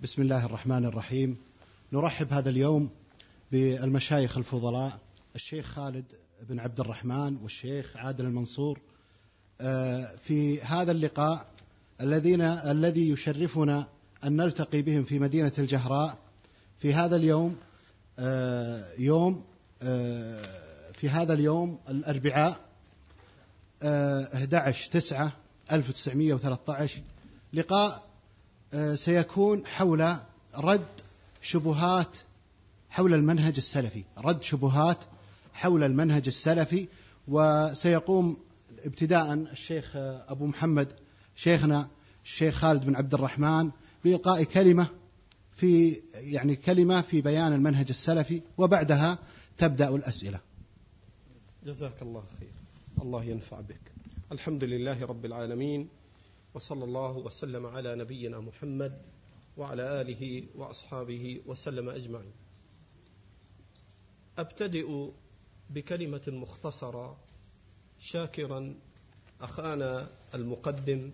بسم الله الرحمن الرحيم. نرحب هذا اليوم بالمشايخ الفضلاء الشيخ خالد بن عبد الرحمن والشيخ عادل المنصور. آه، في هذا اللقاء الذين الذي يشرفنا أن نلتقي بهم في مدينة الجهراء في هذا اليوم آه، يوم آه، في هذا اليوم الأربعاء 11 9 1913 لقاء سيكون حول رد شبهات حول المنهج السلفي. رد شبهات حول المنهج السلفي وسيقوم ابتداء الشيخ أبو محمد شيخنا الشيخ خالد بن عبد الرحمن بإلقاء كلمة في يعني كلمة في بيان المنهج السلفي وبعدها تبدأ الأسئلة. جزاك الله خير. الله ينفع بك. الحمد لله رب العالمين. وصلى الله وسلم على نبينا محمد وعلى آله وأصحابه وسلم أجمعين. أبتدئ بكلمة مختصرة شاكرا أخانا المقدم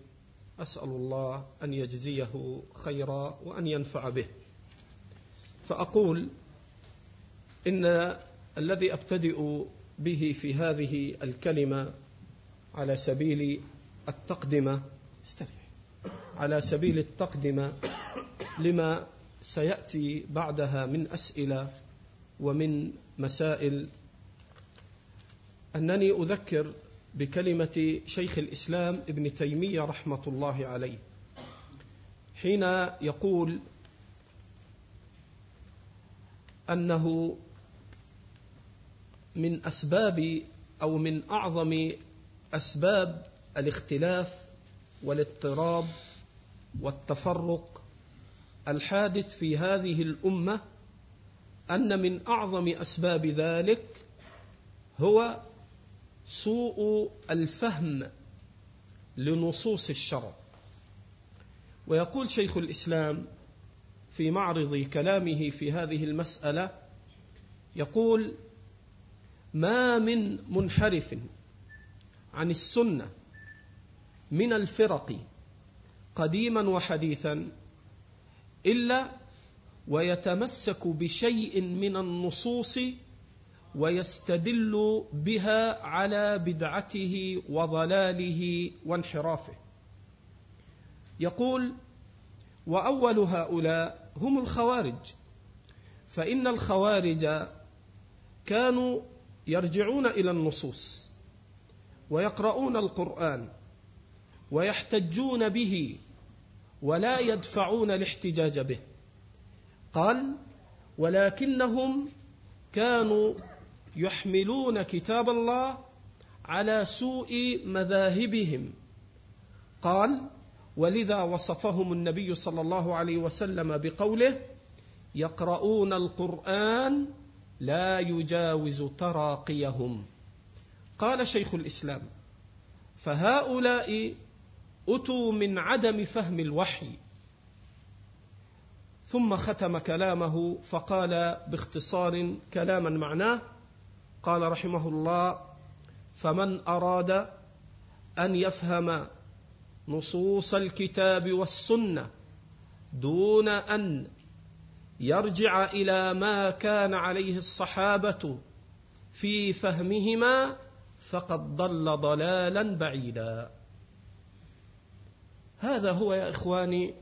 أسأل الله أن يجزيه خيرا وأن ينفع به. فأقول إن الذي أبتدئ به في هذه الكلمة على سبيل التقدمة استريح على سبيل التقدمة لما سيأتي بعدها من أسئلة ومن مسائل. أنني أذكر بكلمة شيخ الإسلام ابن تيمية رحمة الله عليه حين يقول أنه من أسباب أو من أعظم أسباب الاختلاف والاضطراب والتفرق الحادث في هذه الأمة أن من أعظم أسباب ذلك هو سوء الفهم لنصوص الشرع. ويقول شيخ الإسلام في معرض كلامه في هذه المسألة يقول ما من منحرف عن السنة من الفرق قديما وحديثا إلا ويتمسك بشيء من النصوص ويستدل بها على بدعته وضلاله وانحرافه. يقول وأول هؤلاء هم الخوارج فإن الخوارج كانوا يرجعون إلى النصوص ويقرؤون القرآن ويحتجون به ولا يدفعون الاحتجاج به. قال ولكنهم كانوا يحملون كتاب الله على سوء مذاهبهم. قال ولذا وصفهم النبي صلى الله عليه وسلم بقوله يقرؤون القرآن لا يجاوز تراقيهم. قال شيخ الإسلام فهؤلاء أتوا من عدم فهم الوحي. ثم ختم كلامه فقال باختصار كلاما معناه قال رحمه الله فمن أراد أن يفهم نصوص الكتاب والسنة دون أن يرجع إلى ما كان عليه الصحابة في فهمهما فقد ضل ضلالا بعيدا. هذا هو يا إخواني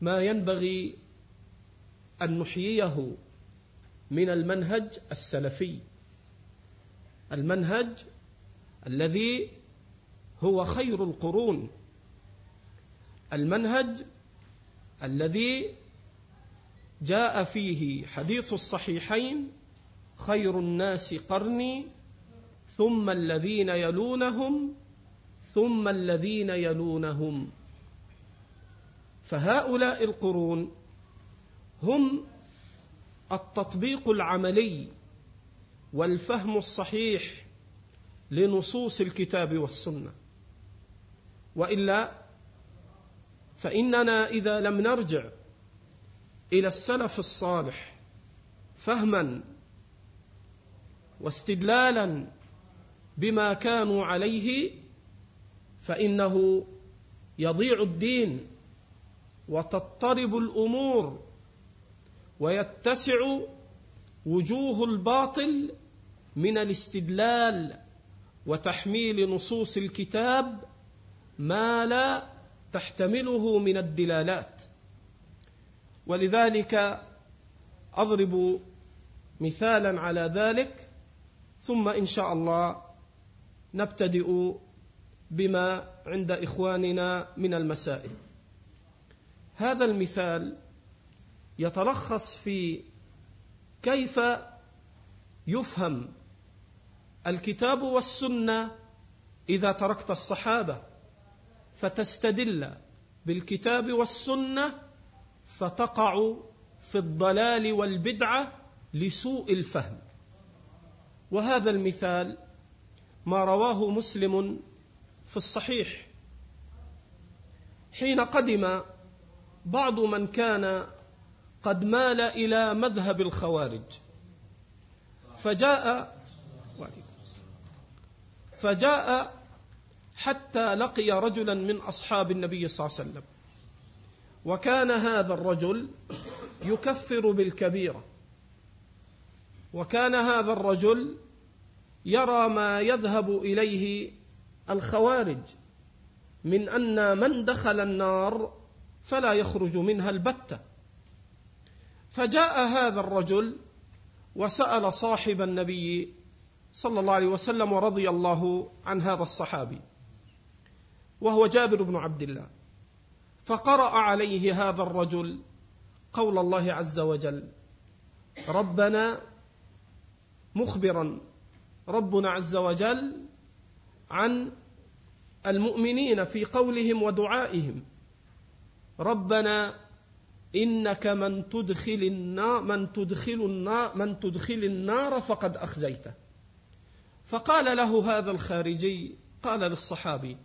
ما ينبغي أن نحييه من المنهج السلفي. المنهج الذي هو خير القرون. المنهج الذي جاء فيه حديث الصحيحين خير الناس قرني ثم الذين يلونهم ثم الذين يلونهم. فهؤلاء القرون هم التطبيق العملي والفهم الصحيح لنصوص الكتاب والسنة. وإلا فإننا إذا لم نرجع إلى السلف الصالح فهما واستدلالا بما كانوا عليه فإنه يضيع الدين وتضطرب الأمور ويتسع وجوه الباطل من الاستدلال وتحميل نصوص الكتاب ما لا تحتمله من الدلالات. ولذلك أضرب مثالا على ذلك ثم إن شاء الله نبتدئ بما عند إخواننا من المسائل. هذا المثال يتلخص في كيف يفهم الكتاب والسنة إذا تركت الصحابة فتستدل بالكتاب والسنة فتقع في الضلال والبدعة لسوء الفهم. وهذا المثال ما رواه مسلم في الصحيح. حين قدم بعض من كان قد مال إلى مذهب الخوارج. فجاء فجاء حتى لقي رجلا من أصحاب النبي صلى الله عليه وسلم. وكان هذا الرجل يكفر بالكبيرة. وكان هذا الرجل يرى ما يذهب إليه الخوارج من أن من دخل النار فلا يخرج منها البتة. فجاء هذا الرجل وسأل صاحب النبي صلى الله عليه وسلم ورضي الله عن هذا الصحابي وهو جابر بن عبد الله. فقرأ عليه هذا الرجل قول الله عز وجل ربنا مخبرا ربنا عز وجل عن المؤمنين في قولهم ودعائهم. ربنا إنك من تدخل النار من تدخل النار من تدخل النار فقد أخزيته. فقال له هذا الخارجي قال للصحابي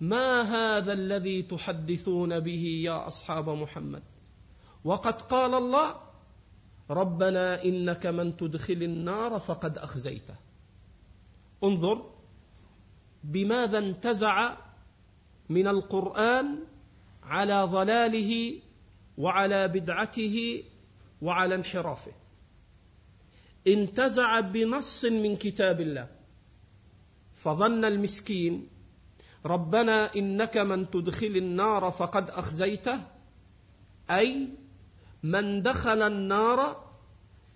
ما هذا الذي تحدثون به يا أصحاب محمد؟ وقد قال الله ربنا إنك من تدخل النار فقد أخزيته. انظر بماذا انتزع من القرآن على ضلاله وعلى بدعته وعلى انحرافه؟ انتزع بنص من كتاب الله. فظن المسكين ربنا إنك من تدخل النار فقد أخزيته أي من دخل النار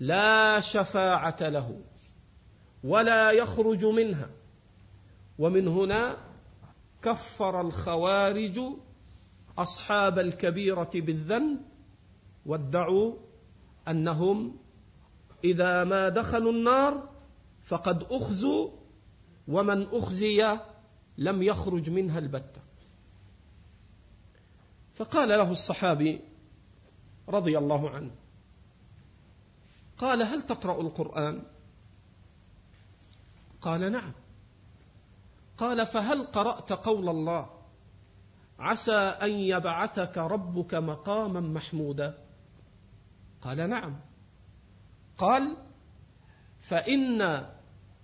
لا شفاعة له ولا يخرج منها. ومن هنا كفر الخوارج أصحاب الكبيرة بالذنب وادعوا أنهم إذا ما دخلوا النار فقد أخزوا ومن أخزي لم يخرج منها البتة. فقال له الصحابي رضي الله عنه قال هل تقرأ القرآن؟ قال نعم. قال فهل قرأت قول الله؟ عسى أن يبعثك ربك مقاما محمودا. قال نعم. قال فإن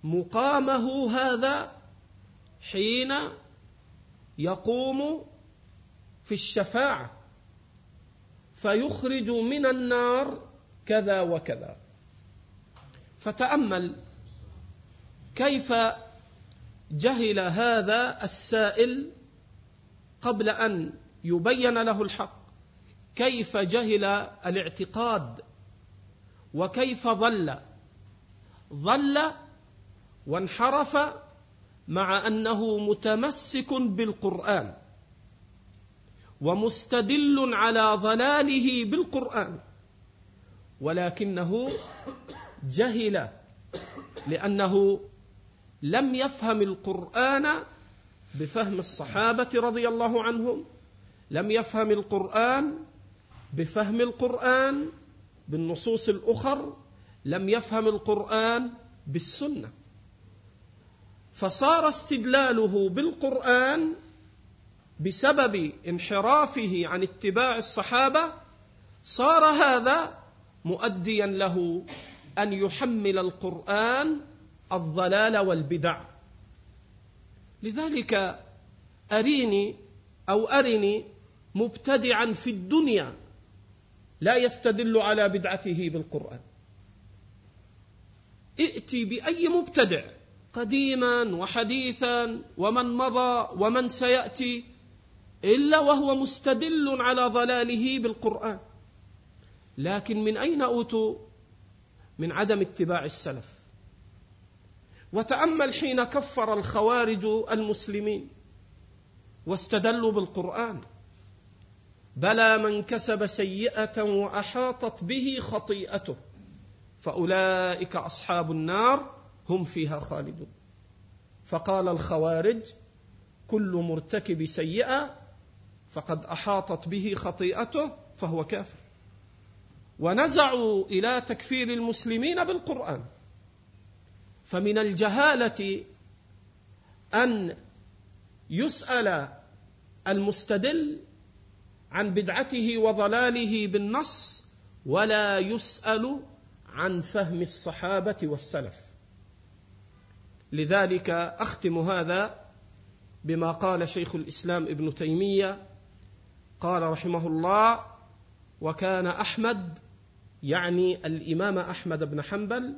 مقامه هذا حين يقوم في الشفاعة فيخرج من النار كذا وكذا. فتأمل كيف جهل هذا السائل قبل أن يبين له الحق. كيف جهل الاعتقاد وكيف ضل؟ ضل وانحرف مع أنه متمسك بالقرآن ومستدل على ضلاله بالقرآن ولكنه جهل لأنه لم يفهم القرآن بفهم الصحابة رضي الله عنهم لم يفهم القرآن بفهم القرآن بالنصوص الأخر لم يفهم القرآن بالسنة. فصار استدلاله بالقرآن بسبب انحرافه عن اتباع الصحابة صار هذا مؤديا له أن يحمل القرآن الضلال والبدع. لذلك أريني أو أرني مبتدعا في الدنيا لا يستدل على بدعته بالقرآن. ائتي بأي مبتدع قديما وحديثا ومن مضى ومن سيأتي إلا وهو مستدل على ضلاله بالقرآن. لكن من أين أوتوا؟ من عدم اتباع السلف. وتأمل حين كفر الخوارج المسلمين واستدلوا بالقرآن. بلى من كسب سيئة وأحاطت به خطيئته فأولئك أصحاب النار هم فيها خالدون. فقال الخوارج كل مرتكب سيئة فقد أحاطت به خطيئته فهو كافر. ونزعوا إلى تكفير المسلمين بالقرآن. فمن الجهالة أن يسأل المستدل عن بدعته وضلاله بالنص ولا يسأل عن فهم الصحابة والسلف. لذلك أختم هذا بما قال شيخ الإسلام ابن تيمية قال رحمه الله وكان أحمد يعني الإمام أحمد بن حنبل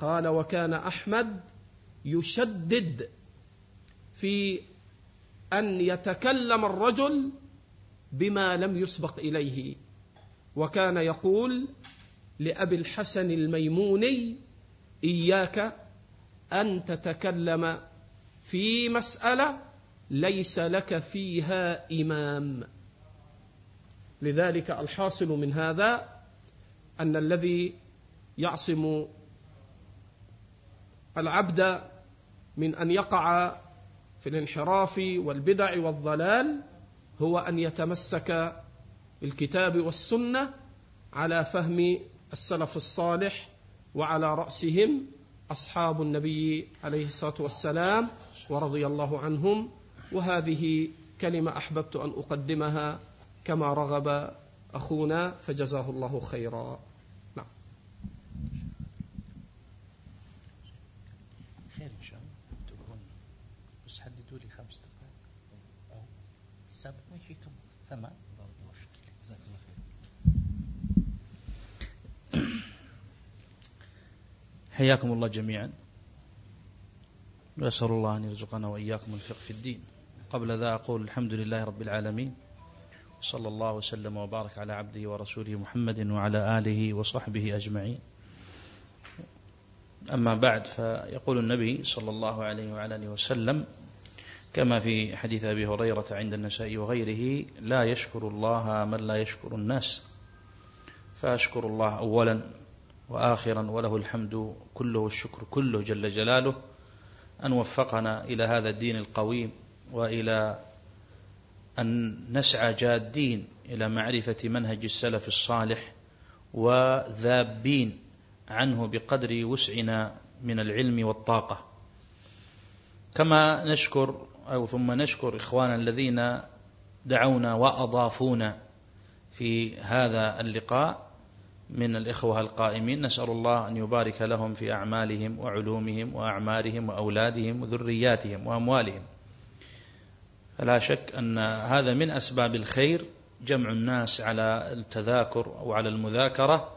قال وكان أحمد يشدد في أن يتكلم الرجل بما لم يسبق إليه. وكان يقول لأبي الحسن الميموني إياك أن تتكلم في مسألة ليس لك فيها إمام. لذلك الحاصل من هذا أن الذي يعصم العبد من أن يقع في الانحراف والبدع والضلال هو أن يتمسك بالكتاب والسنة على فهم السلف الصالح وعلى رأسهم أصحاب النبي عليه الصلاة والسلام ورضي الله عنهم. وهذه كلمة أحببت أن أقدمها كما رغب أخونا فجزاه الله خيرا نعم خير إن شاء الله تكون بس حددوا لي خمس دقائق أو سبع ما شئتم ثمان بارك الله فيك جزاك الله خير حياكم الله جميعا. وأسأل الله أن يرزقنا وإياكم الفقه في الدين. قبل ذا أقول الحمد لله رب العالمين صلى الله وسلم وبارك على عبده ورسوله محمد وعلى آله وصحبه أجمعين. أما بعد فيقول النبي صلى الله عليه وعلى آله وسلم كما في حديث أبي هريرة عند النساء وغيره لا يشكر الله من لا يشكر الناس. فأشكر الله أولا وآخرا وله الحمد كله الشكر كله جل جلاله أن وفقنا إلى هذا الدين القويم وإلى أن نسعى جادين إلى معرفة منهج السلف الصالح وذابين عنه بقدر وسعنا من العلم والطاقة. كما نشكر أو ثم نشكر إخوانا الذين دعونا وأضافونا في هذا اللقاء من الإخوة القائمين نسأل الله أن يبارك لهم في أعمالهم وعلومهم وأعمارهم وأولادهم وذرياتهم وأموالهم. فلا شك أن هذا من أسباب الخير جمع الناس على التذاكر أو على المذاكرة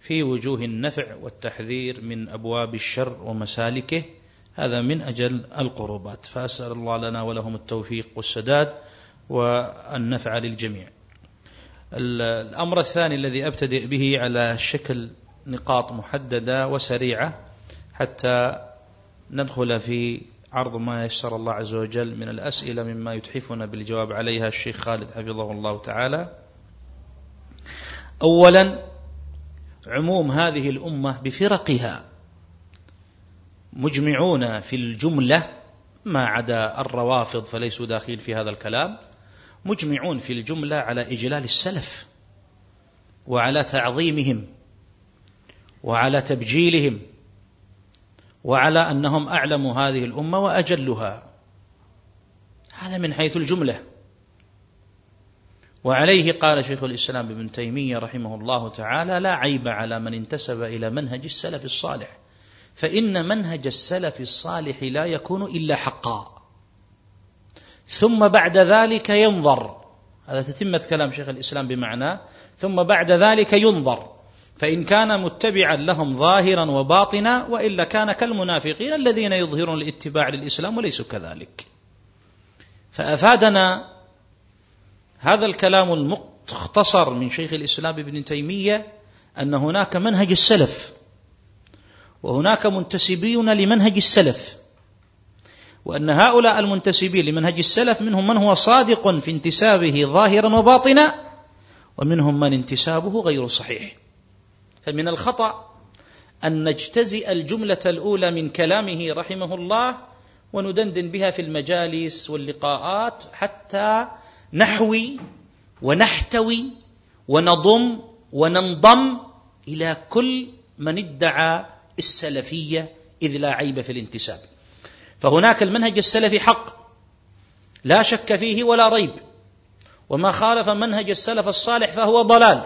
في وجوه النفع والتحذير من أبواب الشر ومسالكه. هذا من أجل القربات. فأسأل الله لنا ولهم التوفيق والسداد والنفع للجميع. الأمر الثاني الذي أبتدئ به على شكل نقاط محددة وسريعة حتى ندخل في عرض ما يسر الله عز وجل من الأسئلة مما يتحفنا بالجواب عليها الشيخ خالد حفظه الله تعالى. أولا عموم هذه الأمة بفرقها مجمعون في الجملة ما عدا الروافض فليسوا داخل في هذا الكلام. مجمعون في الجملة على إجلال السلف وعلى تعظيمهم وعلى تبجيلهم وعلى أنهم أعلم هذه الأمة وأجلها. هذا من حيث الجملة. وعليه قال شيخ الإسلام ابن تيمية رحمه الله تعالى لا عيب على من انتسب إلى منهج السلف الصالح فإن منهج السلف الصالح لا يكون إلا حقا. ثم بعد ذلك ينظر. هذا تتمة كلام شيخ الإسلام بمعناه ثم بعد ذلك ينظر. فإن كان متبعا لهم ظاهرا وباطنا وإلا كان كالمنافقين الذين يظهرون الاتباع للإسلام وليسوا كذلك. فأفادنا هذا الكلام المختصر من شيخ الإسلام ابن تيمية أن هناك منهج السلف وهناك منتسبين لمنهج السلف. وأن هؤلاء المنتسبين لمنهج السلف منهم من هو صادق في انتسابه ظاهرا وباطنا ومنهم من انتسابه غير صحيح. فمن الخطأ أن نجتزئ الجملة الأولى من كلامه رحمه الله وندندن بها في المجالس واللقاءات حتى نحوي ونحتوي ونضم وننضم إلى كل من ادعى السلفية إذ لا عيب في الانتساب. فهناك المنهج السلفي حق. لا شك فيه ولا ريب. وما خالف منهج السلف الصالح فهو ضلال.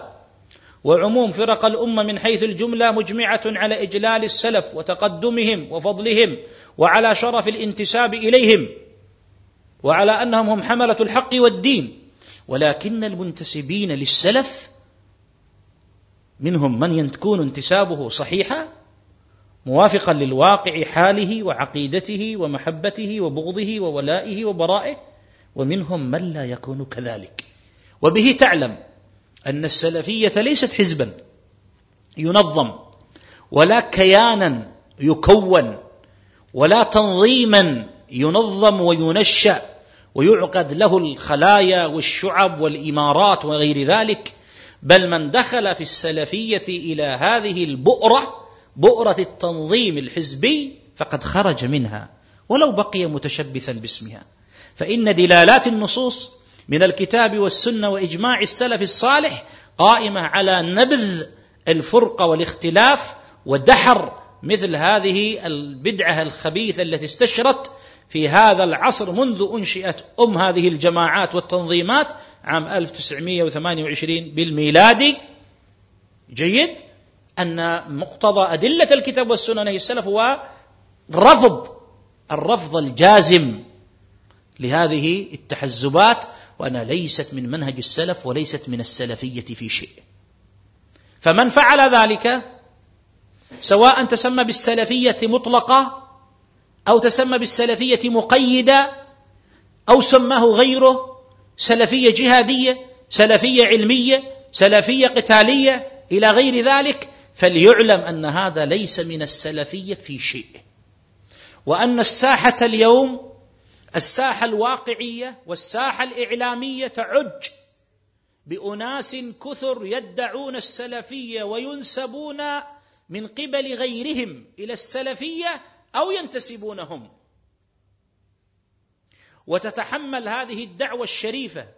وعموم فرق الأمة من حيث الجملة مجمعة على إجلال السلف وتقدمهم وفضلهم وعلى شرف الانتساب إليهم وعلى أنهم هم حملة الحق والدين. ولكن المنتسبين للسلف منهم من يكون انتسابه صحيحا موافقا للواقع حاله وعقيدته ومحبته وبغضه وولائه وبرائه ومنهم من لا يكون كذلك. وبه تعلم أن السلفية ليست حزبا ينظم ولا كيانا يكون ولا تنظيما ينظم وينشأ ويعقد له الخلايا والشعب والإمارات وغير ذلك. بل من دخل في السلفية إلى هذه البؤرة بؤرة التنظيم الحزبي فقد خرج منها ولو بقي متشبثا باسمها. فإن دلالات النصوص من الكتاب والسنة وإجماع السلف الصالح قائمة على نبذ الفرقة والاختلاف ودحر مثل هذه البدعة الخبيثة التي استشرت في هذا العصر منذ أنشئت أم هذه الجماعات والتنظيمات عام 1928 بالميلادي. جيد؟ أن مقتضى أدلة الكتاب والسنة السلف هو رفض الرفض الجازم لهذه التحزبات وأنها ليست من منهج السلف وليست من السلفية في شيء. فمن فعل ذلك سواء تسمى بالسلفية مطلقة أو تسمى بالسلفية مقيدة أو سماه غيره سلفية جهادية سلفية علمية سلفية قتالية إلى غير ذلك فليعلم أن هذا ليس من السلفية في شيء. وأن الساحة اليوم الساحة الواقعية والساحة الإعلامية تعج بأناس كثر يدعون السلفية وينسبون من قبل غيرهم إلى السلفية أو ينتسبونهم. وتتحمل هذه الدعوة الشريفة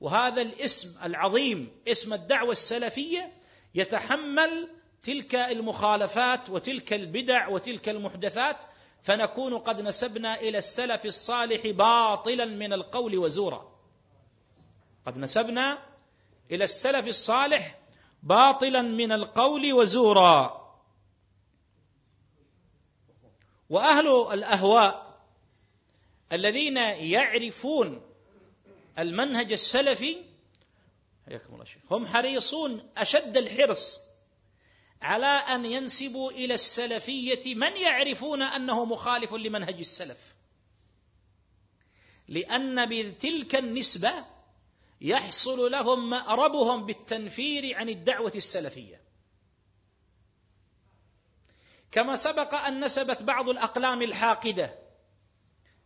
وهذا الاسم العظيم اسم الدعوة السلفية يتحمل تلك المخالفات وتلك البدع وتلك المحدثات فنكون قد نسبنا إلى السلف الصالح باطلا من القول وزورا. قد نسبنا إلى السلف الصالح باطلا من القول وزورا. وأهل الأهواء الذين يعرفون المنهج السلفي حياكم الله شيخ هم حريصون أشد الحرص على أن ينسبوا إلى السلفية من يعرفون أنه مخالف لمنهج السلف. لأن بتلك النسبة يحصل لهم مأربهم بالتنفير عن الدعوة السلفية. كما سبق أن نسبت بعض الأقلام الحاقدة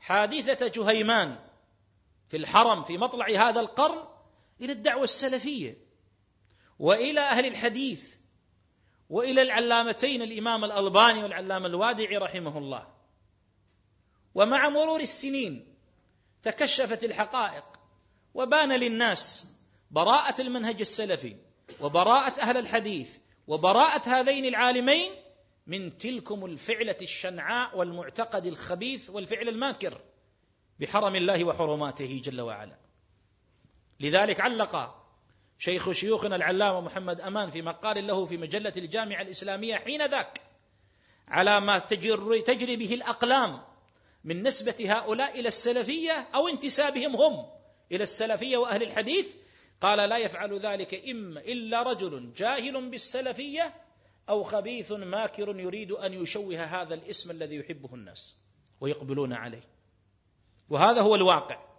حادثة جهيمان في الحرم في مطلع هذا القرن إلى الدعوة السلفية وإلى أهل الحديث وإلى العلامتين الإمام الألباني والعلامة الوادعي رحمه الله. ومع مرور السنين تكشفت الحقائق وبان للناس براءة المنهج السلفي وبراءة أهل الحديث وبراءة هذين العالمين من تلكم الفعلة الشنعاء والمعتقد الخبيث والفعل الماكر بحرم الله وحرماته جل وعلا. لذلك علق شيخ شيوخنا العلامة محمد أمان في مقال له في مجلة الجامعة الإسلامية حين ذاك على ما تجري, تجري به الأقلام من نسبة هؤلاء إلى السلفية أو انتسابهم هم إلى السلفية وأهل الحديث قال لا يفعل ذلك إما إلا رجل جاهل بالسلفية أو خبيث ماكر يريد أن يشوه هذا الاسم الذي يحبه الناس ويقبلون عليه. وهذا هو الواقع.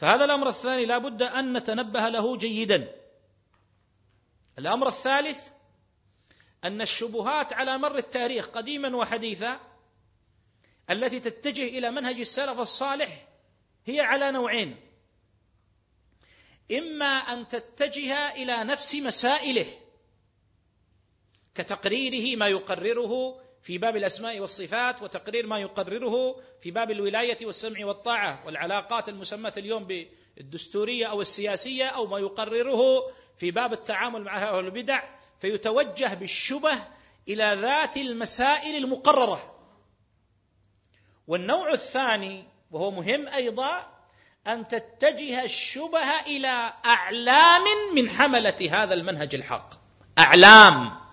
فهذا الأمر الثاني لا بد أن نتنبه له جيدا. الأمر الثالث أن الشبهات على مر التاريخ قديما وحديثا التي تتجه إلى منهج السلف الصالح هي على نوعين. إما أن تتجه إلى نفس مسائله كتقريره ما يقرره في باب الأسماء والصفات وتقرير ما يقرره في باب الولاية والسمع والطاعة والعلاقات المسماة اليوم بالدستورية أو السياسية أو ما يقرره في باب التعامل مع أهل البدع فيتوجه بالشبه إلى ذات المسائل المقررة. والنوع الثاني وهو مهم أيضا أن تتجه الشبهه إلى أعلام من حملة هذا المنهج الحق. أعلام.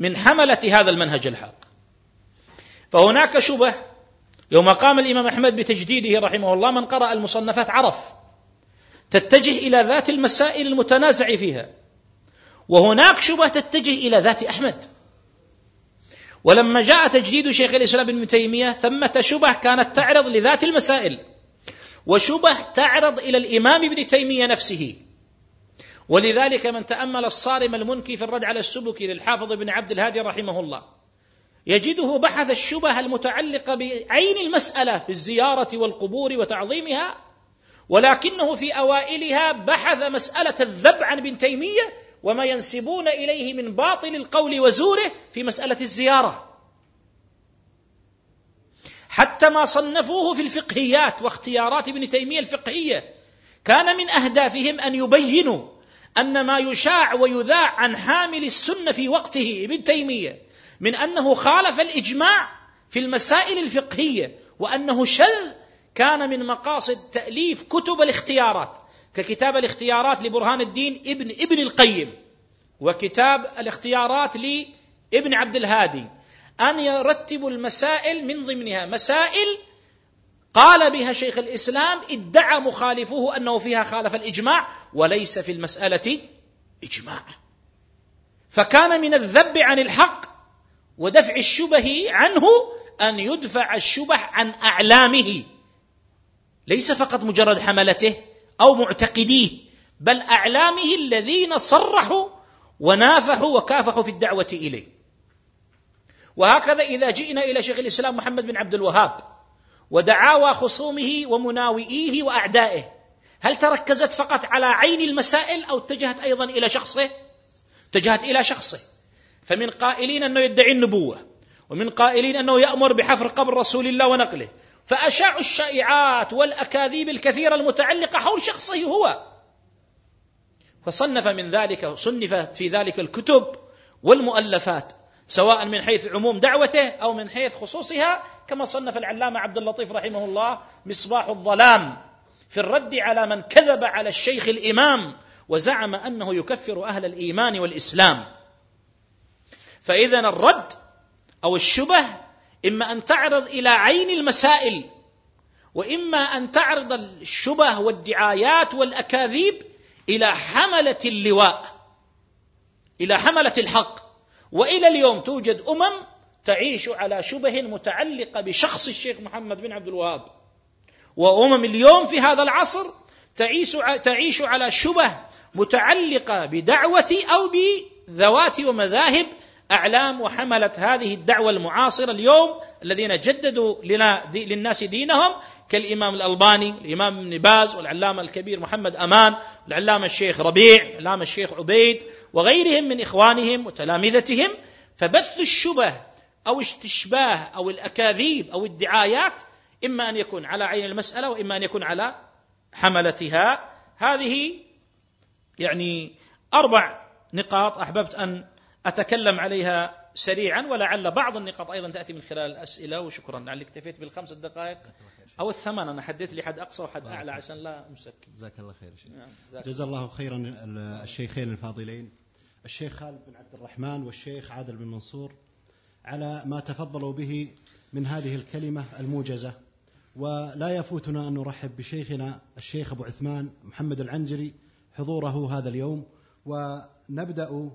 من حملة هذا المنهج الحق فهناك شبه يوم قام الإمام أحمد بتجديده رحمه الله من قرأ المصنفات عرف تتجه إلى ذات المسائل المتنازع فيها. وهناك شبهه تتجه إلى ذات أحمد. ولما جاء تجديد شيخ الإسلام ابن تيمية ثمة شبه كانت تعرض لذات المسائل وشبه تعرض إلى الإمام ابن تيمية نفسه. ولذلك من تأمل الصارم المنكي في الرد على السبكي للحافظ بن عبد الهادي رحمه الله يجده بحث الشبه المتعلقه بعين المسألة في الزيارة والقبور وتعظيمها ولكنه في أوائلها بحث مسألة الذب عن ابن تيمية وما ينسبون إليه من باطل القول وزوره في مسألة الزيارة. حتى ما صنفوه في الفقهيات واختيارات ابن تيمية الفقهية كان من أهدافهم أن يبينوا أن ما يشاع ويذاع عن حامل السنة في وقته ابن تيمية من أنه خالف الإجماع في المسائل الفقهية وأنه شذ كان من مقاصد تأليف كتب الاختيارات ككتاب الاختيارات لبرهان الدين ابن ابن القيم وكتاب الاختيارات لابن عبد الهادي. أن يرتبوا المسائل من ضمنها مسائل قال بها شيخ الإسلام ادعى مخالفوه أنه فيها خالف الإجماع وليس في المسألة إجماع. فكان من الذب عن الحق ودفع الشبه عنه أن يدفع الشبه عن أعلامه. ليس فقط مجرد حملته أو معتقديه بل أعلامه الذين صرحوا ونافحوا وكافحوا في الدعوة إليه. وهكذا إذا جئنا إلى شيخ الإسلام محمد بن عبد الوهاب ودعاوى خصومه ومناوئيه وأعدائه هل تركزت فقط على عين المسائل أو اتجهت أيضا إلى شخصه؟ اتجهت إلى شخصه. فمن قائلين أنه يدعي النبوة ومن قائلين أنه يأمر بحفر قبر رسول الله ونقله. فاشاعوا الشائعات والأكاذيب الكثيرة المتعلقة حول شخصه هو. فصنف من ذلك صنفت في ذلك الكتب والمؤلفات سواء من حيث عموم دعوته أو من حيث خصوصها كما صنف العلامة عبد اللطيف رحمه الله مصباح الظلام. في الرد على من كذب على الشيخ الإمام وزعم أنه يكفر أهل الإيمان والإسلام. فإذا الرد أو الشبه إما أن تعرض إلى عين المسائل وإما أن تعرض الشبه والدعايات والأكاذيب إلى حملة اللواء إلى حملة الحق. وإلى اليوم توجد أمم تعيش على شبه متعلقة بشخص الشيخ محمد بن عبد الوهاب. وأمم اليوم في هذا العصر تعيش تعيش على شبه متعلقة بدعوة أو بذوات ومذاهب أعلام وحمله هذه الدعوة المعاصرة اليوم الذين جددوا لنا دي للناس دينهم كالإمام الألباني، الإمام ابن باز والعلامة الكبير محمد أمان، العلامه الشيخ ربيع، العلامة الشيخ عبيد وغيرهم من إخوانهم وتلامذتهم. فبث الشبه أو استشباه أو الأكاذيب أو الدعايات إما أن يكون على عين المسألة وإما أن يكون على حملتها. هذه يعني أربع نقاط أحببت أن أتكلم عليها سريعا ولعل بعض النقاط أيضا تأتي من خلال الأسئلة وشكرا لعلي اكتفيت بالخمس دقائق أو الثمان أنا حددت لي حد أقصى وحد أعلى عشان لا امسك جزاك الله خير شيخ. نعم جزا الله خيرا الشيخين الفاضلين. الشيخ خالد بن عبد الرحمن والشيخ عادل بن منصور على ما تفضلوا به من هذه الكلمة الموجزة. ولا يفوتنا أن نرحب بشيخنا الشيخ أبو عثمان محمد العنجري حضوره هذا اليوم. ونبدأ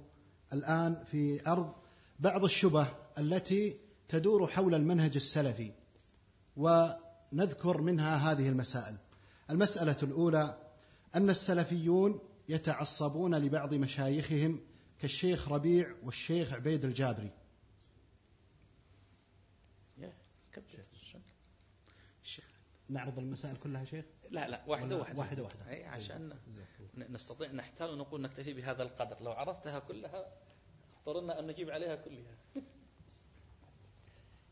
الآن في أرض بعض الشبه التي تدور حول المنهج السلفي ونذكر منها هذه المسائل. المسألة الأولى أن السلفيون يتعصبون لبعض مشايخهم كالشيخ ربيع والشيخ عبيد الجابري. نعرض المسائل كلها شيخ؟ لا لا واحدة واحدة. واحدة واحدة. أي عشان نستطيع نحتال ونقول نكتفي بهذا القدر. لو عرفتها كلها اضطرنا أن نجيب عليها كلها.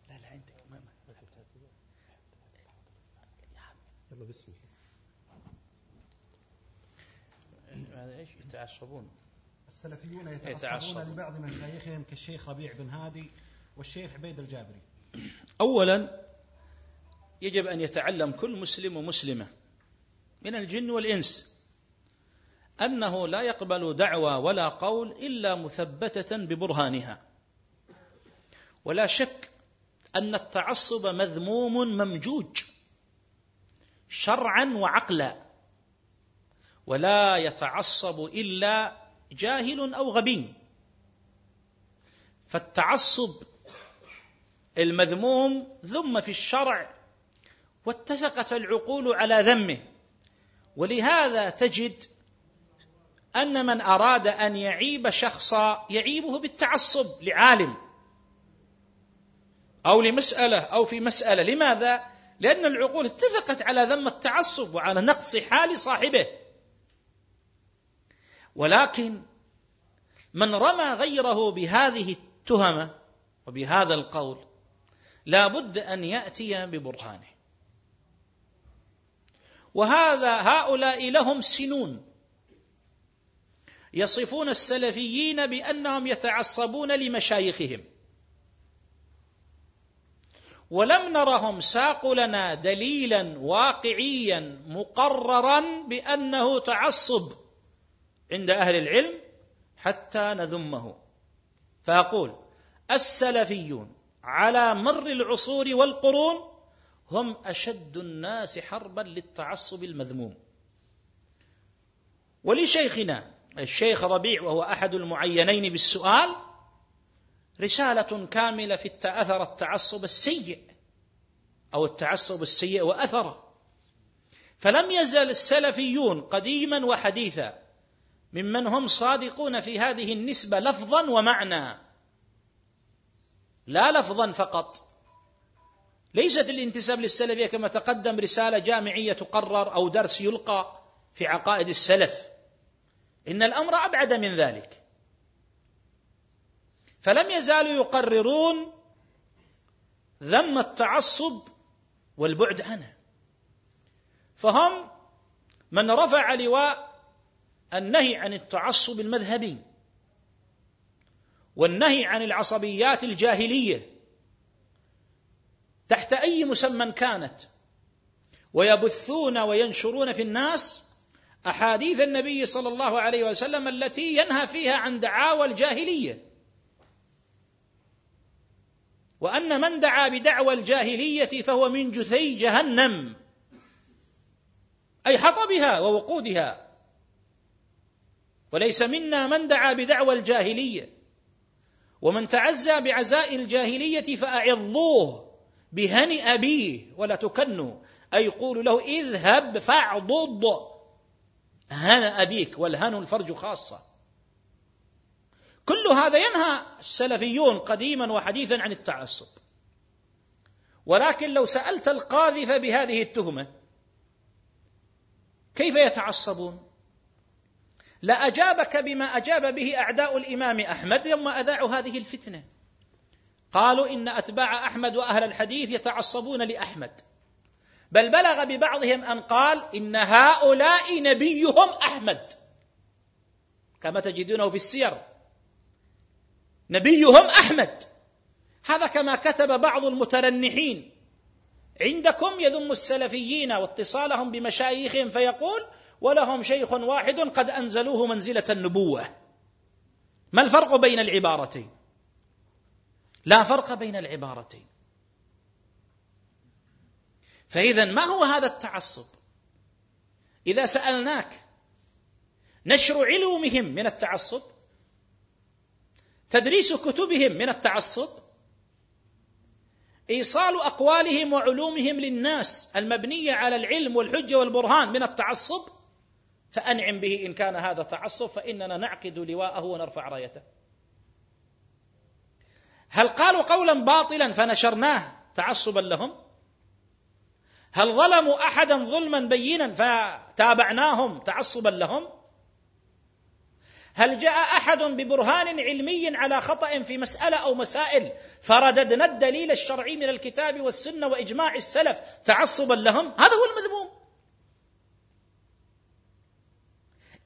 لا لا عندك. ما يلا بسم الله. إيش؟ يتعصبون. السلفيون يتعصبون يتعصبون. لبعض مشايخهم كالشيخ ربيع بن هادي والشيخ عبيد الجابري. أولا يجب أن يتعلم كل مسلم ومسلمة من الجن والإنس. أنه لا يقبل دعوى ولا قول إلا مثبتة ببرهانها. ولا شك أن التعصب مذموم ممجوج شرعا وعقلا ولا يتعصب إلا جاهل أو غبي. فالتعصب المذموم ذم في الشرع واتفقت العقول على ذمه. ولهذا تجد أن من أراد أن يعيب شخصا يعيبه بالتعصب لعالم أو لمسألة أو في مسألة. لماذا؟ لأن العقول اتفقت على ذم التعصب وعلى نقص حال صاحبه. ولكن من رمى غيره بهذه التهمة وبهذا القول لا بد أن يأتي ببرهانه. وهذا هؤلاء لهم سنون. يصفون السلفيين بأنهم يتعصبون لمشايخهم. ولم نرهم ساقوا لنا دليلا واقعيا مقررا بأنه تعصب عند أهل العلم حتى نذمه. فأقول السلفيون على مر العصور والقرون هم أشد الناس حربا للتعصب المذموم. ولشيخنا الشيخ ربيع وهو أحد المعينين بالسؤال رسالة كاملة في أثر التعصب السيء أو التعصب السيء وأثره. فلم يزل السلفيون قديما وحديثا ممن هم صادقون في هذه النسبة لفظا ومعنى. لا لفظا فقط ليست الانتساب للسلفية كما تقدم رسالة جامعية تقرر أو درس يلقى في عقائد السلف. إن الأمر أبعد من ذلك. فلم يزالوا يقررون ذم التعصب والبعد عنه. فهم من رفع لواء النهي عن التعصب المذهبي والنهي عن العصبيات الجاهلية تحت أي مسمى كانت. ويبثون وينشرون في الناس أحاديث النبي صلى الله عليه وسلم التي ينهى فيها عن دعاوى الجاهلية. وأن من دعا بدعوى الجاهلية فهو من جثي جهنم. أي حطبها ووقودها. وليس منا من دعا بدعوى الجاهلية. ومن تعزى بعزاء الجاهلية فأعظوه. بهن أبيه ولا تكنوا. أي يقول له اذهب فاعضض. هن أبيك والهن الفرج خاصة. كل هذا ينهى السلفيون قديما وحديثا عن التعصب. ولكن لو سألت القاذف بهذه التهمة كيف يتعصبون؟ لأجابك بما أجاب به أعداء الإمام أحمد لما أذاعوا هذه الفتنة. قالوا إن أتباع أحمد وأهل الحديث يتعصبون لأحمد. بل بلغ ببعضهم أن قال إن هؤلاء نبيهم أحمد. كما تجدونه في السير. نبيهم أحمد. هذا كما كتب بعض المترنحين. عندكم يذم السلفيين واتصالهم بمشايخهم فيقول ولهم شيخ واحد قد أنزلوه منزلة النبوة. ما الفرق بين العبارتين؟ لا فرق بين العبارتين. فإذا ما هو هذا التعصب؟ إذا سألناك نشر علومهم من التعصب؟ تدريس كتبهم من التعصب؟ إيصال أقوالهم وعلومهم للناس المبنية على العلم والحجة والبرهان من التعصب؟ فأنعم به إن كان هذا تعصب فإننا نعقد لواءه ونرفع رايته. هل قالوا قولا باطلا فنشرناه تعصبا لهم؟ هل ظلموا أحدا ظلما بينا فتابعناهم تعصبا لهم؟ هل جاء أحد ببرهان علمي على خطأ في مسألة أو مسائل فرددنا الدليل الشرعي من الكتاب والسنة وإجماع السلف تعصبا لهم؟ هذا هو المذموم.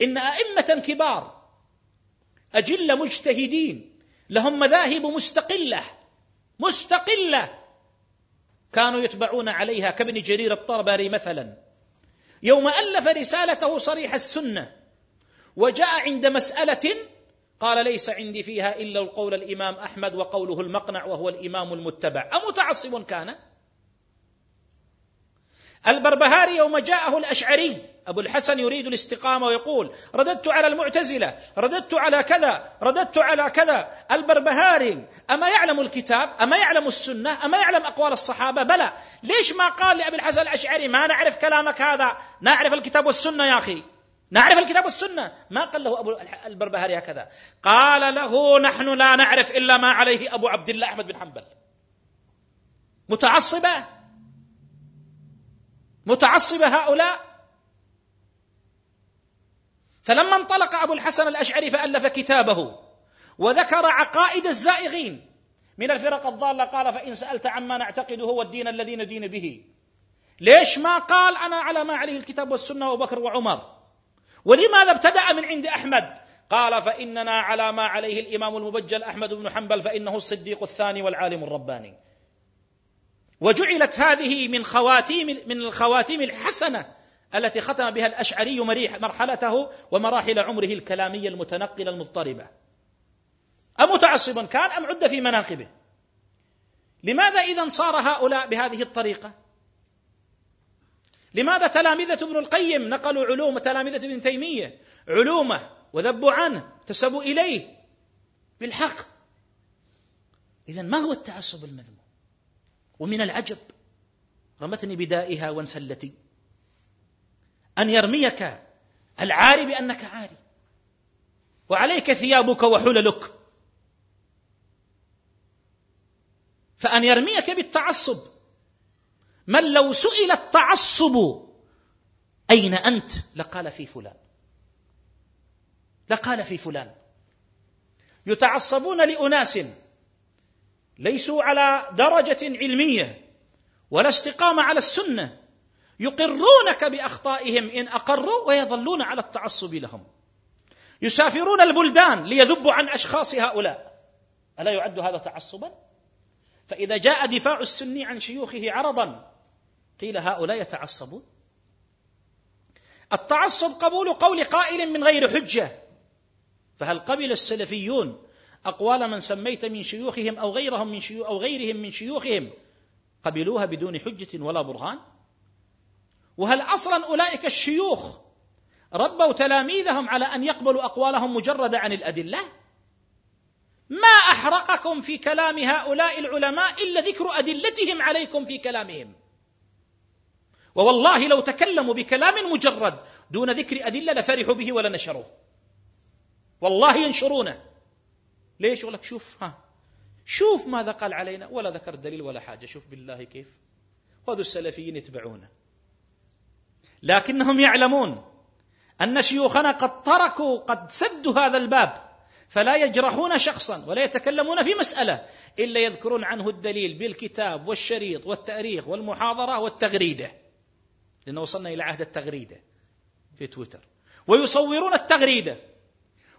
إن أئمة كبار أجل مجتهدين لهم مذاهب مستقلة مستقلة. كانوا يتبعون عليها كابن جرير الطربري مثلا. يوم ألف رسالته صريح السنة وجاء عند مسألة قال ليس عندي فيها إلا القول الإمام أحمد وقوله المقنع وهو الإمام المتبع. أمتعصب كان؟ البربهاري يوم جاءه الأشعري أبو الحسن يريد الاستقامة ويقول رددت على المعتزلة رددت على كذا رددت على كذا. البربهاري أما يعلم الكتاب أما يعلم السنة أما يعلم أقوال الصحابة؟ بلى. ليش ما قال لأبي الحسن الأشعري ما نعرف كلامك هذا نعرف الكتاب والسنة يا أخي نعرف الكتاب والسنة. ما قال له أبو البربهاري هكذا. قال له نحن لا نعرف إلا ما عليه أبو عبد الله أحمد بن حنبل. متعصبة؟ متعصبة هؤلاء. فلما انطلق أبو الحسن الأشعري فألف كتابه وذكر عقائد الزائغين. من الفرق الضالة قال فإن سألت عما نعتقده هو الدين الذي ندين به. ليش ما قال أنا على ما عليه الكتاب والسنة وأبو بكر وعمر؟ ولماذا ابتدأ من عند أحمد؟ قال فإننا على ما عليه الإمام المبجل أحمد بن حنبل فإنه الصديق الثاني والعالم الرباني. وجعلت هذه من خواتيم من الخواتيم الحسنة التي ختم بها الأشعري مرحلته ومراحل عمره الكلامية المتنقلة المضطربة. أمتعصبا كان أم عد في مناقبه؟ لماذا إذا صار هؤلاء بهذه الطريقة؟ لماذا تلامذة ابن القيم نقلوا علوم تلامذة ابن تيمية؟ علومة وذبوا عنه تسبوا إليه. بالحق. إذا ما هو التعصب المذموم؟ ومن العجب رمتني بدائها وانسلتي. أن يرميك العاري بأنك عاري وعليك ثيابك وحللك. فأن يرميك بالتعصب من لو سئل التعصب أين أنت؟ لقال في فلان. لقال في فلان. يتعصبون لأناس. ليسوا على درجة علمية ولا استقامة على السنة. يقرونك بأخطائهم إن أقروا ويظلون على التعصب لهم. يسافرون البلدان ليذبوا عن أشخاص هؤلاء. ألا يعد هذا تعصبا؟ فإذا جاء دفاع السني عن شيوخه عرضا قيل هؤلاء يتعصبون؟ التعصب قبول قول قائل من غير حجة. فهل قبل السلفيون أقوال من سميت من شيوخهم أو غيرهم من شيوخ أو غيرهم من شيوخهم قبلوها بدون حجة ولا برهان؟ وهل أصلا أولئك الشيوخ ربوا تلاميذهم على أن يقبلوا أقوالهم مجرده عن الأدلة؟ ما أحرقكم في كلام هؤلاء العلماء إلا ذكر أدلتهم عليكم في كلامهم. ووالله لو تكلموا بكلام مجرد دون ذكر أدلة لفرحوا به ولا نشروه والله ينشرونه. ليش يقول لك شوف ها شوف ماذا قال علينا ولا ذكر دليل ولا حاجة شوف بالله كيف. وهذو السلفيين يتبعونه. لكنهم يعلمون أن شيوخنا قد تركوا قد سدوا هذا الباب فلا يجرحون شخصا ولا يتكلمون في مسألة إلا يذكرون عنه الدليل بالكتاب والشريط والتأريخ والمحاضرة والتغريدة. لأنه وصلنا إلى عهد التغريدة في تويتر. ويصورون التغريدة.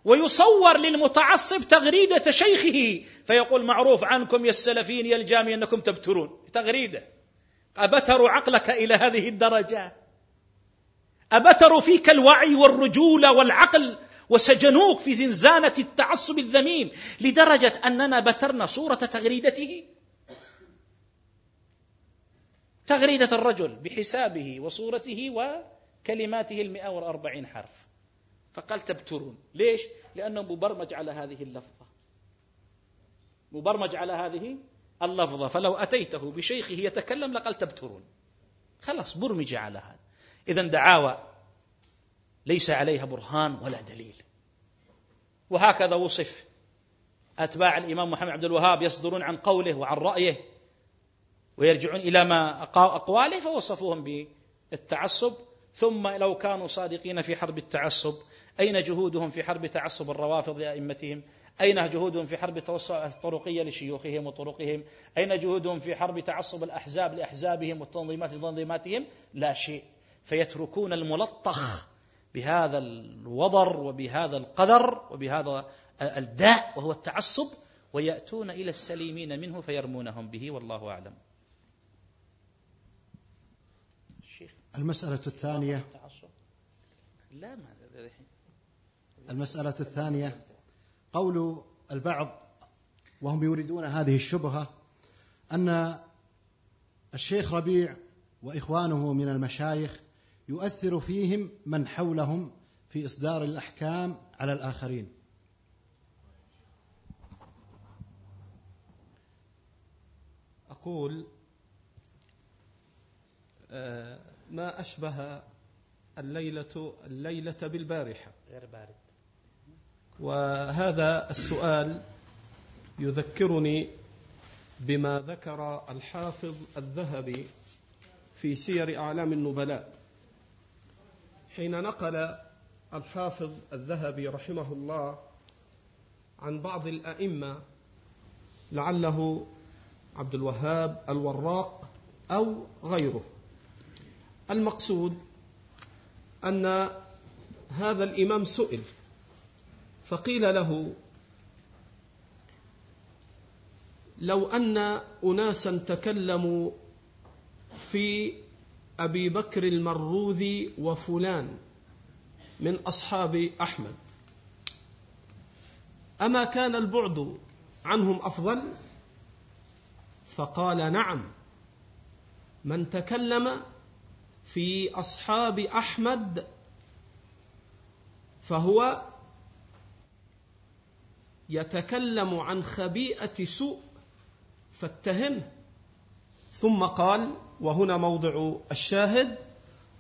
ويصور للمتعصب تغريدة شيخه فيقول معروف عنكم يا السلفيين يا الجامي أنكم تبترون. تغريدة. أبتروا عقلك إلى هذه الدرجة؟ أبتروا فيك الوعي والرجولة والعقل وسجنوك في زنزانة التعصب الذميم لدرجة أننا بترنا صورة تغريدته؟ تغريدة الرجل بحسابه وصورته وكلماته المئة والأربعين حرف. فقال تبترون. ليش؟ لأنه مبرمج على هذه اللفظة. مبرمج على هذه اللفظة. فلو أتيته بشيخه يتكلم لقال تبترون. خلاص برمج على هذا. إذا دعاوى ليس عليها برهان ولا دليل. وهكذا وصف أتباع الإمام محمد عبد الوهاب يصدرون عن قوله وعن رأيه ويرجعون إلى ما أقواله فوصفوهم بالتعصب. ثم لو كانوا صادقين في حرب التعصب أين جهودهم في حرب تعصب الروافض لأئمتهم؟ أين جهودهم في حرب الطرقية لشيوخهم وطرقهم؟ أين جهودهم في حرب تعصب الأحزاب لأحزابهم والتنظيمات لتنظيماتهم؟ لا شيء. فيتركون الملطخ بهذا الوضر وبهذا القدر وبهذا الداء وهو التعصب ويأتون إلى السليمين منه فيرمونهم به والله أعلم. المسألة الثانية. لا ما المسألة الثانية قول البعض وهم يريدون هذه الشبهة أن الشيخ ربيع وإخوانه من المشايخ يؤثر فيهم من حولهم في إصدار الأحكام على الآخرين. أقول آه، ما أشبه الليلة الليلة بالبارحة. غير بارد. وهذا السؤال يذكرني بما ذكر الحافظ الذهبي في سير أعلام النبلاء. حين نقل الحافظ الذهبي رحمه الله عن بعض الأئمة لعله عبد الوهاب الوراق أو غيره. المقصود أن هذا الإمام سئل فقيل له لو أن أناسا تكلموا في أبي بكر المروذي وفلان من أصحاب أحمد أما كان البعد عنهم أفضل؟ فقال نعم. من تكلم في أصحاب أحمد فهو يتكلم عن خبيئة سوء فاتهمه ثم قال وهنا موضع الشاهد.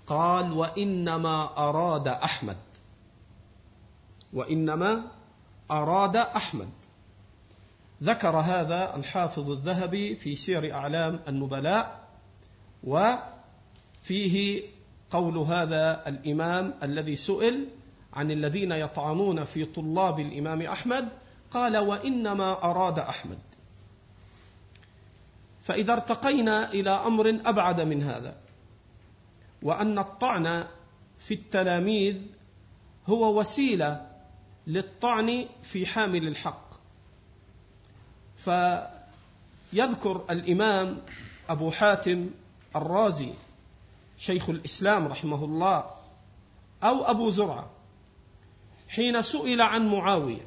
قال وإنما أراد أحمد. وإنما أراد أحمد. ذكر هذا الحافظ الذهبي في سير أعلام النبلاء وفيه قول هذا الإمام الذي سئل عن الذين يطعنون في طلاب الإمام أحمد قال وإنما أراد أحمد. فإذا ارتقينا إلى أمر أبعد من هذا وأن الطعن في التلاميذ هو وسيلة للطعن في حامل الحق. فيذكر الإمام أبو حاتم الرازي شيخ الإسلام رحمه الله أو أبو زرعة حين سئل عن معاوية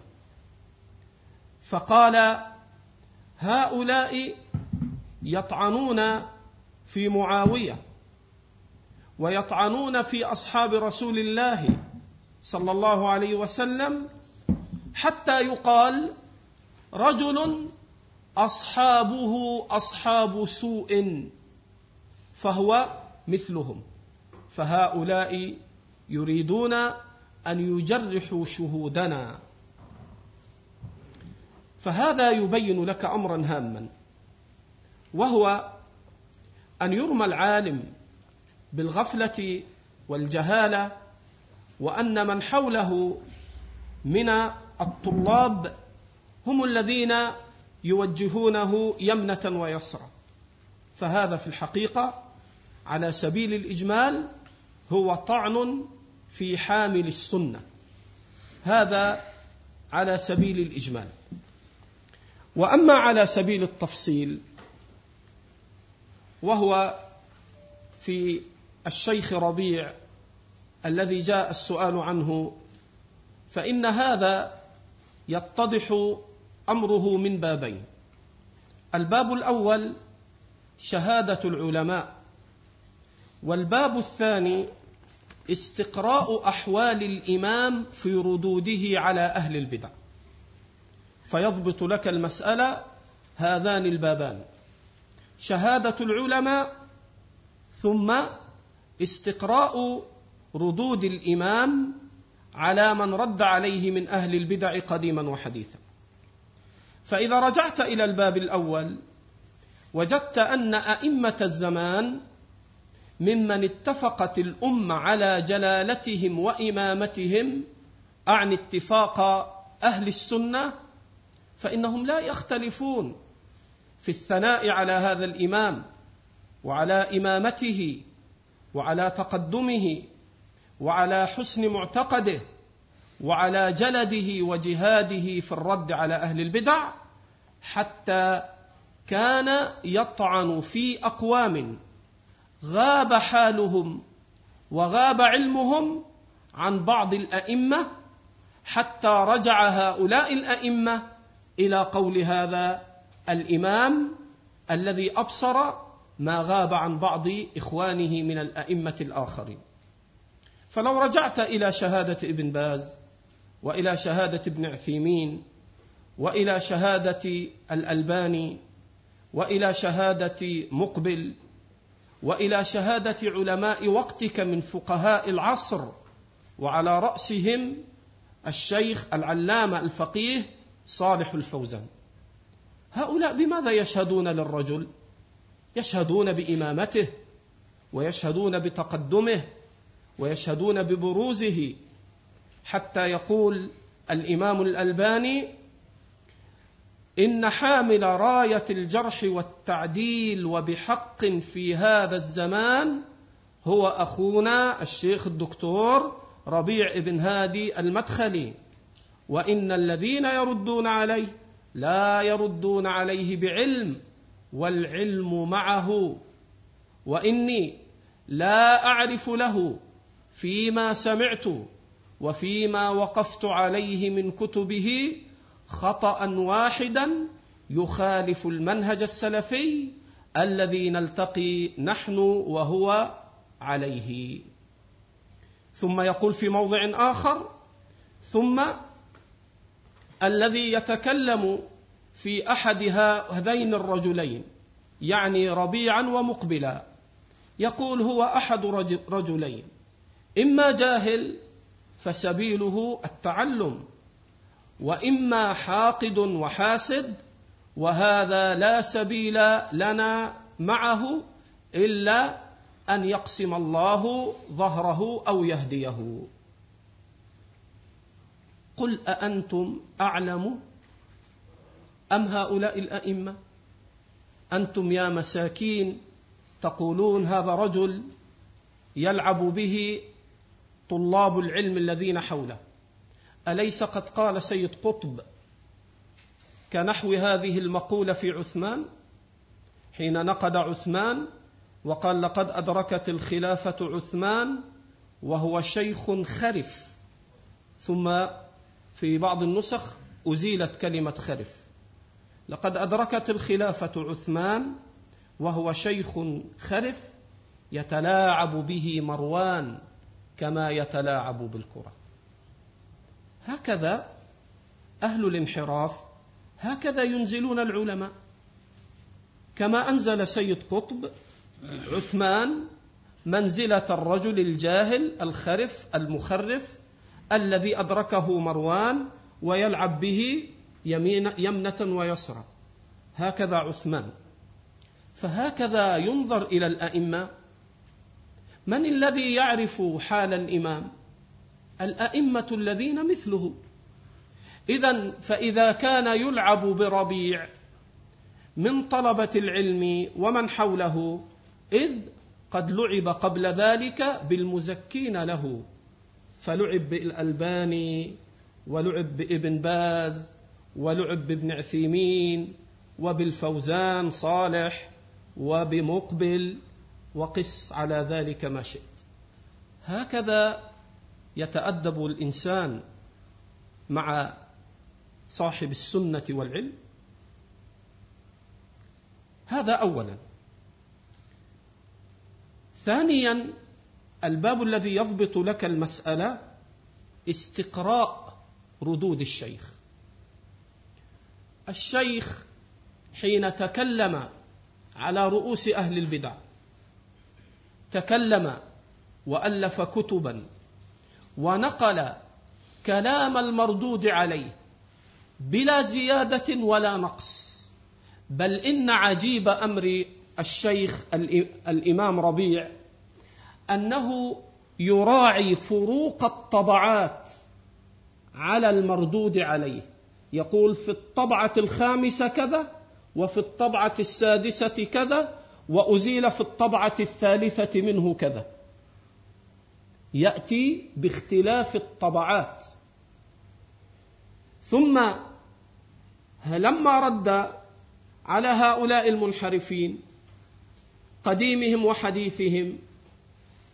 فقال هؤلاء يطعنون في معاوية ويطعنون في أصحاب رسول الله صلى الله عليه وسلم حتى يقال رجل أصحابه أصحاب سوء فهو مثلهم. فهؤلاء يريدون أن يجرحوا شهودنا. فهذا يبين لك امرا هاما وهو أن يرمى العالم بالغفلة والجهالة وأن من حوله من الطلاب هم الذين يوجهونه يمنة ويسرى فهذا في الحقيقة على سبيل الإجمال هو طعن في حامل السنة. هذا على سبيل الإجمال. وأما على سبيل التفصيل وهو في الشيخ ربيع الذي جاء السؤال عنه فإن هذا يتضح أمره من بابين. الباب الأول شهادة العلماء والباب الثاني استقراء أحوال الإمام في ردوده على أهل البدع. فيضبط لك المسألة هذان البابان. شهادة العلماء ثم استقراء ردود الإمام على من رد عليه من أهل البدع قديما وحديثا. فإذا رجعت إلى الباب الأول وجدت أن أئمة الزمان ممن اتفقت الأمة على جلالتهم وإمامتهم اعني اتفاق أهل السنة فإنهم لا يختلفون في الثناء على هذا الإمام وعلى إمامته وعلى تقدمه وعلى حسن معتقده وعلى جلده وجهاده في الرد على أهل البدع حتى كان يطعن في أقوام غاب حالهم وغاب علمهم عن بعض الأئمة حتى رجع هؤلاء الأئمة إلى قول هذا الإمام الذي أبصر ما غاب عن بعض إخوانه من الأئمة الآخرين. فلو رجعت إلى شهادة ابن باز وإلى شهادة ابن عثيمين وإلى شهادة الألباني وإلى شهادة مقبل وإلى شهادة علماء وقتك من فقهاء العصر وعلى رأسهم الشيخ العلامة الفقيه صالح الفوزان. هؤلاء بماذا يشهدون للرجل؟ يشهدون بإمامته ويشهدون بتقدمه ويشهدون ببروزه. حتى يقول الإمام الألباني إن حامل راية الجرح والتعديل وبحق في هذا الزمان هو أخونا الشيخ الدكتور ربيع بن هادي المدخلي. وإن الذين يردون عليه لا يردون عليه بعلم والعلم معه. وإني لا أعرف له فيما سمعت وفيما وقفت عليه من كتبه خطأ واحدا يخالف المنهج السلفي الذي نلتقي نحن وهو عليه. ثم يقول في موضع آخر ثم الذي يتكلم في أحد هذين الرجلين يعني ربيعا ومقبلا يقول هو أحد رجلين إما جاهل فسبيله التعلم وإما حاقد وحاسد وهذا لا سبيل لنا معه إلا أن يقسم الله ظهره أو يهديه. قل أأنتم أعلم أم هؤلاء الأئمة؟ أنتم يا مساكين تقولون هذا رجل يلعب به طلاب العلم الذين حوله. أليس قد قال سيد قطب كنحو هذه المقولة في عثمان؟ حين نقد عثمان وقال لقد أدركت الخلافة عثمان وهو شيخ خرف ثم في بعض النسخ أزيلت كلمة خرف. لقد أدركت الخلافة عثمان وهو شيخ خرف يتلاعب به مروان كما يتلاعب بالكرة. هكذا أهل الانحراف هكذا ينزلون العلماء. كما أنزل سيد قطب عثمان منزلة الرجل الجاهل الخرف المخرف الذي أدركه مروان ويلعب به يمين يمنة ويسرى. هكذا عثمان. فهكذا ينظر إلى الأئمة. من الذي يعرف حال الإمام؟ الأئمة الذين مثله. اذا فإذا كان يلعب بربيع من طلبة العلم ومن حوله إذ قد لعب قبل ذلك بالمزكين له. فلعب بالألباني ولعب بابن باز ولعب بابن عثيمين وبالفوزان صالح وبمقبل وقس على ذلك ما شئت. هكذا يتأدب الإنسان مع صاحب السنة والعلم. هذا اولا. ثانيا الباب الذي يضبط لك المسألة استقراء ردود الشيخ. الشيخ حين تكلم على رؤوس أهل البدع تكلم وألف كتبا ونقل كلام المردود عليه بلا زيادة ولا نقص. بل إن عجيب أمر الشيخ الإمام ربيع أنه يراعي فروق الطبعات على المردود عليه. يقول في الطبعة الخامسة كذا وفي الطبعة السادسة كذا وأزيل في الطبعة الثالثة منه كذا. يأتي باختلاف الطبعات. ثم لما رد على هؤلاء المنحرفين قديمهم وحديثهم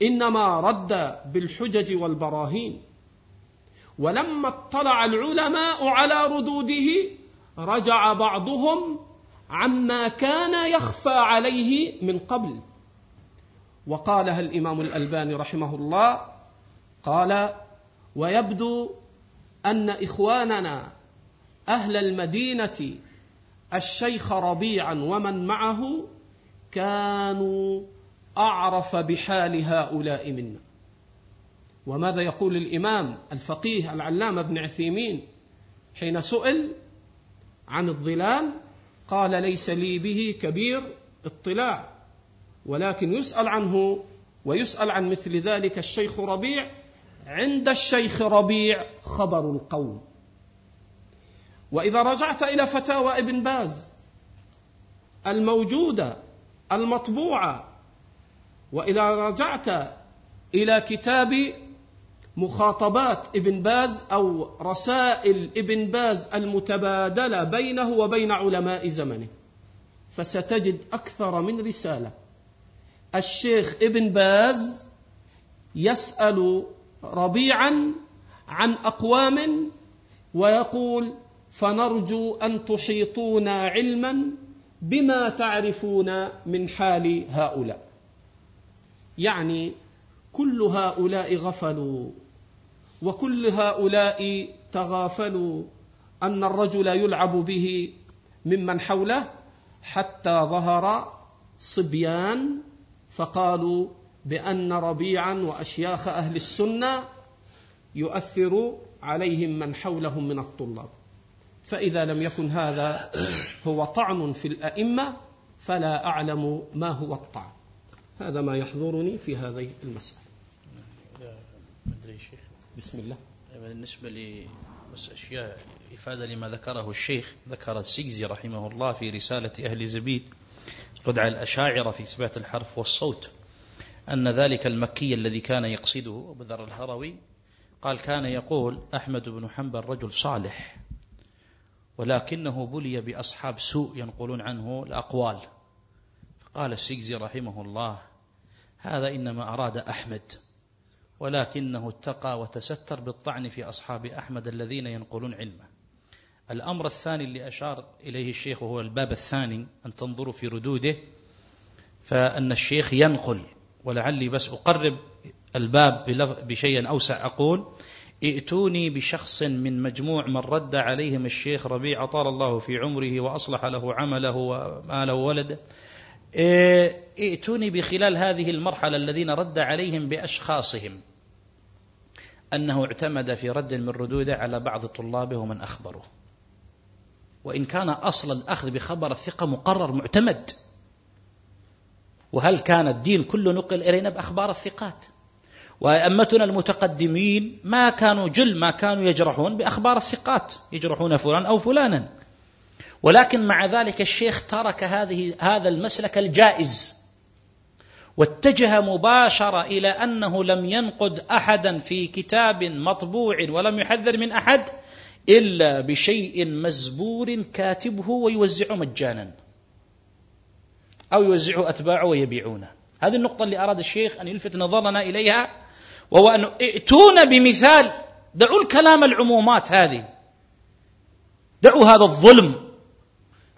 إنما رد بالحجج والبراهين. ولما اطلع العلماء على ردوده رجع بعضهم عما كان يخفى عليه من قبل. وقالها الامام الألباني رحمه الله قال ويبدو أن إخواننا أهل المدينة الشيخ ربيعا ومن معه كانوا أعرف بحال هؤلاء منا. وماذا يقول الإمام الفقيه العلامة ابن عثيمين حين سئل عن الظلال؟ قال ليس لي به كبير اطلاع ولكن يسأل عنه ويسأل عن مثل ذلك الشيخ ربيع. عند الشيخ ربيع خبر القوم. وإذا رجعت إلى فتاوى ابن باز الموجودة المطبوعة وإذا رجعت إلى كتاب مخاطبات ابن باز أو رسائل ابن باز المتبادلة بينه وبين علماء زمنه فستجد أكثر من رسالة. الشيخ ابن باز يسأل ربيعا عن أقوام ويقول فنرجو أن تحيطونا علما بما تعرفون من حال هؤلاء. يعني كل هؤلاء غفلوا وكل هؤلاء تغافلوا أن الرجل يلعب به ممن حوله حتى ظهر صبيان فقالوا بأن ربيعا وأشياخ أهل السنة يؤثر عليهم من حولهم من الطلاب. فإذا لم يكن هذا هو طعن في الأئمة فلا أعلم ما هو الطعن. هذا ما يحضرني في هذه المسألة. شيخ. بسم الله. بالنسبة لي بس أشياء إفادة لما ذكره الشيخ. ذكر السجزي رحمه الله في رسالة أهل زبيد ردع الأشاعرة في إثبات الحرف والصوت أن ذلك المكي الذي كان يقصده أبو ذر الهروي قال كان يقول أحمد بن حنبل رجل صالح ولكنه بلي بأصحاب سوء ينقلون عنه الأقوال فقال السجزي رحمه الله هذا إنما أراد أحمد ولكنه اتقى وتستر بالطعن في أصحاب أحمد الذين ينقلون علمه. الأمر الثاني اللي أشار إليه الشيخ وهو الباب الثاني أن تنظروا في ردوده فأن الشيخ ينقل ولعلي بس أقرب الباب بشيء أوسع. أقول ائتوني بشخص من مجموع من رد عليهم الشيخ ربيع طال الله في عمره وأصلح له عمله وماله وولده. ائتوني بخلال هذه المرحلة الذين رد عليهم بأشخاصهم. أنه اعتمد في رد من ردوده على بعض طلابه ومن أخبره. وإن كان أصل الأخذ بخبر الثقة مقرر معتمد. وهل كان الدين كله نقل إلينا بأخبار الثقات؟ وأئمتنا المتقدمين ما كانوا جل ما كانوا يجرحون بأخبار الثقات. يجرحون فلان أو فلانا. ولكن مع ذلك الشيخ ترك هذه هذا المسلك الجائز واتجه مباشرة إلى أنه لم ينقد أحدا في كتاب مطبوع ولم يحذر من أحد إلا بشيء مزبور كاتبه ويوزعه مجانا أو يوزعه أتباعه ويبيعونه. هذه النقطة اللي أراد الشيخ أن يلفت نظرنا إليها وهو أن ائتونا بمثال دعوا الكلام العمومات هذه دعوا هذا الظلم.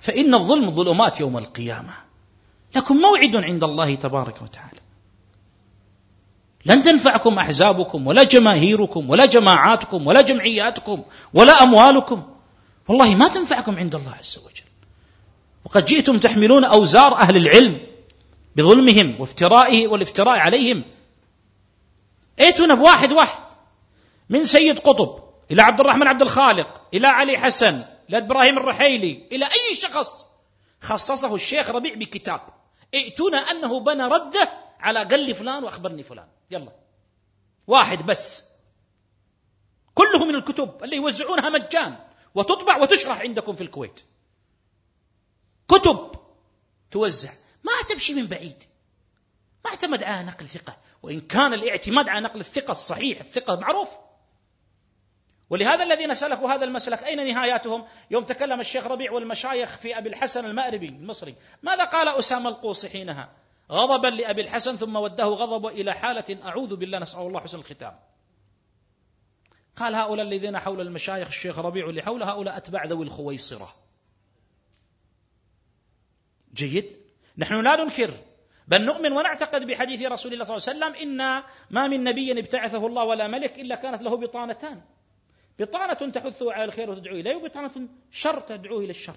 فإن الظلم ظلمات يوم القيامة. لكم موعد عند الله تبارك وتعالى. لن تنفعكم أحزابكم ولا جماهيركم ولا جماعاتكم ولا جمعياتكم ولا أموالكم. والله ما تنفعكم عند الله عز وجل. وقد جئتم تحملون أوزار أهل العلم بظلمهم وافترائه والافتراء عليهم. ائتنا بواحد واحد. من سيد قطب إلى عبد الرحمن عبد الخالق إلى علي حسن إلى إبراهيم الرحيلي إلى أي شخص؟ خصصه الشيخ ربيع بكتاب. ائتنا أنه بنى رده على قل لي فلان وأخبرني فلان. يلا. واحد بس. كله من الكتب اللي يوزعونها مجان وتطبع وتشرح عندكم في الكويت. كتب توزع. ما تمشي من بعيد. ما اعتمد على نقل ثقة. وإن كان الاعتماد على نقل الثقة الصحيح الثقة معروف ولهذا الذين سلكوا هذا المسلك أين نهاياتهم؟ يوم تكلم الشيخ ربيع والمشايخ في أبي الحسن المأربي المصري. ماذا قال أسامة القوصي حينها؟ غضبا لأبي الحسن ثم وده غضب إلى حالة أعوذ بالله نسأل الله حسن الختام. قال هؤلاء الذين حول المشايخ الشيخ ربيع اللي حول هؤلاء أتباع ذوي الخويصرة. جيد؟ نحن لا ننكر بل نؤمن ونعتقد بحديث رسول الله صلى الله عليه وسلم إن ما من نبي ابتعثه الله ولا ملك إلا كانت له بطانتان. بطانة تحثه على الخير وتدعوه إليه وبطانة شر تدعوه إلى الشر.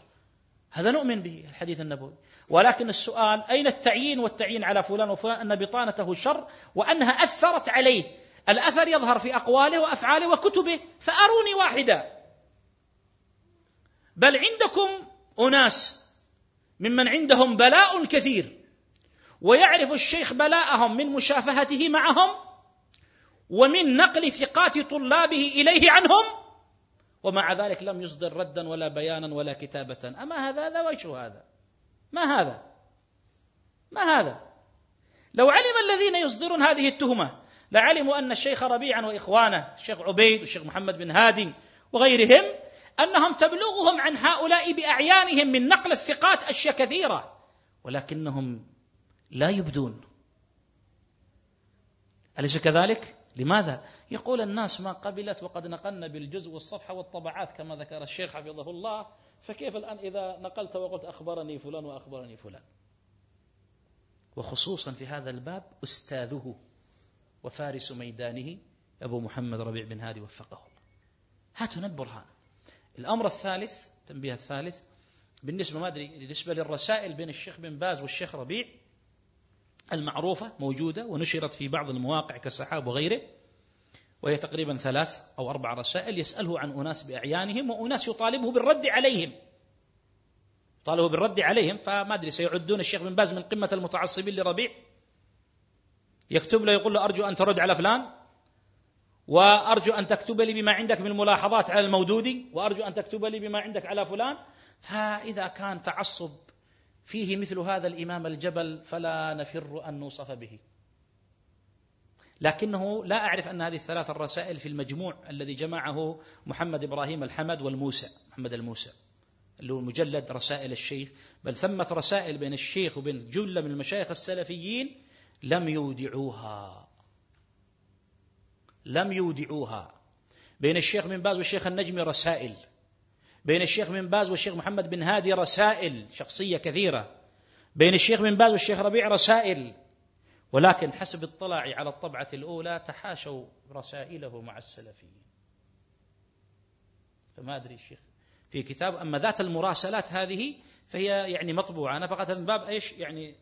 هذا نؤمن به الحديث النبوي. ولكن السؤال أين التعيين والتعيين على فلان وفلان أن بطانته شر وأنها أثرت عليه؟ الأثر يظهر في أقواله وأفعاله وكتبه فأروني واحدا بل عندكم أناس ممن عندهم بلاء كثير ويعرف الشيخ بلاءهم من مشافهته معهم ومن نقل ثقات طلابه إليه عنهم ومع ذلك لم يصدر ردا ولا بيانا ولا كتابة. أما هذا هذا وجه هذا. ما هذا؟ ما هذا؟ لو علم الذين يصدرون هذه التهمة لعلموا أن الشيخ ربيعا وإخوانه الشيخ عبيد والشيخ محمد بن هادي وغيرهم أنهم تبلغهم عن هؤلاء بأعيانهم من نقل الثقات أشياء كثيرة ولكنهم لا يبدون. أليس كذلك؟ لماذا؟ يقول الناس ما قبلت وقد نقلنا بالجزء والصفحه والطبعات كما ذكر الشيخ حفظه الله فكيف الآن إذا نقلت وقلت أخبرني فلان وأخبرني فلان؟ وخصوصا في هذا الباب أستاذه وفارس ميدانه أبو محمد ربيع بن هادي وفقه الله. هاتوا البرهان الأمر الثالث التنبيه الثالث بالنسبة ما أدري بالنسبة للرسائل بين الشيخ بن باز والشيخ ربيع المعروفة موجودة ونشرت في بعض المواقع كالسحاب وغيره وهي تقريبا ثلاث أو أربع رسائل يسأله عن أناس بأعيانهم وأناس يطالبه بالرد عليهم. طالبوا بالرد عليهم فما أدري سيعدون الشيخ بن باز من قمة المتعصبين لربيع. يكتب له يقول له أرجو أن ترد على فلان وأرجو أن تكتب لي بما عندك من ملاحظات على المودودي وأرجو أن تكتب لي بما عندك على فلان. فإذا كان تعصب فيه مثل هذا الإمام الجبل فلا نفر أن نوصف به. لكنه لا أعرف أن هذه الثلاث الرسائل في المجموع الذي جمعه محمد إبراهيم الحمد والموسى محمد الموسى اللي هو مجلد رسائل الشيخ. بل ثمة رسائل بين الشيخ وبين جلة من المشايخ السلفيين لم يودعوها. لم يودعوها. بين الشيخ بن باز والشيخ النجمي رسائل. بين الشيخ بن باز والشيخ محمد بن هادي رسائل شخصية كثيرة. بين الشيخ بن باز والشيخ ربيع رسائل. ولكن حسب اطلاعي على الطبعة الأولى تحاشوا رسائله مع السلفيين. فما أدري الشيخ في كتاب أما ذات المراسلات هذه فهي يعني مطبوعة. أنا فقط هذا الباب إيش؟ يعني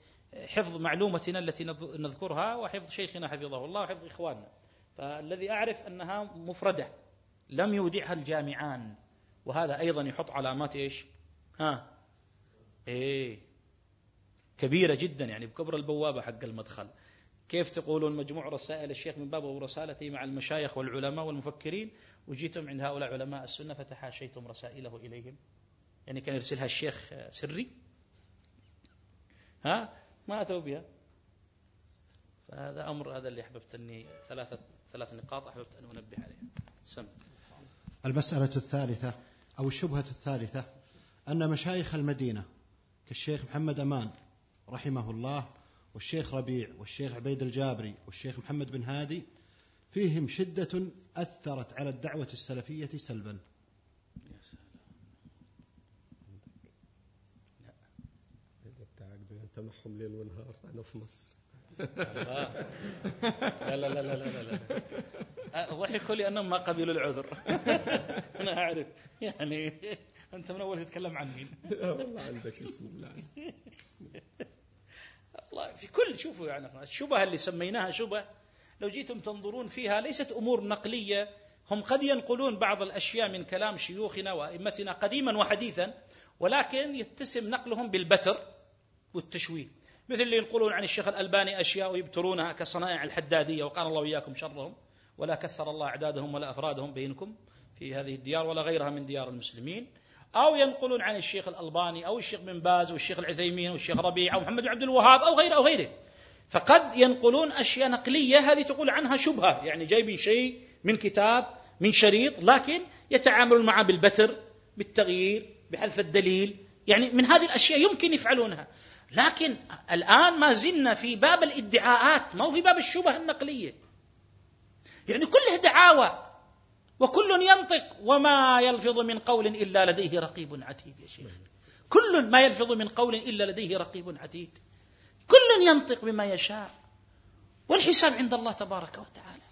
حفظ معلومتنا التي نذكرها وحفظ شيخنا حفظه الله وحفظ إخواننا. فالذي أعرف أنها مفردة لم يودعها الجامعان. وهذا أيضا يحط علامات إيش؟ ها؟ إيه. كبيرة جدا يعني بكبر البوابة حق المدخل. كيف تقولون مجموع رسائل الشيخ من باب ورسالته مع المشايخ والعلماء والمفكرين؟ وجيتم عند هؤلاء علماء السنة فتحاشيتم رسائله إليهم. يعني كان يرسلها الشيخ سري. ها؟ ما أتوا بها. فهذا أمر هذا اللي أحببت أني ثلاثة ثلاث نقاط أحببت أن أنبه عليها. سم. المسألة الثالثة أو الشبهة الثالثة أن مشايخ المدينة كالشيخ محمد أمان رحمه الله والشيخ ربيع والشيخ عبيد الجابري والشيخ محمد بن هادي فيهم شدة أثرت على الدعوة السلفية سلبا تمحهم ليل ونهار أنا في مصر لا لا لا لا لا لا ضحكوا لي أنهم ما قبلوا العذر. أنا أعرف. يعني أنت من أول تتكلم عن مين؟ والله عندك اسم الله. الله في كل شوفوا يعني الشبهة اللي سميناها شبهة لو جيتم تنظرون فيها ليست أمور نقلية. هم قد ينقلون بعض الأشياء من كلام شيوخنا وأئمتنا قديما وحديثا ولكن يتسم نقلهم بالبتر والتشويه. مثل اللي ينقلون عن الشيخ الألباني أشياء ويبترونها كصنائع الحدادية وقال الله واياكم شرهم ولا كثر الله أعدادهم ولا أفرادهم بينكم في هذه الديار ولا غيرها من ديار المسلمين. أو ينقلون عن الشيخ الألباني أو الشيخ بن باز والشيخ العثيمين والشيخ ربيع أو محمد بن عبد الوهاب أو غيره أو غيره. فقد ينقلون أشياء نقلية هذه تقول عنها شبهة يعني جايبين شيء من كتاب من شريط لكن يتعاملون معه بالبتر بالتغيير بحذف الدليل يعني من هذه الأشياء يمكن يفعلونها. لكن الآن ما زلنا في باب الادعاءات ما هو في باب الشبه النقلية. يعني كلها دعاوى وكل ينطق وما يلفظ من قول إلا لديه رقيب عتيد يا شيخ. كل ما يلفظ من قول إلا لديه رقيب عتيد. كل ينطق بما يشاء. والحساب عند الله تبارك وتعالى.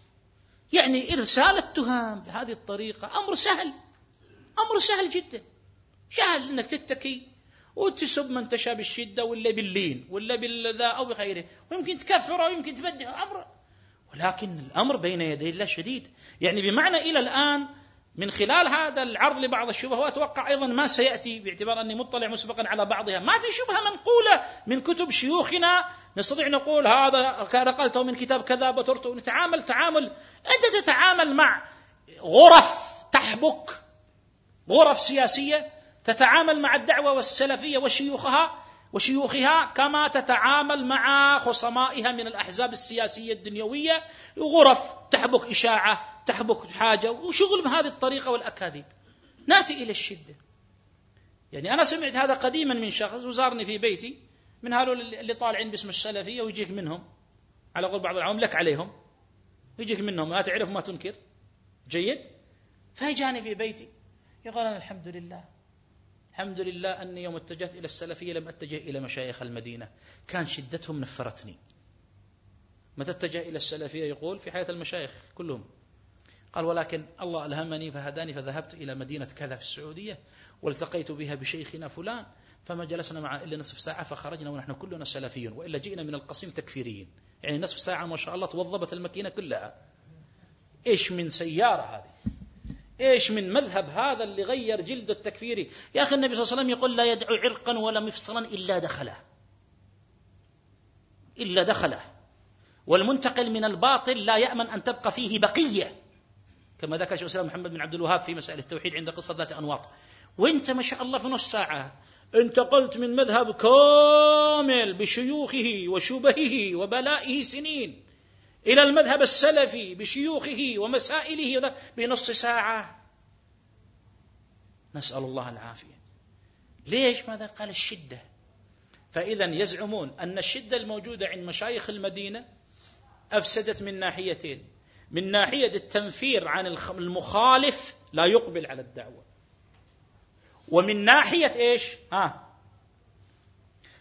يعني إرسال التهام بهذه الطريقة أمر سهل. أمر سهل جدا. سهل إنك تتكي وتسب من تشاء بالشدة ولا باللين ولا بالذا أو بغيره ويمكن تكفره ويمكن تبدع أمر ولكن الأمر بين يدي الله شديد. يعني بمعنى إلى الآن من خلال هذا العرض لبعض الشبهات أتوقع أيضا ما سيأتي باعتبار أني مطلع مسبقا على بعضها. ما في شبهة منقولة من كتب شيوخنا. نستطيع نقول هذا نقلته من كتاب كذا بترته نتعامل تعامل. أنت تتعامل مع غرف تحبك. غرف سياسية. تتعامل مع الدعوة والسلفية وشيوخها وشيوخها كما تتعامل مع خصمائها من الأحزاب السياسية الدنيوية. غرف تحبك إشاعة تحبك حاجة وشغل بهذه الطريقة والأكاذيب. نأتي إلى الشدة. يعني أنا سمعت هذا قديما من شخص وزارني في بيتي من هذول اللي طالعين باسم السلفية ويجيك منهم. على قول بعض العوام لك عليهم. يجيك منهم. ما تعرف ما تنكر. جيد. فيجاني في بيتي. يقول أنا الحمد لله. الحمد لله أني يوم اتجهت إلى السلفية لم أتجه إلى مشايخ المدينة. كان شدتهم نفرتني. متى اتجه إلى السلفية؟ يقول في حياة المشايخ كلهم. قال ولكن الله ألهمني فهداني فذهبت إلى مدينة كذا في السعودية والتقيت بها بشيخنا فلان فما جلسنا معه إلا نصف ساعة فخرجنا ونحن كلنا سلفيون وإلا جئنا من القصيم تكفيريين. يعني نصف ساعة ما شاء الله توظبت الماكينة كلها. إيش من سيارة هذه؟ إيش من مذهب هذا اللي غير جلده التكفيري يا أخي النبي صلى الله عليه وسلم يقول لا يدعو عرقا ولا مفصلا إلا دخله. إلا دخله. والمنتقل من الباطل لا يأمن أن تبقى فيه بقية. كما ذكر شيخ الإسلام محمد بن عبد الوهاب في مسائل التوحيد عند قصة ذات أنواط. وأنت ما شاء الله في نص ساعة انتقلت من مذهب كامل بشيوخه وشبهه وبلائه سنين. إلى المذهب السلفي بشيوخه ومسائله بنص ساعة. نسأل الله العافية. ليش ماذا قال الشدة؟ فإذا يزعمون أن الشدة الموجودة عند مشايخ المدينة أفسدت من ناحيتين. من ناحية التنفير عن المخالف لا يقبل على الدعوة. ومن ناحية إيش؟ ها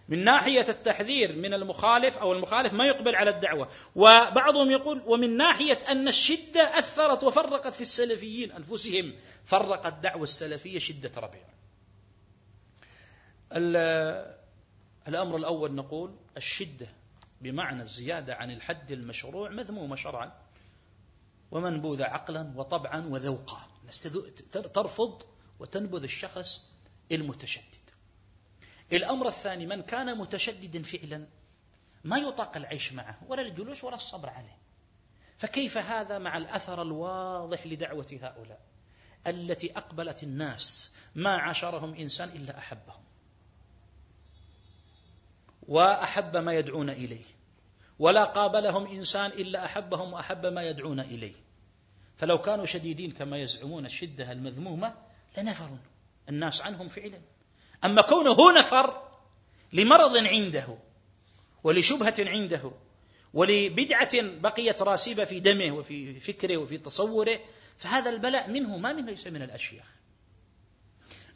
من ناحية التحذير من المخالف أو المخالف ما يقبل على الدعوة. وبعضهم يقول ومن ناحية أن الشدة أثرت وفرقت في السلفيين أنفسهم. فرقت الدعوة السلفية شدة ربيع. الأمر الأول نقول الشدة بمعنى الزيادة عن الحد المشروع مذمومة شرعا ومنبوذة عقلا وطبعا وذوقا. ترفض وتنبذ الشخص المتشدد. الأمر الثاني من كان متشددا فعلا ما يطاق العيش معه ولا الجلوس ولا الصبر عليه. فكيف هذا مع الأثر الواضح لدعوة هؤلاء؟ التي أقبلت الناس ما عاشرهم إنسان إلا أحبهم. وأحب ما يدعون إليه. ولا قابلهم إنسان إلا أحبهم وأحب ما يدعون إليه. فلو كانوا شديدين كما يزعمون الشدة المذمومة لنفروا الناس عنهم فعلا. أما كونه هو نفر لمرض عنده ولشبهة عنده ولبدعة بقيت راسبة في دمه وفي فكره وفي تصوره فهذا البلاء منه ما من ليس من الأشياخ.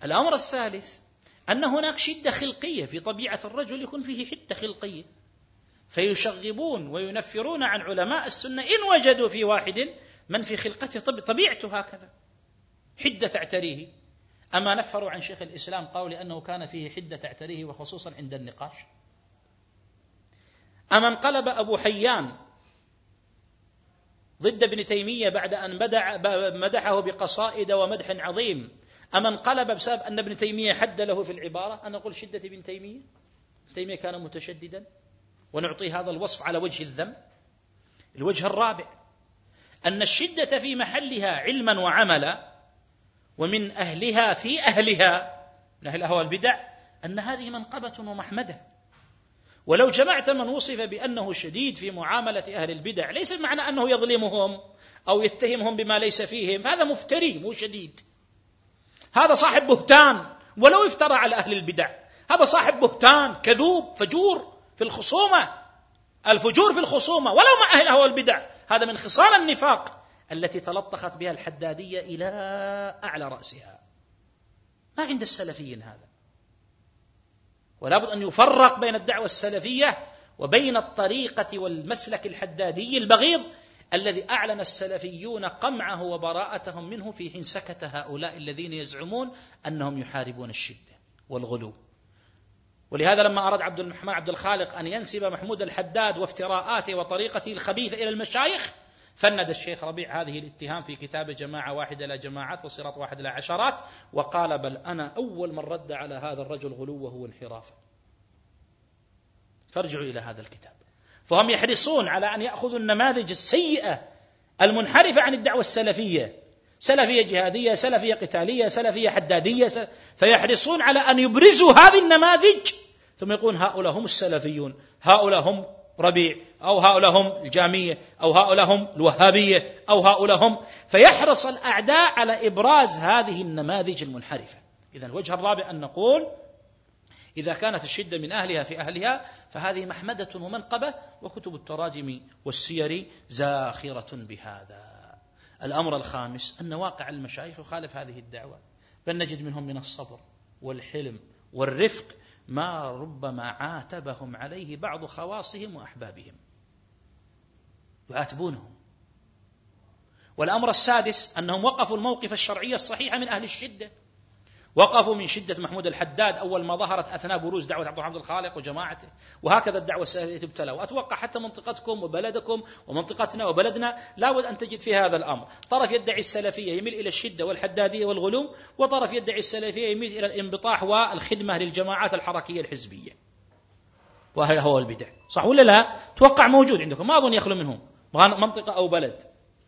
الأمر الثالث أن هناك شدة خلقية في طبيعة الرجل يكون فيه حدة خلقية. فيشغبون وينفرون عن علماء السنة إن وجدوا في واحد من في خلقته طبيعته هكذا. حدة تعتريه. أما نفروا عن شيخ الإسلام قالوا لأنه كان فيه حدة تعتريه وخصوصا عند النقاش. أما انقلب أبو حيان ضد ابن تيمية بعد أن مدحه بقصائد ومدح عظيم. أما انقلب بسبب أن ابن تيمية حد له في العبارة. أنا أقول شدة ابن تيمية. ابن تيمية كان متشددا. ونعطي هذا الوصف على وجه الذم. الوجه الرابع. أن الشدة في محلها علما وعملا ومن أهلها في أهلها. من أهل الأهواء البدع أن هذه منقبة ومحمدة. ولو جمعت من وصف بأنه شديد في معاملة أهل البدع ليس معنى أنه يظلمهم أو يتهمهم بما ليس فيهم. هذا مفتري مو شديد. هذا صاحب بهتان. ولو افترى على أهل البدع. هذا صاحب بهتان كذوب فجور في الخصومة. الفجور في الخصومة. ولو مع أهل الأهواء والبدع هذا من خصال النفاق. التي تلطخت بها الحدادية إلى أعلى رأسها. ما عند السلفيين هذا. ولا بد أن يفرق بين الدعوة السلفية وبين الطريقة والمسلك الحدادي البغيض الذي أعلن السلفيون قمعه وبراءتهم منه في حين سكت هؤلاء الذين يزعمون أنهم يحاربون الشدة والغلو. ولهذا لما أراد عبد الرحمن عبد الخالق أن ينسب محمود الحداد وافتراءاته وطريقته الخبيثة إلى المشايخ فند الشيخ ربيع هذه الاتهام في كتاب جماعة واحدة إلى جماعات وصراط واحد إلى عشرات وقال بل أنا أول من رد على هذا الرجل غلوه وانحرافه فارجعوا إلى هذا الكتاب. فهم يحرصون على أن يأخذوا النماذج السيئة المنحرفة عن الدعوة السلفية. سلفية جهادية سلفية قتالية سلفية حدادية فيحرصون على أن يبرزوا هذه النماذج. ثم يقول هؤلاء هم السلفيون هؤلاء هم ربيع أو هؤلاء هم الجامية أو هؤلاء هم الوهابية أو هؤلاء هم فيحرص الأعداء على إبراز هذه النماذج المنحرفة. إذا الوجه الرابع أن نقول إذا كانت الشدة من أهلها في أهلها فهذه محمدة ومنقبة وكتب التراجم والسير زاخرة بهذا. الأمر الخامس أن واقع المشايخ يخالف هذه الدعوة. بل نجد منهم من الصبر والحلم والرفق ما ربما عاتبهم عليه بعض خواصهم وأحبابهم يعاتبونهم والأمر السادس أنهم وقفوا الموقف الشرعي الصحيح من أهل الشدة. وقفوا من شدة محمود الحداد. أول ما ظهرت أثناء بروز دعوة عبد الرحمن الخالق وجماعته وهكذا الدعوة السلفية تبتلى. وأتوقع حتى منطقتكم وبلدكم ومنطقتنا وبلدنا لابد أن تجد في هذا الأمر. طرف يدعي السلفية يميل إلى الشدة والحدادية والغلو وطرف يدعي السلفية يميل إلى الانبطاح والخدمة للجماعات الحركية الحزبية. وهذا هو البدع. صح ولا لا؟ توقع موجود عندكم ما أظن يخلو منهم منطقة أو بلد.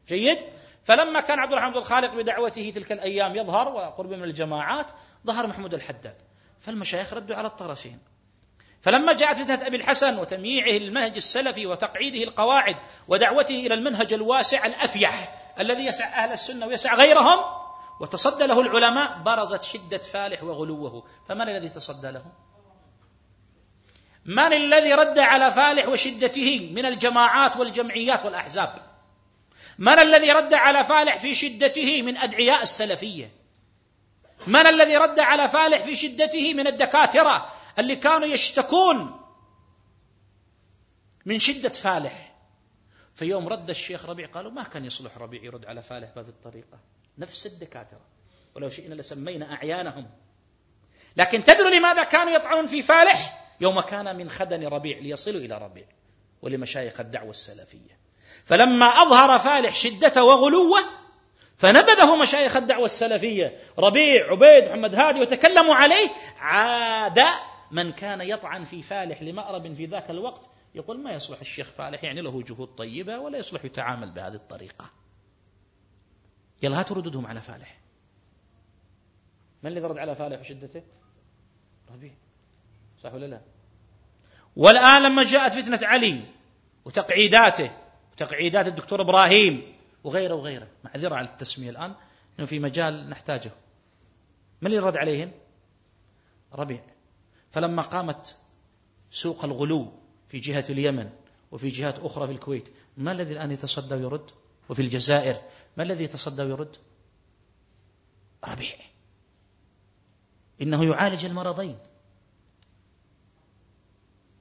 جيد؟ فلما كان عبد الرحمن بن الخالق بدعوته تلك الأيام يظهر وقرب من الجماعات ظهر محمود الحداد. فالمشايخ ردوا على الطرفين. فلما جاءت فتنة أبي الحسن وتمييعه للمنهج السلفي وتقعيده القواعد ودعوته إلى المنهج الواسع الأفيح الذي يسع أهل السنة ويسع غيرهم وتصدى له العلماء برزت شدة فالح وغلوه. فمن الذي تصدى له؟ من الذي رد على فالح وشدته من الجماعات والجمعيات والأحزاب؟ من الذي رد على فالح في شدته من أدعياء السلفية؟ من الذي رد على فالح في شدته من الدكاترة اللي كانوا يشتكون من شدة فالح؟ في يوم رد الشيخ ربيع قالوا ما كان يصلح ربيع يرد على فالح بهذه الطريقة. نفس الدكاترة. ولو شئنا لسمينا أعيانهم. لكن تدروا لماذا كانوا يطعنون في فالح؟ يوم كان من خدن ربيع ليصلوا إلى ربيع ولمشايخ الدعوة السلفية. فلما أظهر فالح شدته وغلوه فنبذه مشايخ الدعوة السلفية ربيع عبيد محمد هادي وتكلموا عليه عاد من كان يطعن في فالح لمأرب في ذاك الوقت يقول ما يصلح الشيخ فالح؟ يعني له جهود طيبة ولا يصلح يتعامل بهذه الطريقة. يلا هاتوا ردودهم على فالح. من الذي رد على فالح وشدته ربيع. صح ولا لا؟ والآن لما جاءت فتنة علي وتقعيداته وتقعيدات الدكتور إبراهيم وغيره وغيره معذره على التسمية الآن إنه في مجال نحتاجه من اللي رد عليهم؟ ربيع فلما قامت سوق الغلو في جهة اليمن وفي جهات أخرى في الكويت ما الذي الآن يتصدى ويرد؟ وفي الجزائر ما الذي يتصدى ويرد؟ ربيع إنه يعالج المرضين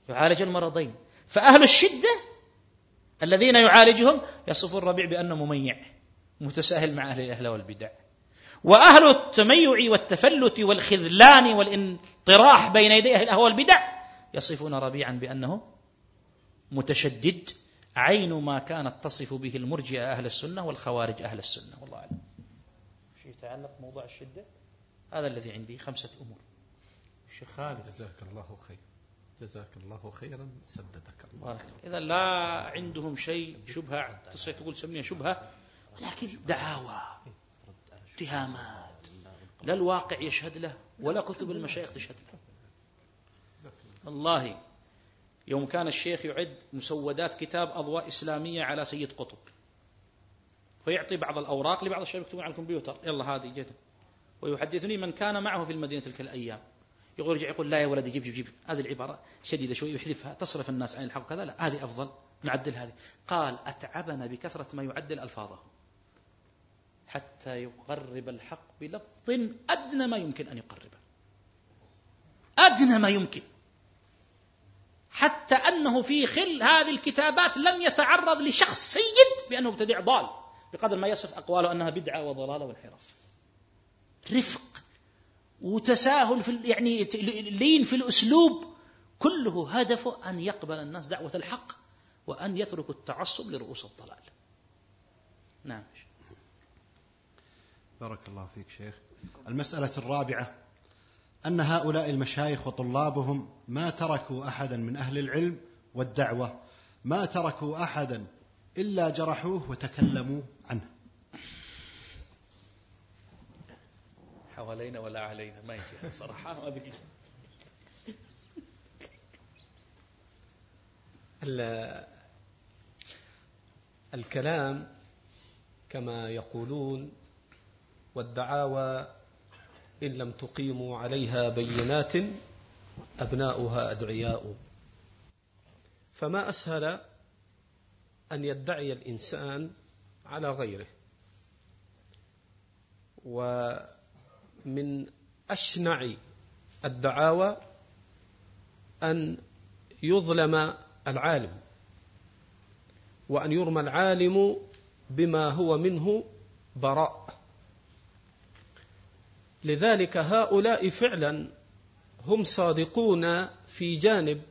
يعالج المرضين فأهل الشدة الذين يعالجهم يصفون الربيع بأنه مميع متساهل مع أهل الأهل والبدع. وأهل التميع والتفلت والخذلان والانطراح بين يدي أهل الأهواء والبدع يصفون ربيعا بأنه متشدد عين ما كانت تصف به المرجئة أهل السنة والخوارج أهل السنة. والله أعلم. شيء يتعلق موضوع الشدة؟ هذا الذي عندي خمسة أمور. شيخ خالد جزاك الله خير. جزاك الله خيرا سددك الله. إذا لا عندهم شيء شبهة تستطيع تقول سميها شبهة لكن دعاوى اتهامات. لا الواقع يشهد له ولا كتب المشايخ تشهد له. والله يوم كان الشيخ يعد مسودات كتاب أضواء إسلامية على سيد قطب ويعطي بعض الأوراق لبعض الشباب يكتبون على الكمبيوتر يلا هذه جت ويحدثني من كان معه في المدينة تلك الأيام. يقول يرجع يقول لا يا ولدي جيب جيب جيب. هذه العبارة شديدة شوي يحذفها. تصرف الناس عن الحق كذا لا هذه أفضل. نعدل هذه. قال أتعبنا بكثرة ما يعدل ألفاظه حتى يقرب الحق بلفظ أدنى ما يمكن أن يقربه. أدنى ما يمكن. حتى أنه في خل هذه الكتابات لم يتعرض لشخص سيد بأنه مبتدع ضال بقدر ما يصف أقواله أنها بدعة وضلالة وانحراف. رفق. وتساهل في يعني لين في الأسلوب كله. هدفه أن يقبل الناس دعوة الحق وأن يتركوا التعصب لرؤوس الضلال. نعم. بارك الله فيك شيخ. المسألة الرابعة أن هؤلاء المشايخ وطلابهم ما تركوا أحدا من أهل العلم والدعوة ما تركوا أحدا إلا جرحوه وتكلموا عنه. حوالينا ولا علينا. ما يجي صراحة. ما أدري الكلام كما يقولون والدعاوى إن لم تقيموا عليها بينات أبناؤها أدعياء. فما أسهل أن يدعي الإنسان على غيره؟ ومن أشنع الدعاوى أن يظلم العالم وأن يرمى العالم بما هو منه براء. لذلك هؤلاء فعلا هم صادقون في جانب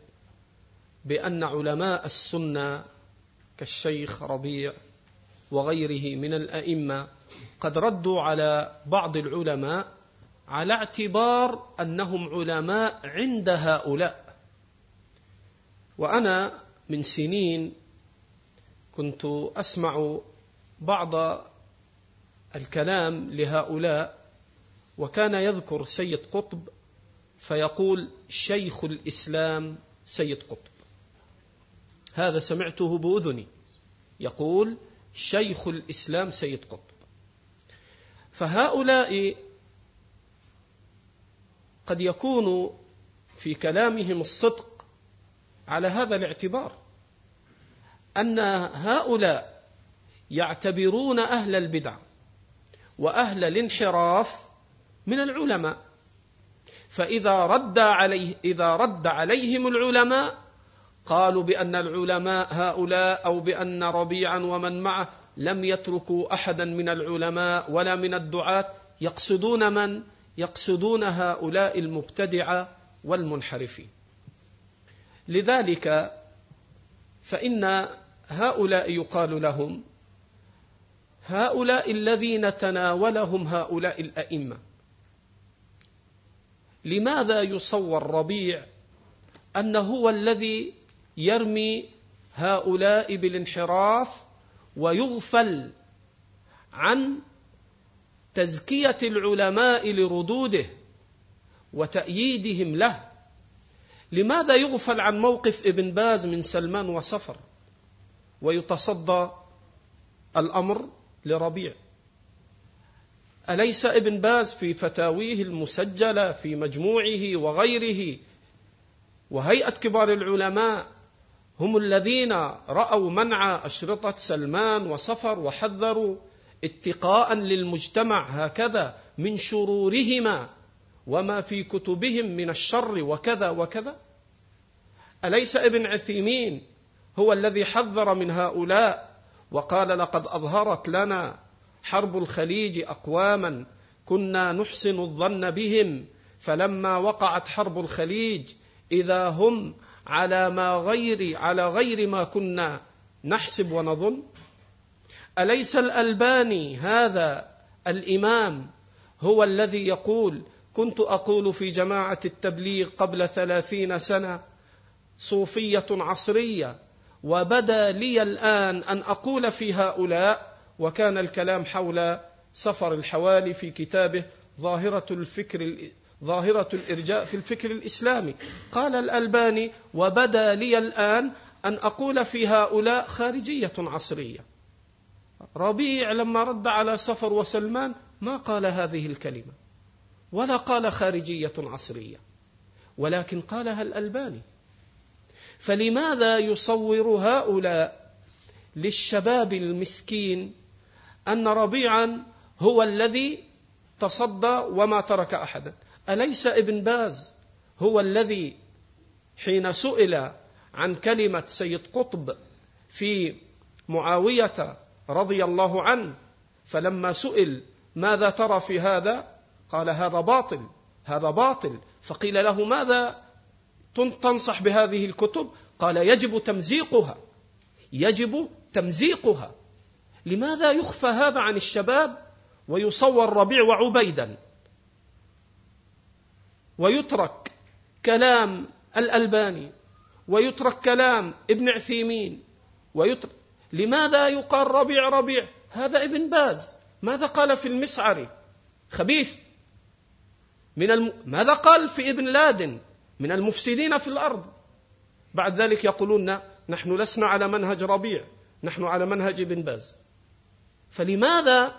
بأن علماء السنة كالشيخ ربيع وغيره من الأئمة قد ردوا على بعض العلماء على اعتبار أنهم علماء عند هؤلاء. وأنا من سنين كنت أسمع بعض الكلام لهؤلاء وكان يذكر سيد قطب فيقول شيخ الإسلام سيد قطب. هذا سمعته بأذني. يقول شيخ الإسلام سيد قطب. فهؤلاء قد يكون في كلامهم الصدق على هذا الاعتبار أن هؤلاء يعتبرون أهل البدع وأهل الانحراف من العلماء فإذا رد عليه إذا رد عليهم العلماء قالوا بأن العلماء هؤلاء أو بأن ربيعا ومن معه لم يتركوا أحدا من العلماء ولا من الدعاة يقصدون من؟ يقصدون هؤلاء المبتدعة والمنحرفين. لذلك فإن هؤلاء يقال لهم هؤلاء الذين تناولهم هؤلاء الأئمة. لماذا يصور ربيع أنه هو الذي يرمي هؤلاء بالانحراف ويغفل عن تزكية العلماء لردوده وتأييدهم له. لماذا يغفل عن موقف ابن باز من سلمان وصفر ويتصدى الأمر لربيع؟ أليس ابن باز في فتاويه المسجلة في مجموعه وغيره وهيئة كبار العلماء هم الذين رأوا منع أشرطة سلمان وصفر وحذروا اتقاء للمجتمع هكذا من شرورهما وما في كتبهم من الشر وكذا وكذا. أليس ابن عثيمين هو الذي حذر من هؤلاء وقال لقد أظهرت لنا حرب الخليج أقواما كنا نحسن الظن بهم فلما وقعت حرب الخليج إذا هم على ما غير على غير ما كنا نحسب ونظن؟ أليس الألباني هذا الإمام هو الذي يقول كنت أقول في جماعة التبليغ قبل ثلاثين سنة صوفية عصرية وبدا لي الآن أن أقول في هؤلاء وكان الكلام حول سفر الحوالي في كتابه ظاهرة الفكر ظاهرة الإرجاء في الفكر الإسلامي. قال الألباني وبدا لي الآن أن أقول في هؤلاء خارجية عصرية. ربيع لما رد على سفر وسلمان ما قال هذه الكلمة ولا قال خارجية عصرية ولكن قالها الألباني. فلماذا يصور هؤلاء للشباب المسكين أن ربيعا هو الذي تصدى وما ترك احدا؟ أليس ابن باز هو الذي حين سئل عن كلمة سيد قطب في معاوية رضي الله عنه فلما سئل ماذا ترى في هذا؟ قال هذا باطل هذا باطل. فقيل له ماذا تنصح بهذه الكتب؟ قال يجب تمزيقها يجب تمزيقها. لماذا يخفى هذا عن الشباب؟ ويصور ربيع وعبيدا. ويترك كلام الألباني ويترك كلام ابن عثيمين ويترك لماذا يقال ربيع ربيع؟ هذا ابن باز. ماذا قال في المسعري خبيث. من الم... ماذا قال في ابن لادن؟ من المفسدين في الأرض. بعد ذلك يقولون نحن لسنا على منهج ربيع نحن على منهج ابن باز. فلماذا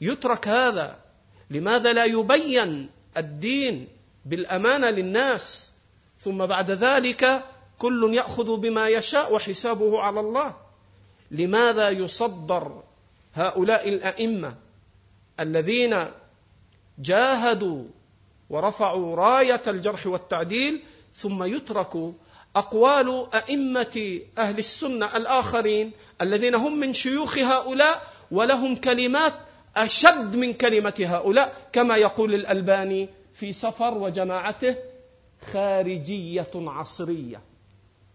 يترك هذا؟ لماذا لا يبين الدين بالأمانة للناس؟ ثم بعد ذلك كل يأخذ بما يشاء وحسابه على الله. لماذا يصدر هؤلاء الأئمة الذين جاهدوا ورفعوا راية الجرح والتعديل ثم يترك أقوال أئمة أهل السنة الآخرين الذين هم من شيوخ هؤلاء ولهم كلمات أشد من كلمة هؤلاء كما يقول الألباني في سفر وجماعته خارجية عصرية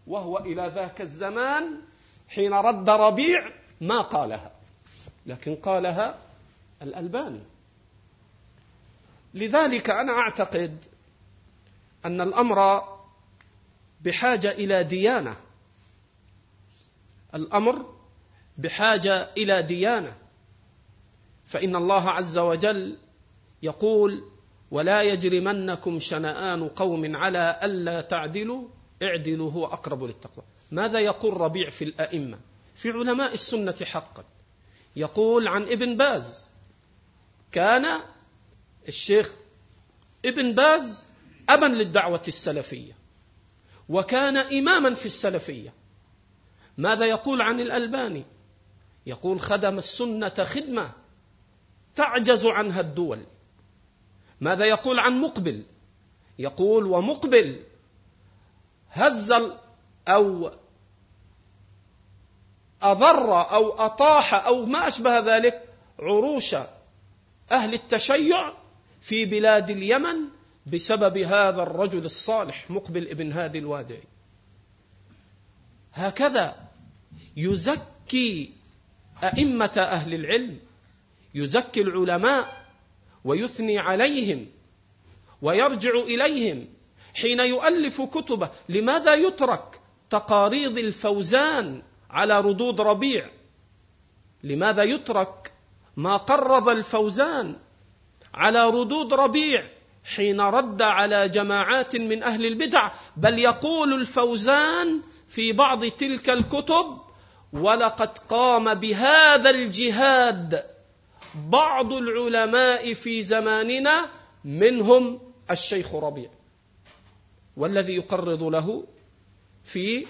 وهو إلى ذاك الزمان حين رد ربيع ما قالها. لكن قالها الألباني. لذلك أنا أعتقد أن الأمر بحاجة إلى ديانة. الأمر بحاجة إلى ديانة. فإن الله عز وجل يقول ولا يجرمنكم شنآن قوم على ألا تعدلوا اعدلوا هو أقرب للتقوى. ماذا يقول ربيع في الأئمة؟ في علماء السنة حقا. يقول عن ابن باز كان الشيخ ابن باز أبا للدعوة السلفية وكان إماما في السلفية. ماذا يقول عن الألباني؟ يقول خدم السنة خدمة تعجز عنها الدول. ماذا يقول عن مقبل؟ يقول ومقبل هز أو أضر أو أطاح أو ما أشبه ذلك عروش أهل التشيع في بلاد اليمن بسبب هذا الرجل الصالح مقبل ابن هادي الوادعي. هكذا يزكي أئمة أهل العلم يزكي العلماء ويثني عليهم ويرجع إليهم حين يؤلف كتبه. لماذا يترك تقاريض الفوزان على ردود ربيع. لماذا يترك ما قرض الفوزان على ردود ربيع حين رد على جماعات من أهل البدع؟ بل يقول الفوزان في بعض تلك الكتب ولقد قام بهذا الجهاد بعض العلماء في زماننا منهم الشيخ ربيع. والذي يقرض له في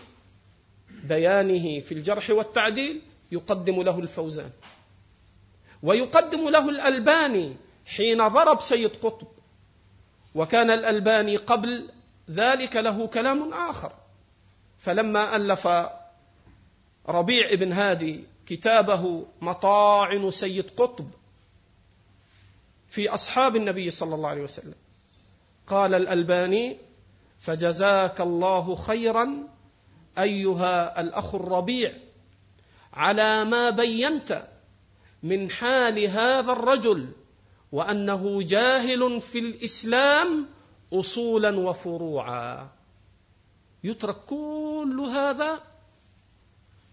بيانه في الجرح والتعديل يقدم له الفوزان. ويقدم له الألباني حين ضرب سيد قطب. وكان الألباني قبل ذلك له كلام آخر. فلما ألف ربيع بن هادي كتابه مطاعن سيد قطب في أصحاب النبي صلى الله عليه وسلم قال الألباني فجزاك الله خيرا أيها الأخ الربيع على ما بينت من حال هذا الرجل وأنه جاهل في الإسلام أصولا وفروعا. يترك كل هذا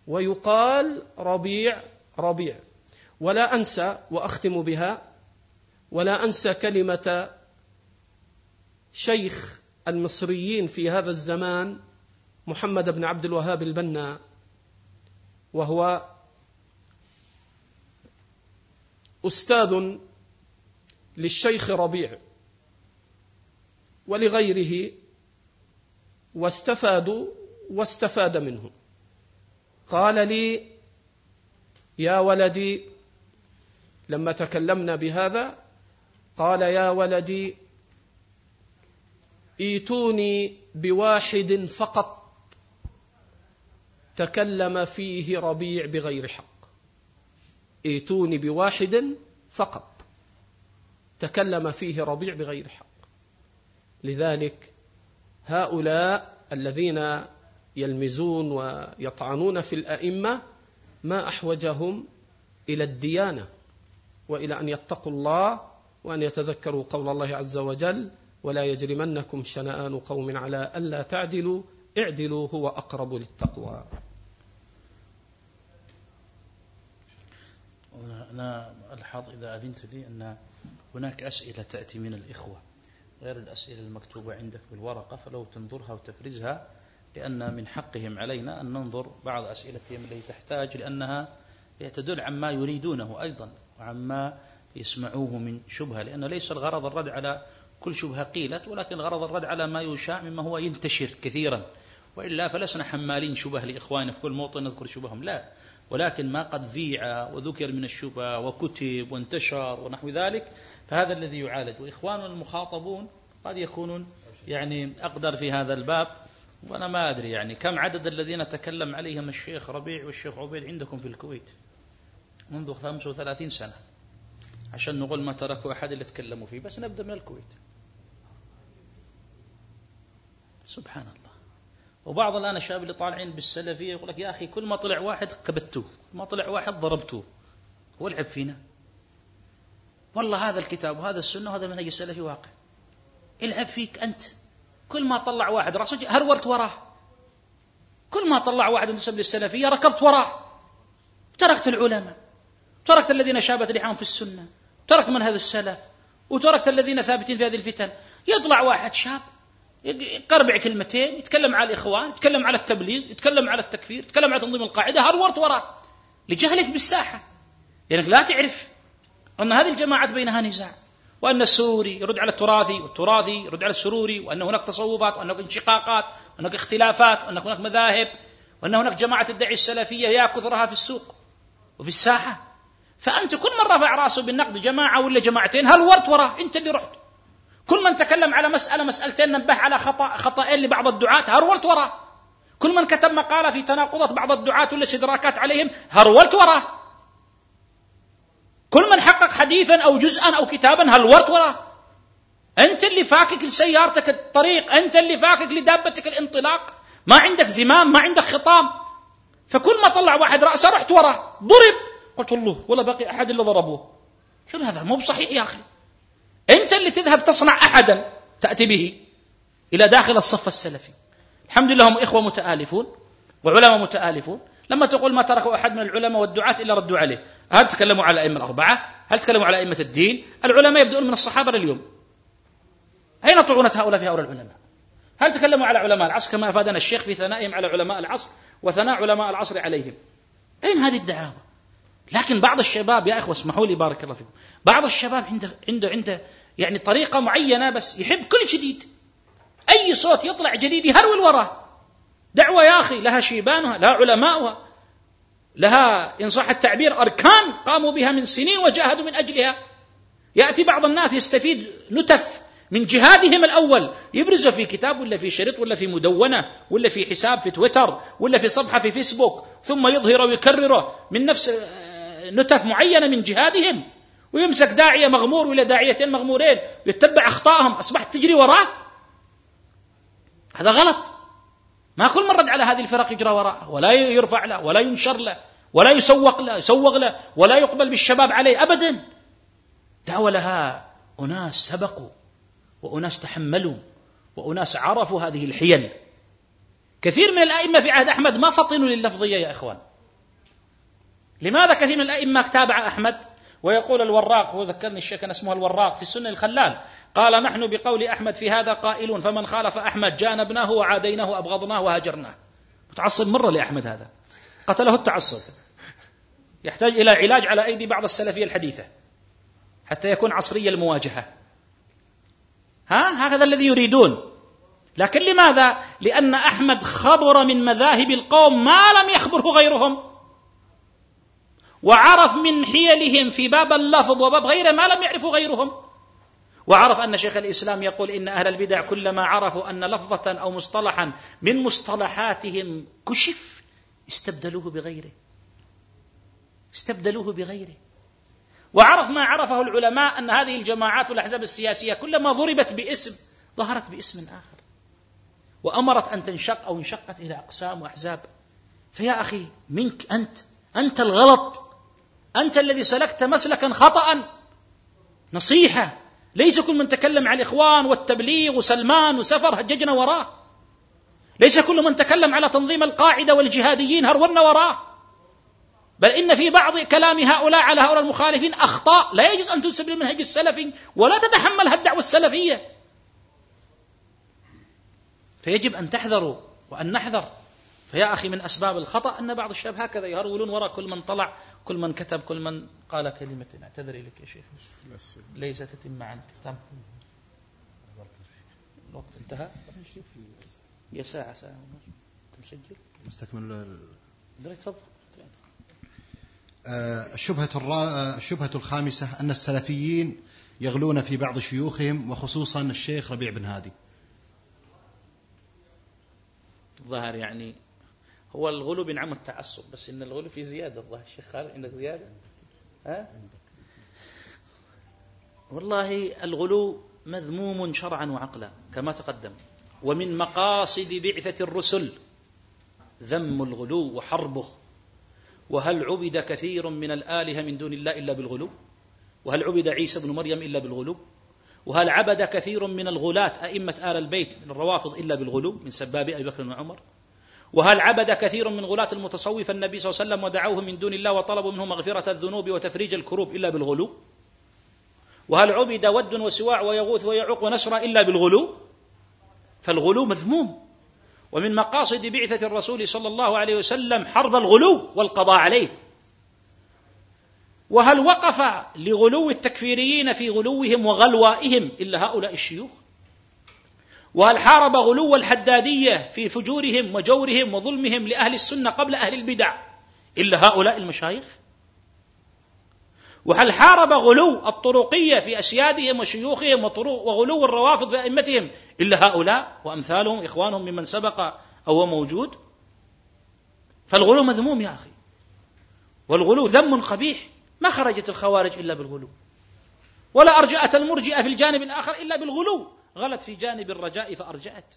ويقال ربيع ربيع. ولا أنسى وأختم بها ولا أنسى كلمة شيخ المصريين في هذا الزمان محمد بن عبد الوهاب البنا وهو أستاذ للشيخ ربيع ولغيره واستفادوا واستفاد منه. قال لي يا ولدي لما تكلمنا بهذا قال يا ولدي ايتوني بواحد فقط. تكلم فيه ربيع بغير حق. ايتوني بواحد فقط. تكلم فيه ربيع بغير حق. لذلك هؤلاء الذين يلمزون ويطعنون في الأئمة ما أحوجهم إلى الديانة وإلى أن يتقوا الله وأن يتذكروا قول الله عز وجل ولا يجرمنكم شنآن قوم على ألا تعدلوا اعدلوا هو أقرب للتقوى. أنا ألحظ إذا أذنت لي أن هناك أسئلة تأتي من الإخوة غير الأسئلة المكتوبة عندك بالورقة فلو تنظرها وتفرزها لأن من حقهم علينا أن ننظر بعض أسئلتهم التي تحتاج لأنها تدل عما يريدونه أيضا وعما يسمعوه من شبهة لأن ليس الغرض الرد على كل شبهة قيلت ولكن الغرض الرد على ما يشاع مما هو ينتشر كثيرا. وإلا فلسنا حمالين شبه لإخواننا في كل موطن نذكر شبههم. لا ولكن ما قد ذيع وذكر من الشبه وكتب وانتشر ونحو ذلك فهذا الذي يعالج. وإخواننا المخاطبون قد يكونون يعني أقدر في هذا الباب. وأنا ما أدري يعني كم عدد الذين تكلم عليهم الشيخ ربيع والشيخ عبيد عندكم في الكويت منذ 35 سنة. عشان نقول ما تركوا أحد اللي تكلموا فيه بس نبدأ من الكويت. سبحان الله. وبعض الآن الشباب اللي طالعين بالسلفية يقول لك يا أخي كل ما طلع واحد كبتوه ما طلع واحد ضربتوه. هو العب فينا؟ والله هذا الكتاب وهذا السنة وهذا المنهج السلفي واقع. العب فيك أنت. كل ما طلع واحد رأسه هرولت وراه. كل ما طلع واحد ينتسب للسلفية ركضت وراه. تركت العلماء. تركت الذين شابت لحاهم في السنة. تركت منهج السلف وتركت الذين ثابتين في هذه الفتن. يطلع واحد شاب يقربع كلمتين يتكلم على الإخوان يتكلم على التبليغ يتكلم على التكفير يتكلم على تنظيم القاعدة هرولت وراه. لجهلك بالساحة. لأنك لا تعرف أن هذه الجماعات بينها نزاع وأن السروري يرد على التراثي والتراثي يرد على السروري وأن هناك تصوفات وأن هناك انشقاقات وأن هناك اختلافات وأن هناك مذاهب وأن هناك جماعة تدعي السلفية يا كثرها في السوق وفي الساحة. فأنت كل من رفع رأسه بالنقد جماعة ولا جماعتين هل ورت وراه؟ أنت اللي رحت. كل من تكلم على مسألة مسألتين نبه على خطأ خطأين لبعض الدعاة هرولت وراه؟ كل من كتب مقالة في تناقضات بعض الدعاة ولا استدراكات عليهم هرولت وراه؟ كل من حقق حديثا أو جزءا أو كتابا هلورت وراه؟ أنت اللي فاكك لسيارتك الطريق أنت اللي فاكك لدابتك الانطلاق. ما عندك زمام ما عندك خطام. فكل ما طلع واحد رأسه رحت وراه. ضرب. قلت الله ولا بقي أحد إلا ضربوه شو هذا مو بصحيح يا أخي أنت اللي تذهب تصنع أحدا تأتي به إلى داخل الصف السلفي الحمد لله هم إخوة متآلفون وعلماء متآلفون لما تقول ما تركوا أحد من العلماء والدعاة إلا ردوا عليه هل تكلموا على الائمه الأربعة؟ هل تكلموا على أئمة الدين؟ العلماء يبدؤون من الصحابة لليوم. أين طعونة هؤلاء في هؤلاء العلماء؟ هل تكلموا على علماء العصر كما أفادنا الشيخ في ثنائهم على علماء العصر وثناء علماء العصر عليهم؟ أين هذه الدعاوى؟ لكن بعض الشباب يا إخوة اسمحوا لي بارك الله فيكم، بعض الشباب عنده عنده عنده يعني طريقة معينة بس يحب كل جديد. أي صوت يطلع جديد يهرول وراه. دعوة يا أخي لها شيبانها، لها علماؤها، لها إن صح التعبير أركان قاموا بها من سنين وجاهدوا من أجلها يأتي بعض الناس يستفيد نتف من جهادهم الأول يبرزه في كتاب ولا في شريط ولا في مدونة ولا في حساب في تويتر ولا في صفحة في فيسبوك ثم يظهر ويكرره من نفس نتف معينة من جهادهم ويمسك داعية مغمور ولا داعيتين مغمورين ويتبع أخطائهم أصبحت تجري وراه. هذا غلط. ما كل من رد على هذه الفرق يجرى وراءه ولا يرفع له ولا ينشر له ولا يسوق له يسوق له ولا يقبل بالشباب عليه أبدا. دعوة لها أناس سبقوا وأناس تحملوا وأناس عرفوا هذه الحيل. كثير من الأئمة في عهد أحمد ما فطنوا لللفظية يا إخوان. لماذا كثير من الأئمة تابع أحمد؟ ويقول الوراق هو ذكرني الشيخ كان اسمه الوراق في السنة الخلال. قال نحن بقول أحمد في هذا قائلون فمن خالف أحمد جانبناه وعاديناه وأبغضناه وهجرناه. متعصب مرة لأحمد هذا. قتله التعصب. يحتاج إلى علاج على أيدي بعض السلفية الحديثة حتى يكون عصري المواجهة. ها؟ هكذا الذي يريدون. لكن لماذا؟ لأن أحمد خبر من مذاهب القوم ما لم يخبره غيرهم. وعرف من حيلهم في باب اللفظ وباب غيره ما لم يعرفه غيرهم. وعرف أن شيخ الإسلام يقول إن أهل البدع كلما عرفوا أن لفظة أو مصطلحا من مصطلحاتهم كشف استبدلوه بغيره. استبدلوه بغيره. وعرف ما عرفه العلماء أن هذه الجماعات والأحزاب السياسية كلما ضربت باسم ظهرت باسم آخر. وأمرت أن تنشق أو انشقت إلى أقسام وأحزاب. فيا أخي منك أنت. أنت الغلط. أنت الذي سلكت مسلكا خطأ نصيحة. ليس كل من تكلم على الإخوان والتبليغ وسلمان وسفر هججنا وراه. ليس كل من تكلم على تنظيم القاعدة والجهاديين هرولنا وراه. بل إن في بعض كلام هؤلاء على هؤلاء المخالفين أخطاء. لا يجوز أن تنسب للمنهج السلفي ولا تتحملها الدعوة السلفية. فيجب أن تحذروا وأن نحذر. فيا أخي من أسباب الخطأ أن بعض الشباب هكذا يهرولون وراء كل من طلع كل من كتب كل من قال كلمة اعتذر لك يا شيخ؟ ليس تتم عنك تم. الوقت انتهى. يا ساعة ساعة مسجل مستكمل. تفضل. آه، الشبهة آه، الشبهة الخامسة أن السلفيين يغلون في بعض شيوخهم وخصوصا الشيخ ربيع بن هادي. ظهر يعني هو الغلو بنعم التعصب بس إن الغلو في زيادة الظاهر. الشيخ خالد عندك زيادة؟ ها؟ والله الغلو مذموم شرعا وعقلا كما تقدم. ومن مقاصد بعثة الرسل ذم الغلو وحربه. وهل عبد كثير من الآلهة من دون الله إلا بالغلو؟ وهل عبد عيسى بن مريم إلا بالغلو؟ وهل عبد كثير من الغلاة أئمة آل البيت من الروافض إلا بالغلو من سباب أبي بكر وعمر؟ وهل عبد كثير من غلاة المتصوف النبي صلى الله عليه وسلم ودعوه من دون الله وطلبوا منه مغفرة الذنوب وتفريج الكروب إلا بالغلو؟ وهل عبد ود وسواع ويغوث ويعوق ونسر إلا بالغلو؟ فالغلو مذموم. ومن مقاصد بعثة الرسول صلى الله عليه وسلم حرب الغلو والقضاء عليه. وهل وقف لغلو التكفيريين في غلوهم وغلوائهم إلا هؤلاء الشيوخ؟ وهل حارب غلو الحدادية في فجورهم وجورهم وظلمهم لأهل السنة قبل أهل البدع إلا هؤلاء المشايخ؟ وهل حارب غلو الطرقية في أسيادهم وشيوخهم وغلو الروافض في أئمتهم إلا هؤلاء وأمثالهم إخوانهم ممن سبق أو موجود؟ فالغلو مذموم يا أخي. والغلو ذم قبيح. ما خرجت الخوارج إلا بالغلو. ولا أرجأت المرجئة في الجانب الآخر إلا بالغلو. غلت في جانب الرجاء فأرجأت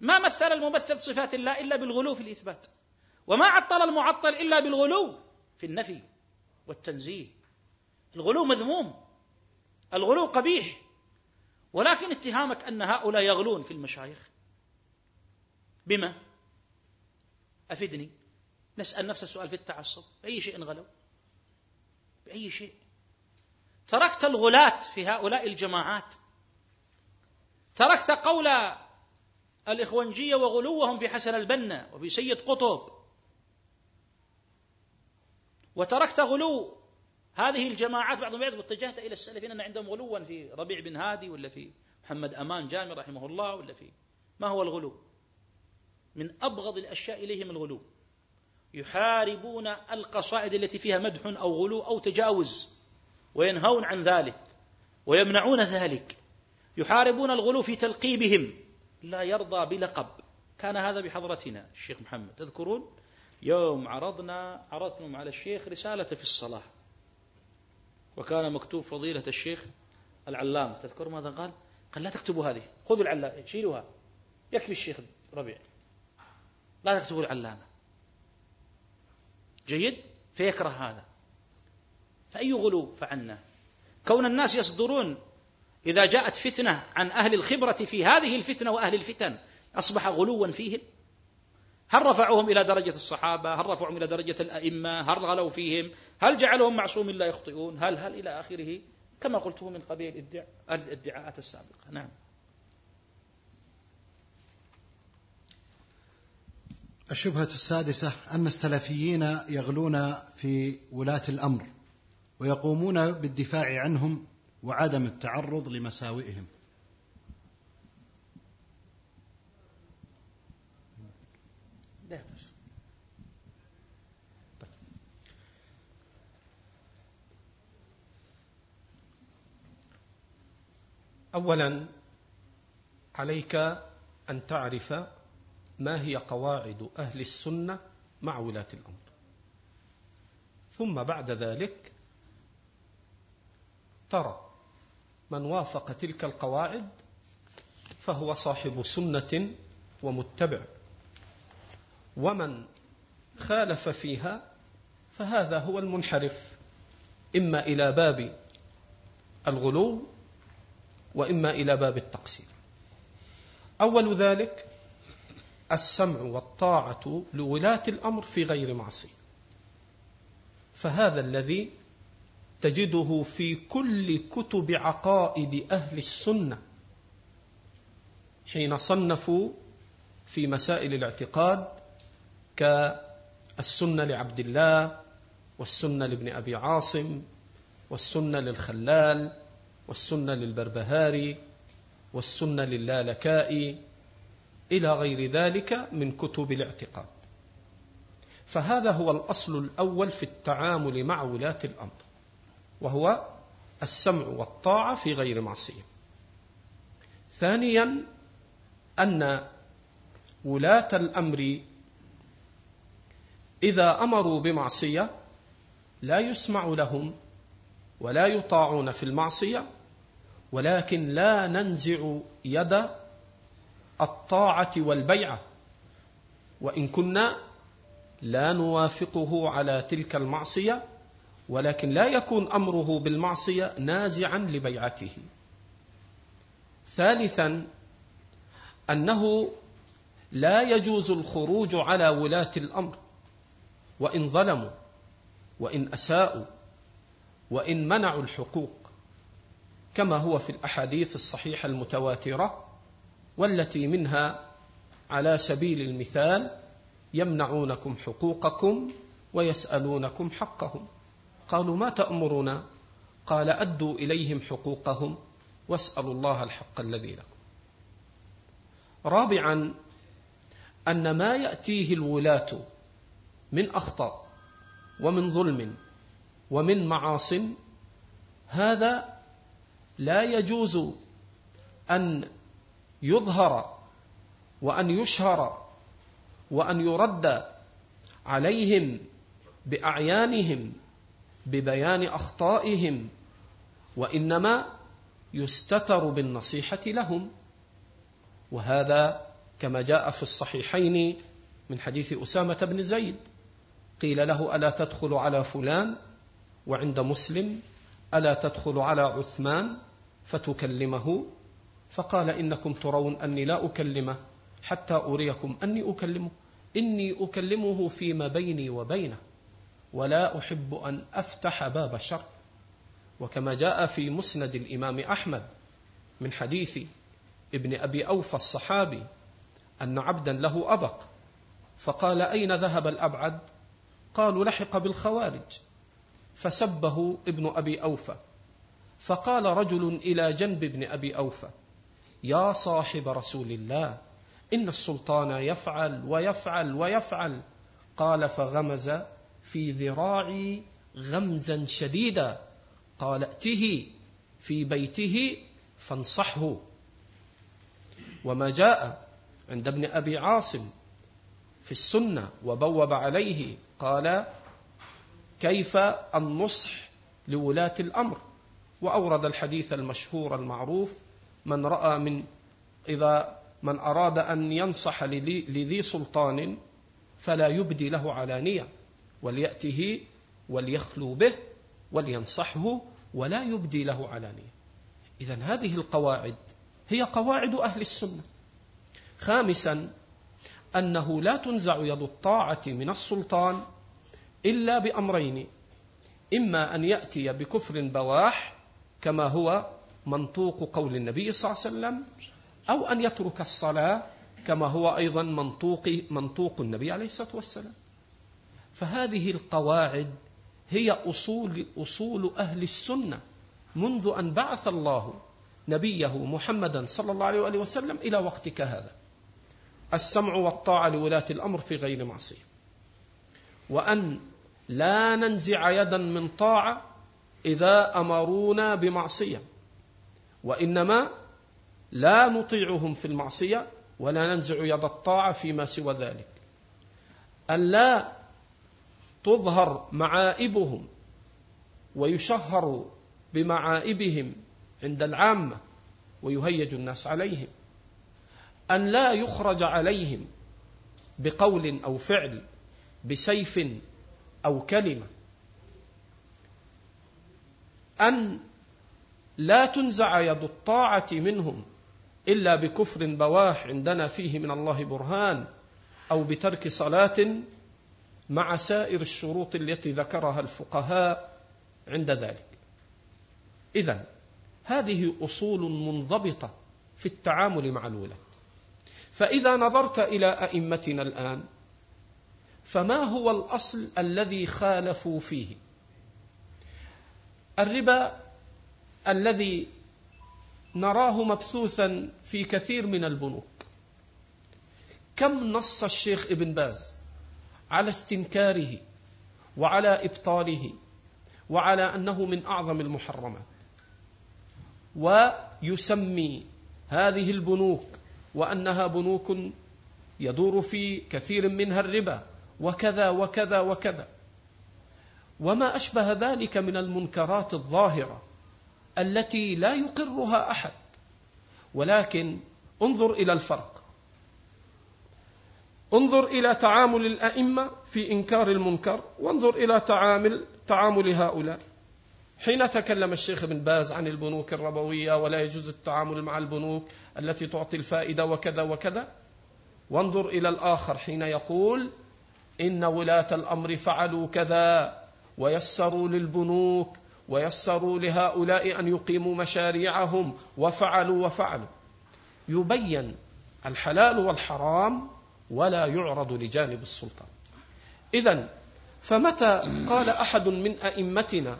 ما مثل الممثل صفات الله إلا بالغلو في الإثبات. وما عطل المعطل إلا بالغلو في النفي والتنزيه. الغلو مذموم. الغلو قبيح. ولكن اتهامك أن هؤلاء يغلون في المشايخ. بما؟ أفدني. نسأل نفس السؤال في التعصب. بأي شيء غلوا بأي شيء؟ تركت الغلاة في هؤلاء الجماعات. تركت قول الإخوانجية وغلوهم في حسن البنا وفي سيد قطب. وتركت غلو هذه الجماعات بعضهم يعرف واتجهت إلى السلفين أن عندهم غلوا في ربيع بن هادي ولا في محمد أمان جامع رحمه الله ولا في ما هو الغلو؟ من أبغض الأشياء إليهم الغلو. يحاربون القصائد التي فيها مدح أو غلو أو تجاوز وينهون عن ذلك ويمنعون ذلك. يحاربون الغلو في تلقيبهم. لا يرضى بلقب. كان هذا بحضرتنا الشيخ محمد. تذكرون؟ يوم عرضنا عرضتم على الشيخ رسالة في الصلاة. وكان مكتوب فضيلة الشيخ العلام تذكر ماذا قال؟ قال لا تكتبوا هذه. خذوا العلامة شيلوها. يكفي الشيخ ربيع. لا تكتبوا العلامة. جيد؟ فيكره هذا. فأي غلو فعلنا؟ كون الناس يصدرون إذا جاءت فتنة عن أهل الخبرة في هذه الفتنة وأهل الفتن أصبح غلوا فيهم. هل رفعوهم إلى درجة الصحابة؟ هل رفعوهم إلى درجة الأئمة؟ هل غلوا فيهم؟ هل جعلهم معصوم لا يخطئون؟ هل هل إلى آخره؟ كما قلته من قبيل الادعاءات السابقة. نعم. الشبهة السادسة أن السلفيين يغلون في ولاة الأمر ويقومون بالدفاع عنهم وعدم التعرض لمساوئهم. اولا عليك أن تعرف ما هي قواعد أهل السنة مع ولاة الأمر. ثم بعد ذلك ترى من وافق تلك القواعد فهو صاحب سنة ومتبع. ومن خالف فيها فهذا هو المنحرف إما إلى باب الغلو وإما إلى باب التقصير. أول ذلك السمع والطاعة لولاة الأمر في غير معصية. فهذا الذي تجده في كل كتب عقائد أهل السنة حين صنفوا في مسائل الاعتقاد كالسنة لعبد الله والسنة لابن أبي عاصم والسنة للخلال والسنة للبربهاري والسنة للالكائي إلى غير ذلك من كتب الاعتقاد. فهذا هو الأصل الأول في التعامل مع ولاة الأمر. وهو السمع والطاعة في غير معصية. ثانيا أن ولاة الأمر إذا أمروا بمعصية لا يسمع لهم ولا يطاعون في المعصية ولكن لا ننزع يد الطاعة والبيعه وإن كنا لا نوافقه على تلك المعصية ولكن لا يكون أمره بالمعصية نازعا لبيعته. ثالثا أنه لا يجوز الخروج على ولاة الأمر وإن ظلموا وإن أساءوا وإن منعوا الحقوق كما هو في الأحاديث الصحيحة المتواترة والتي منها على سبيل المثال يمنعونكم حقوقكم ويسألونكم حقهم. قالوا ما تأمرنا؟ قال أدوا إليهم حقوقهم واسألوا الله الحق الذي لكم. رابعا أن ما يأتيه الولاة من أخطاء ومن ظلم ومن معاص هذا لا يجوز أن يظهر وأن يشهر وأن يرد عليهم بأعيانهم ببيان أخطائهم وإنما يستتر بالنصيحة لهم. وهذا كما جاء في الصحيحين من حديث أسامة بن زيد قيل له ألا تدخل على فلان؟ وعند مسلم ألا تدخل على عثمان؟ فتكلمه. فقال إنكم ترون أني لا أكلمه حتى أريكم أني أكلمه إني أكلمه فيما بيني وبينه. ولا أحب أن أفتح باب الشر وكما جاء في مسند الإمام أحمد من حديث ابن أبي أوفى الصحابي أن عبدا له أبق فقال أين ذهب الأبعد؟ قالوا لحق بالخوارج. فسبه ابن أبي أوفى. فقال رجل إلى جنب ابن أبي أوفى يا صاحب رسول الله إن السلطان يفعل ويفعل ويفعل. قال فغمز في ذراعي غمزا شديدا. قال ائته في بيته فانصحه. وما جاء عند ابن أبي عاصم في السنة وبوب عليه قال كيف النصح لولاة الأمر؟ وأورد الحديث المشهور المعروف من رأى من إذا من أراد أن ينصح لذي سلطان فلا يبدي له علانيه وليأته وليخلو به ولينصحه ولا يبدي له علانية. اذا هذه القواعد هي قواعد أهل السنة. خامسا أنه لا تنزع يد الطاعة من السلطان إلا بأمرين. إما أن يأتي بكفر بواح كما هو منطوق قول النبي صلى الله عليه وسلم أو أن يترك الصلاة كما هو أيضا منطوق منطوق النبي عليه الصلاة والسلام. فهذه القواعد هي أصول أصول أهل السنة منذ أن بعث الله نبيه محمدا صلى الله عليه وآله وسلم إلى وقتك هذا. السمع والطاعة لولاة الأمر في غير معصية. وأن لا ننزع يدا من طاعة إذا أمرونا بمعصية. وإنما لا نطيعهم في المعصية ولا ننزع يد الطاعة فيما سوى ذلك. أن لا تظهر معائبهم ويشهر بمعائبهم عند العامة ويهيج الناس عليهم. أن لا يخرج عليهم بقول أو فعل بسيف أو كلمة. أن لا تنزع يد الطاعة منهم إلا بكفر بواح عندنا فيه من الله برهان أو بترك صلاة مع سائر الشروط التي ذكرها الفقهاء عند ذلك. اذا هذه أصول منضبطة في التعامل مع الولد. فإذا نظرت إلى أئمتنا الآن فما هو الأصل الذي خالفوا فيه؟ الربا الذي نراه مبثوثا في كثير من البنوك. كم نص الشيخ ابن باز؟ على استنكاره وعلى إبطاله وعلى أنه من أعظم المحرمات. ويسمي هذه البنوك وأنها بنوك يدور في كثير منها الربا وكذا وكذا وكذا. وما أشبه ذلك من المنكرات الظاهرة التي لا يقرها أحد. ولكن انظر إلى الفرق. انظر إلى تعامل الأئمة في إنكار المنكر وانظر إلى تعامل تعامل هؤلاء. حين تكلم الشيخ ابن باز عن البنوك الربوية ولا يجوز التعامل مع البنوك التي تعطي الفائدة وكذا وكذا وانظر إلى الآخر حين يقول إن ولاة الأمر فعلوا كذا ويسروا للبنوك ويسروا لهؤلاء أن يقيموا مشاريعهم وفعلوا وفعلوا. يبين الحلال والحرام ولا يعرض لجانب السلطان. اذا فمتى قال أحد من أئمتنا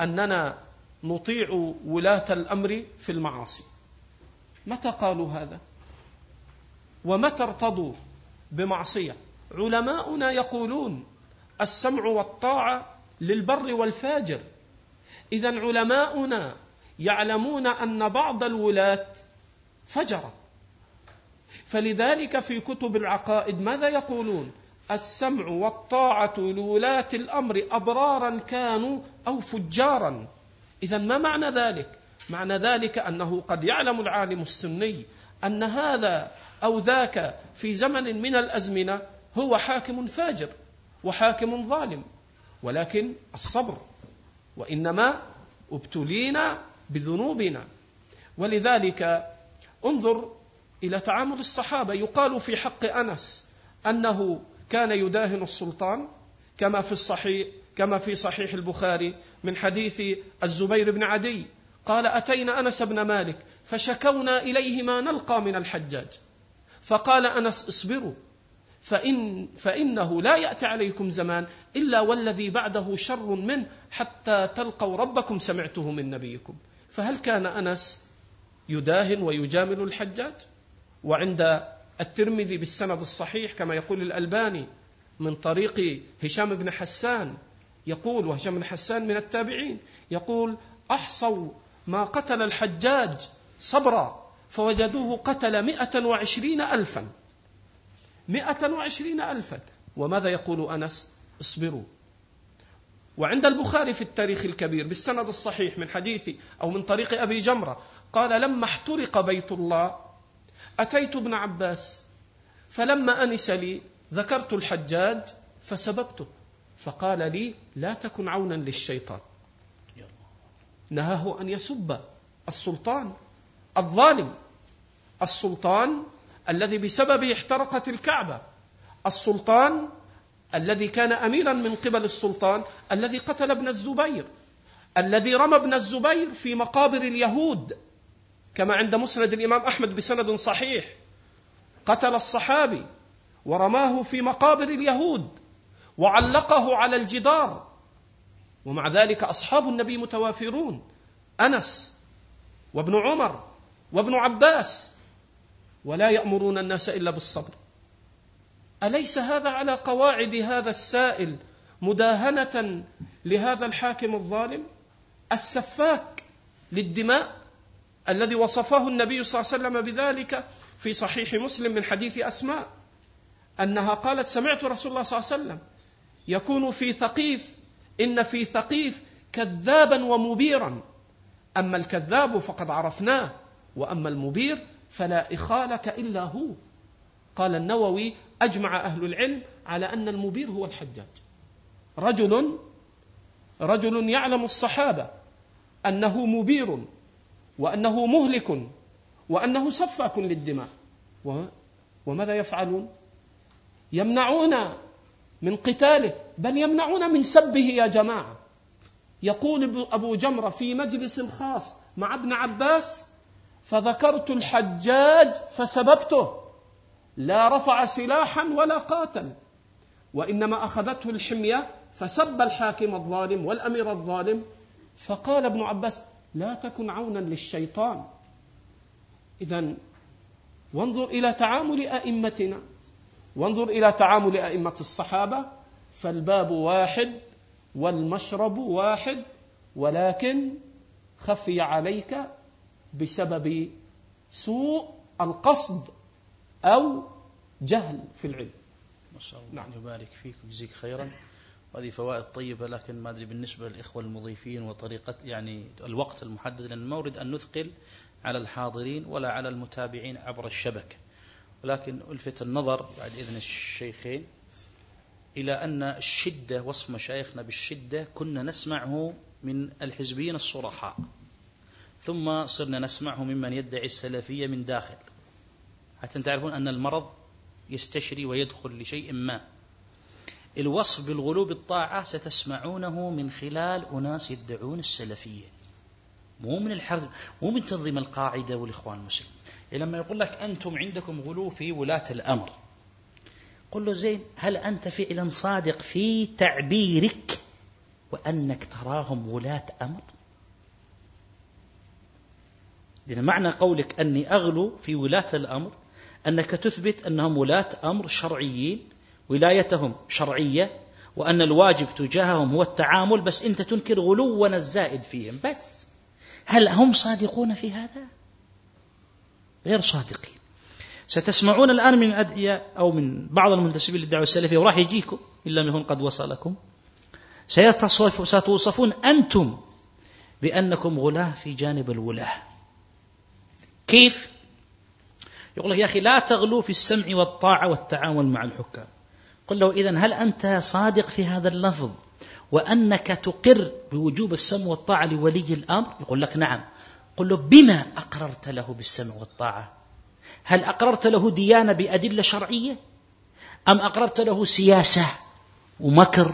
أننا نطيع ولاة الأمر في المعاصي؟ متى قالوا هذا؟ ومتى ارتضوا بمعصية؟ علماؤنا يقولون السمع والطاعة للبر والفاجر. اذا علماؤنا يعلمون أن بعض الولاة فجر فلذلك في كتب العقائد ماذا يقولون؟ السمع والطاعة لولاة الأمر أبرارا كانوا أو فجارا. اذا ما معنى ذلك؟ معنى ذلك أنه قد يعلم العالم السني أن هذا أو ذاك في زمن من الأزمنة هو حاكم فاجر وحاكم ظالم ولكن الصبر وإنما ابتلينا بذنوبنا. ولذلك انظر إلى تعامل الصحابة. يقال في حق أنس أنه كان يداهن السلطان كما في الصحيح كما في صحيح البخاري من حديث الزبير بن عدي. قال أتينا أنس بن مالك فشكونا إليه ما نلقى من الحجاج. فقال أنس اصبروا فإن فإنه لا يأتي عليكم زمان إلا والذي بعده شر منه حتى تلقوا ربكم سمعته من نبيكم. فهل كان أنس يداهن ويجامل الحجاج؟ وعند الترمذي بالسند الصحيح كما يقول الألباني من طريق هشام بن حسان يقول وهشام بن حسان من التابعين يقول أحصوا ما قتل الحجاج صبرا فوجدوه قتل مئة وعشرين ألفا. مئة وعشرين ألفا. وماذا يقول أنس؟ اصبروا. وعند البخاري في التاريخ الكبير بالسند الصحيح من حديث أو من طريق أبي جمرة قال لما احترق بيت الله أتيت ابن عباس فلما أنس لي ذكرت الحجاج فسببته فقال لي لا تكن عونا للشيطان. نهاه أن يسب السلطان الظالم السلطان الذي بسببه احترقت الكعبة السلطان الذي كان أميرا من قبل السلطان الذي قتل ابن الزبير الذي رمى ابن الزبير في مقابر اليهود. كما عند مسند الإمام أحمد بسند صحيح. قتل الصحابي ورماه في مقابر اليهود وعلقه على الجدار. ومع ذلك أصحاب النبي متوافرون. أنس وابن عمر وابن عباس. ولا يأمرون الناس إلا بالصبر. أليس هذا على قواعد هذا السائل مداهنة لهذا الحاكم الظالم؟ السفاك للدماء. الذي وصفه النبي صلى الله عليه وسلم بذلك في صحيح مسلم من حديث أسماء أنها قالت سمعت رسول الله صلى الله عليه وسلم يكون في ثقيف إن في ثقيف كذابا ومبيرا. أما الكذاب فقد عرفناه وأما المبير فلا إخالك إلا هو. قال النووي أجمع أهل العلم على أن المبير هو الحجاج. رجل رجل يعلم الصحابة أنه مبير. وأنه مهلك وأنه سفاك للدماء. وماذا يفعلون؟ يمنعون من قتاله بل يمنعون من سبه يا جماعة. يقول أبو جمرة في مجلس خاص مع ابن عباس فذكرت الحجاج فسببته لا رفع سلاحا ولا قاتل وإنما أخذته الحمية فسب الحاكم الظالم والأمير الظالم. فقال ابن عباس لا تكن عونا للشيطان. اذا وانظر إلى تعامل أئمتنا. وانظر إلى تعامل أئمة الصحابة. فالباب واحد والمشرب واحد ولكن خفي عليك بسبب سوء القصد أو جهل في العلم. نسأل الله. نعم. يبارك فيك ويجزيك خيرا. هذه فوائد طيبة لكن ما أدري بالنسبة للإخوة المضيفين وطريقة يعني الوقت المحدد لأن ما أريد أن نثقل على الحاضرين ولا على المتابعين عبر الشبكة. ولكن ألفت النظر بعد إذن الشيخين إلى أن الشدة وصف مشايخنا بالشدة كنا نسمعه من الحزبيين الصرحاء. ثم صرنا نسمعه ممن يدعي السلفية من داخل. حتى تعرفون أن المرض يستشري ويدخل لشيء ما. الوصف بالغلو بالطاعة ستسمعونه من خلال أناس يدعون السلفية. مو من الحرب مو من تنظيم القاعدة والإخوان المسلمين. لما يقول لك أنتم عندكم غلو في ولاة الأمر. قل له زين هل أنت فعلا صادق في تعبيرك وأنك تراهم ولاة أمر؟ لأن معنى قولك أني أغلو في ولاة الأمر أنك تثبت أنهم ولاة أمر شرعيين ولايتهم شرعية وأن الواجب تجاههم هو التعامل بس أنت تنكر غلونا الزائد فيهم. بس هل هم صادقون في هذا؟ غير صادقين. ستسمعون الآن من أدعية أو من بعض المنتسبين للدعوة السلفية وراح يجيكم إن لم يكن قد وصلكم. ستوصفون أنتم بأنكم غلاة في جانب الولاة. كيف؟ يقول لك يا أخي لا تغلو في السمع والطاعة والتعامل مع الحكام. قل له إذا هل أنت صادق في هذا اللفظ وأنك تقر بوجوب السمع والطاعة لولي الأمر؟ يقول لك نعم. قل له بما أقررت له بالسمع والطاعة؟ هل أقررت له ديانة بأدلة شرعية؟ أم أقررت له سياسة ومكر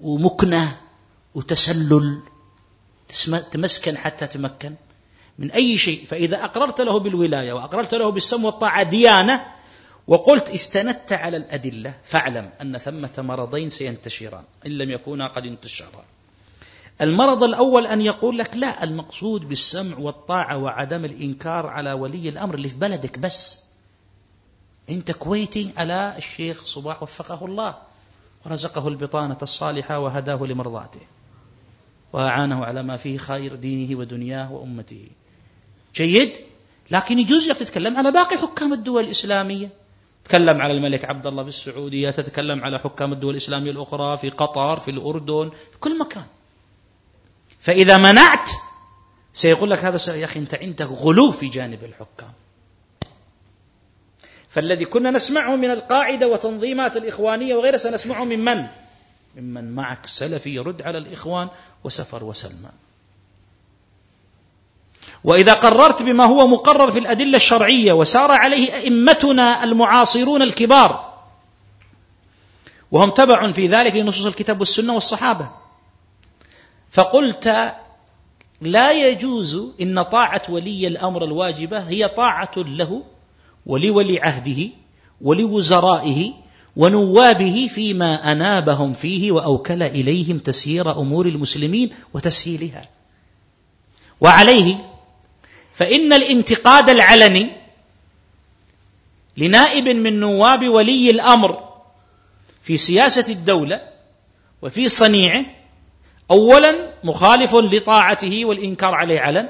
ومكنة وتسلل؟ تمسكن حتى تمكن من أي شيء. فإذا أقررت له بالولاية وأقررت له بالسم والطاعة ديانة وقلت استندت على الأدلة فاعلم أن ثمة مرضين سينتشران إن لم يكونا قد انتشرا. المرض الأول أن يقول لك لا المقصود بالسمع والطاعة وعدم الإنكار على ولي الأمر اللي في بلدك بس. أنت كويتي على الشيخ صباح وفقه الله ورزقه البطانة الصالحة وهداه لمرضاته وأعانه على ما فيه خير دينه ودنياه وأمته. جيد؟ لكن يجوز لك تتكلم على باقي حكام الدول الإسلامية. تتكلم على الملك عبد الله في السعودية تتكلم على حكام الدول الإسلامية الأخرى في قطر في الأردن في كل مكان. فإذا منعت سيقول لك هذا يا أخي أنت عندك غلو في جانب الحكام. فالذي كنا نسمعه من القاعدة وتنظيمات الإخوانية وغيرها سنسمعه من من؟ ممن معك سلفي يرد على الإخوان وسفر وسلمان. وإذا قررت بما هو مقرر في الأدلة الشرعية وسار عليه أئمتنا المعاصرون الكبار وهم تبع في ذلك لنصوص الكتاب والسنة والصحابة فقلت لا يجوز إن طاعة ولي الأمر الواجبة هي طاعة له ولولي عهده ولوزرائه ونوابه فيما أنابهم فيه وأوكل إليهم تسيير أمور المسلمين وتسهيلها. وعليه فإن الانتقاد العلني لنائب من نواب ولي الأمر في سياسة الدولة وفي صنيعه أولا مخالف لطاعته والإنكار عليه علن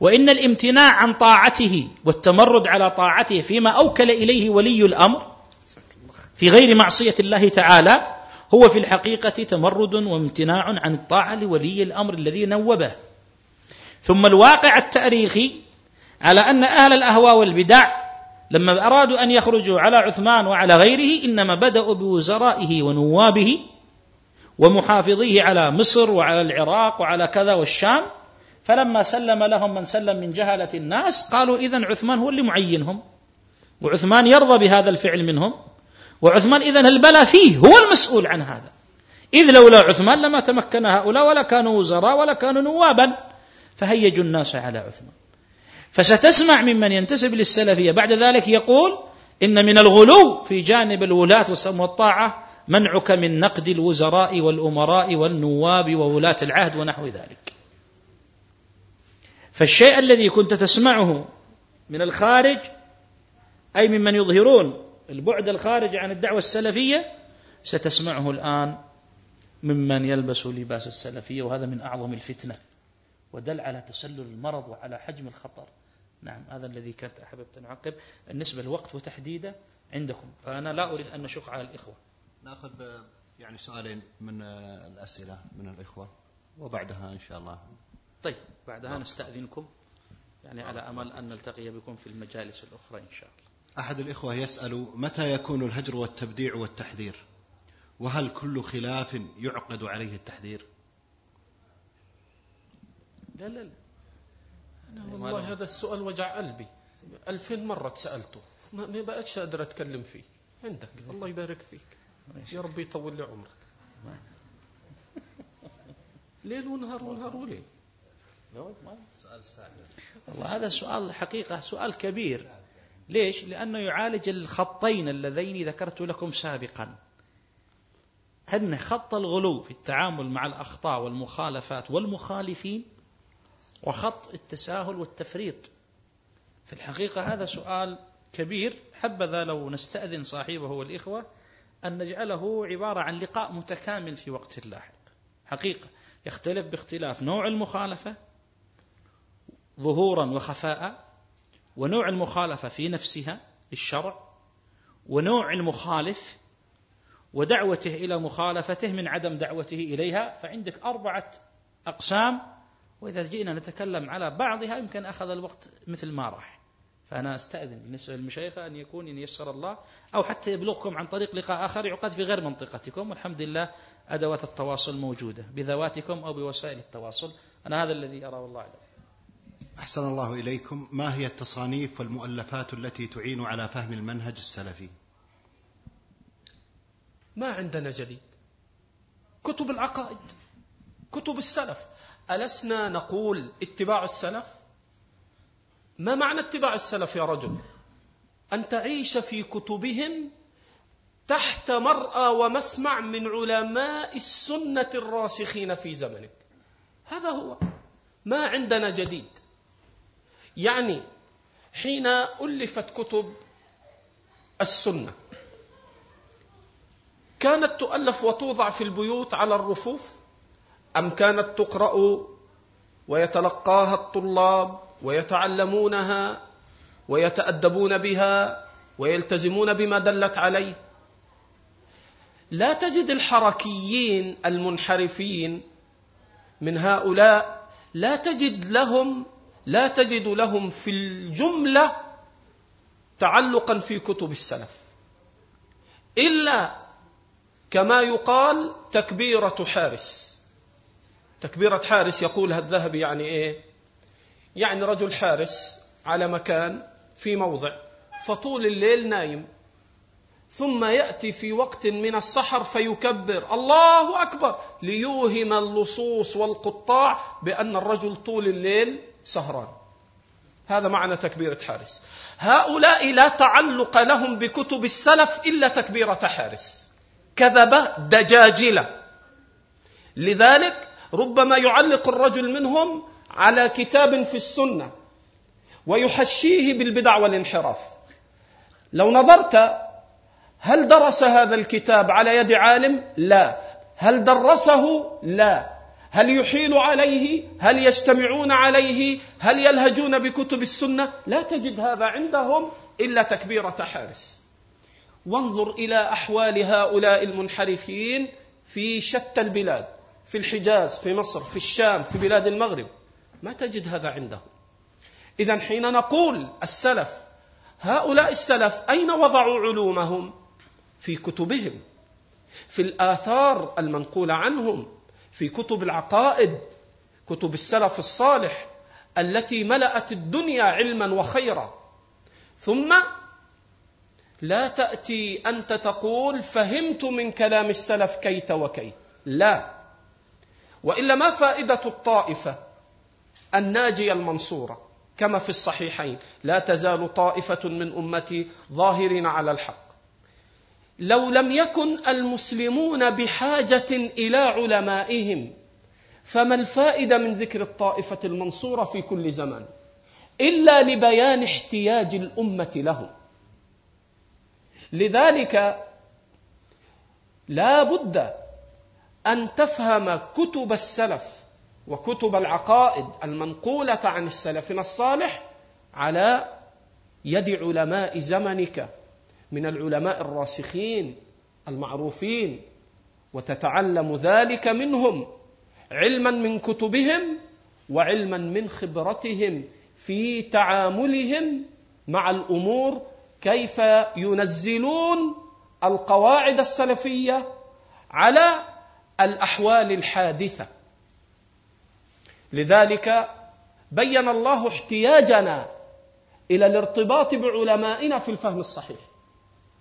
وإن الامتناع عن طاعته والتمرد على طاعته فيما أوكل إليه ولي الأمر في غير معصية الله تعالى هو في الحقيقة تمرد وامتناع عن الطاعة لولي الأمر الذي نوبه. ثم الواقع التاريخي على أن أهل الأهواء والبدع لما أرادوا أن يخرجوا على عثمان وعلى غيره إنما بدأوا بوزرائه ونوابه ومحافظيه على مصر وعلى العراق وعلى كذا والشام. فلما سلم لهم من سلم من جهلة الناس قالوا إذا عثمان هو اللي معينهم وعثمان يرضى بهذا الفعل منهم وعثمان إذا البلاء فيه هو المسؤول عن هذا. إذ لولا عثمان لما تمكن هؤلاء ولا كانوا وزراء ولا كانوا نوابا. فهيجوا الناس على عثمان. فستسمع ممن ينتسب للسلفية. بعد ذلك يقول إن من الغلو في جانب الولاة والطاعة منعك من نقد الوزراء والأمراء والنواب وولاة العهد ونحو ذلك. فالشيء الذي كنت تسمعه من الخارج أي ممن يظهرون البعد الخارج عن الدعوة السلفية ستسمعه الآن ممن يلبس لباس السلفية وهذا من أعظم الفتنة. ودل على تسلل المرض وعلى حجم الخطر. نعم هذا الذي كنت أحببت أن أعقب. بالنسبة للوقت وتحديده عندكم فأنا لا أريد أن نشق على الإخوة. نأخذ يعني سؤالين من الأسئلة من الإخوة وبعدها إن شاء الله. طيب بعدها نستأذنكم يعني على أمل أن نلتقي بكم في المجالس الأخرى إن شاء الله. أحد الإخوة يسأل متى يكون الهجر والتبديع والتحذير؟ وهل كل خلاف يعقد عليه التحذير؟ لا لا لا. أنا والله هذا السؤال وجع قلبي ألفين مرة سألته. ما بقتش أقدر أتكلم فيه. عندك. الله يبارك فيك. يا رب يطول لي عمرك. ليل ونهار ونهار وليل. سؤال والله هذا سؤال حقيقة سؤال كبير. ليش؟ لأنه يعالج الخطين اللذين ذكرت لكم سابقا. أن خط الغلو في التعامل مع الأخطاء والمخالفات والمخالفين وخط التساهل والتفريط. في الحقيقة هذا سؤال كبير. حبذا لو نستأذن صاحبه والإخوة أن نجعله عبارة عن لقاء متكامل في وقت لاحق. حقيقة يختلف باختلاف نوع المخالفة ظهورا وخفاء ونوع المخالفة في نفسها للشرع ونوع المخالف ودعوته إلى مخالفته من عدم دعوته إليها. فعندك أربعة أقسام وإذا جئنا نتكلم على بعضها يمكن أخذ الوقت مثل ما راح. فأنا أستأذن بالنسبة للمشايخ أن يكون إن يسر الله أو حتى يبلغكم عن طريق لقاء آخر يعقد في غير منطقتكم. والحمد لله أدوات التواصل موجودة بذواتكم أو بوسائل التواصل. أنا هذا الذي أرى والله أعلم. أحسن الله إليكم. ما هي التصانيف والمؤلفات التي تعين على فهم المنهج السلفي؟ ما عندنا جديد. كتب العقائد كتب السلف. ألسنا نقول اتباع السلف؟ ما معنى اتباع السلف يا رجل؟ أن تعيش في كتبهم تحت مرأى ومسمع من علماء السنة الراسخين في زمنك. هذا هو. ما عندنا جديد. يعني حين ألفت كتب السنة كانت تؤلف وتوضع في البيوت على الرفوف أم كانت تقرأ ويتلقاها الطلاب ويتعلمونها ويتأدبون بها ويلتزمون بما دلت عليه؟ لا تجد الحركيين المنحرفين من هؤلاء لا تجد لهم لا تجد لهم في الجملة تعلقا في كتب السلف. إلا كما يقال تكبيرة حارس. تكبيرة حارس يقولها الذهبي يعني إيه؟ يعني رجل حارس على مكان في موضع فطول الليل نايم ثم يأتي في وقت من السحر فيكبر الله أكبر! ليوهم اللصوص والقطاع بأن الرجل طول الليل سهران. هذا معنى تكبيرة حارس. هؤلاء لا تعلق لهم بكتب السلف إلا تكبيرة حارس. كذب دجاجلة. لذلك ربما يعلق الرجل منهم على كتاب في السنة ويحشيه بالبدع والانحراف. لو نظرت هل درس هذا الكتاب على يد عالم؟ لا. هل درسه؟ لا. هل يحيل عليه؟ هل يجتمعون عليه؟ هل يلهجون بكتب السنة؟ لا تجد هذا عندهم إلا تكبيرة حارس. وانظر إلى أحوال هؤلاء المنحرفين في شتى البلاد. في الحجاز في مصر في الشام في بلاد المغرب. ما تجد هذا عندهم. اذا حين نقول السلف هؤلاء السلف أين وضعوا علومهم؟ في كتبهم. في الآثار المنقولة عنهم. في كتب العقائد كتب السلف الصالح التي ملأت الدنيا علما وخيرا. ثم لا تأتي أنت تقول فهمت من كلام السلف كيت وكيت. لا. وإلا ما فائدة الطائفة الناجية المنصورة كما في الصحيحين؟ لا تزال طائفة من أمتي ظاهرين على الحق. لو لم يكن المسلمون بحاجة إلى علمائهم فما الفائدة من ذكر الطائفة المنصورة في كل زمان؟ إلا لبيان احتياج الأمة لهم. لذلك لا بد أن تفهم كتب السلف وكتب العقائد المنقولة عن السلفنا الصالح على يد علماء زمنك من العلماء الراسخين المعروفين وتتعلم ذلك منهم علما من كتبهم وعلما من خبرتهم في تعاملهم مع الأمور كيف ينزلون القواعد السلفية على الأحوال الحادثة. لذلك بين الله احتياجنا إلى الارتباط بعلمائنا في الفهم الصحيح.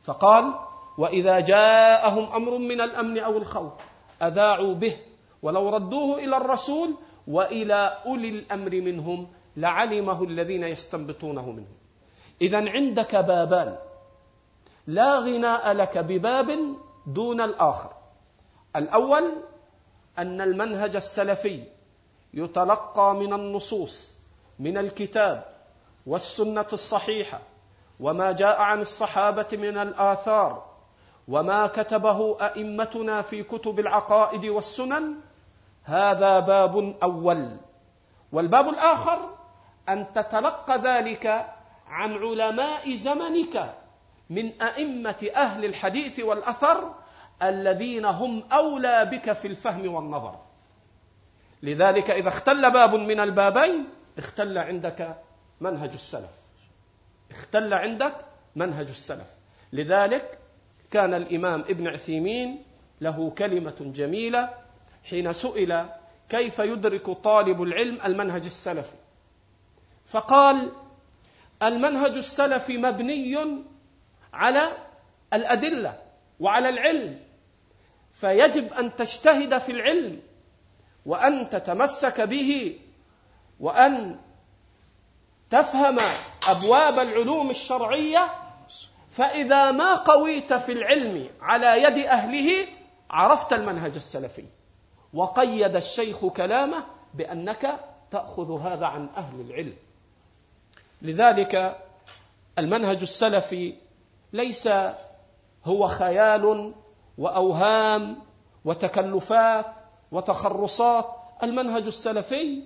فقال وإذا جاءهم أمر من الأمن أو الخوف أذاعوا به ولو ردوه إلى الرسول وإلى أولي الأمر منهم لعلمه الذين يستنبطونه منهم. اذا عندك بابان. لا غناء لك بباب دون الآخر. الأول أن المنهج السلفي يتلقى من النصوص من الكتاب والسنة الصحيحة وما جاء عن الصحابة من الآثار وما كتبه أئمتنا في كتب العقائد والسنن هذا باب أول. والباب الآخر أن تتلقى ذلك عن علماء زمنك من أئمة أهل الحديث والأثر الذين هم أولى بك في الفهم والنظر. لذلك إذا اختل باب من البابين اختل عندك منهج السلف. اختل عندك منهج السلف. لذلك كان الإمام ابن عثيمين له كلمة جميلة حين سئل كيف يدرك طالب العلم المنهج السلفي. فقال المنهج السلفي مبني على الأدلة وعلى العلم. فيجب أن تجتهد في العلم وأن تتمسك به وأن تفهم أبواب العلوم الشرعية. فإذا ما قويت في العلم على يد أهله عرفت المنهج السلفي. وقيد الشيخ كلامه بأنك تأخذ هذا عن أهل العلم. لذلك المنهج السلفي ليس هو خيال وأوهام وتكلفات وتخرصات المنهج السلفي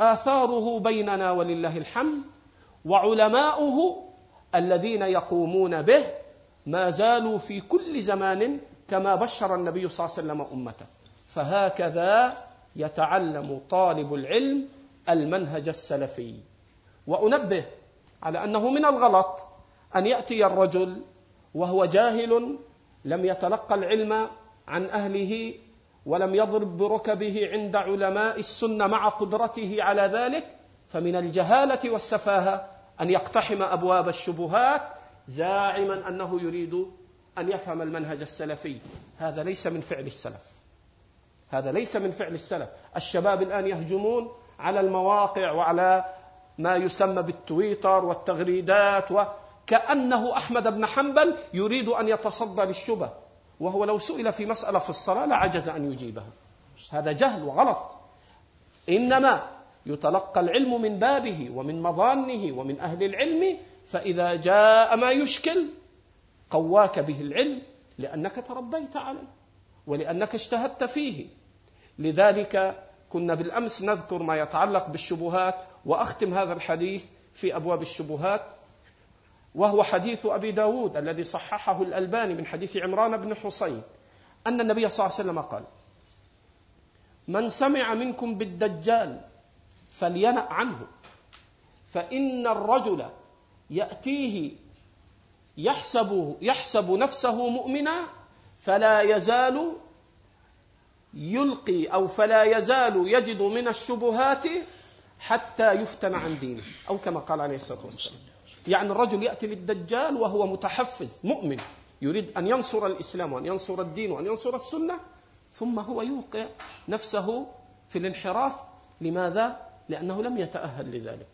آثاره بيننا ولله الحمد وعلماؤه الذين يقومون به ما زالوا في كل زمان كما بشر النبي صلى الله عليه وسلم أمته. فهكذا يتعلم طالب العلم المنهج السلفي. وأنبه على أنه من الغلط أن يأتي الرجل وهو جاهل لم يتلقى العلم عن أهله ولم يضرب بركبه عند علماء السنة مع قدرته على ذلك فمن الجهالة والسفاهة أن يقتحم أبواب الشبهات زاعما أنه يريد أن يفهم المنهج السلفي. هذا ليس من فعل السلف. هذا ليس من فعل السلف. الشباب الآن يهجمون على المواقع وعلى ما يسمى بالتويتر والتغريدات وكانه أحمد بن حنبل يريد أن يتصدى للشبه وهو لو سئل في مسألة في الصلاة لعجز أن يجيبها. هذا جهل وغلط. إنما يتلقى العلم من بابه ومن مظانه ومن أهل العلم فإذا جاء ما يشكل قواك به العلم لأنك تربيت عليه ولأنك اجتهدت فيه. لذلك كنا بالأمس نذكر ما يتعلق بالشبهات وأختم هذا الحديث في أبواب الشبهات. وهو حديث أبي داود الذي صححه الألباني من حديث عمران بن حسين أن النبي صلى الله عليه وسلم قال من سمع منكم بالدجال فلينأ عنه فإن الرجل يأتيه يحسب يحسب نفسه مؤمنا فلا يزال يلقي أو فلا يزال يجد من الشبهات حتى يفتن عن دينه. أو كما قال عليه الصلاة والسلام. يعني الرجل يأتي للدجال وهو متحفز مؤمن يريد أن ينصر الإسلام وأن ينصر الدين وأن ينصر السنة ثم هو يوقع نفسه في الانحراف. لماذا؟ لأنه لم يتأهل لذلك.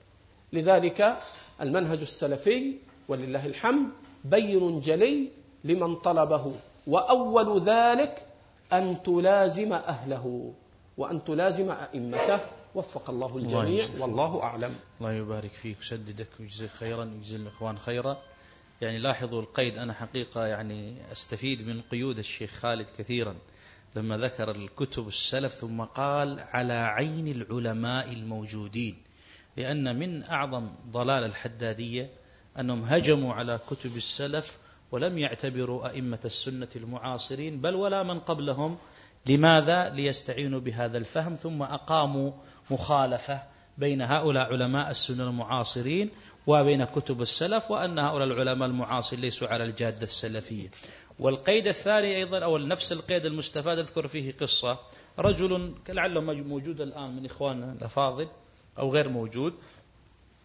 لذلك المنهج السلفي ولله الحمد بين جلي لمن طلبه وأول ذلك أن تلازم أهله وأن تلازم أئمته وفق الله الجميع الله والله أعلم. الله يبارك فيك ويسددك ويجزيك خيرا ويجزي الإخوان خيرا. يعني لاحظوا القيد أنا حقيقة يعني أستفيد من قيود الشيخ خالد كثيرا. لما ذكر الكتب السلف ثم قال على عين العلماء الموجودين. لأن من أعظم ضلال الحدادية أنهم هجموا على كتب السلف ولم يعتبروا أئمة السنة المعاصرين بل ولا من قبلهم. لماذا؟ ليستعينوا بهذا الفهم ثم أقاموا مخالفة بين هؤلاء علماء السنة المعاصرين وبين كتب السلف وأن هؤلاء العلماء المعاصرين ليسوا على الجادة السلفية. والقيد الثاني أيضا أو نفس القيد المستفاد أذكر فيه قصة. رجل لعله موجود الآن من إخواننا الأفاضل أو غير موجود.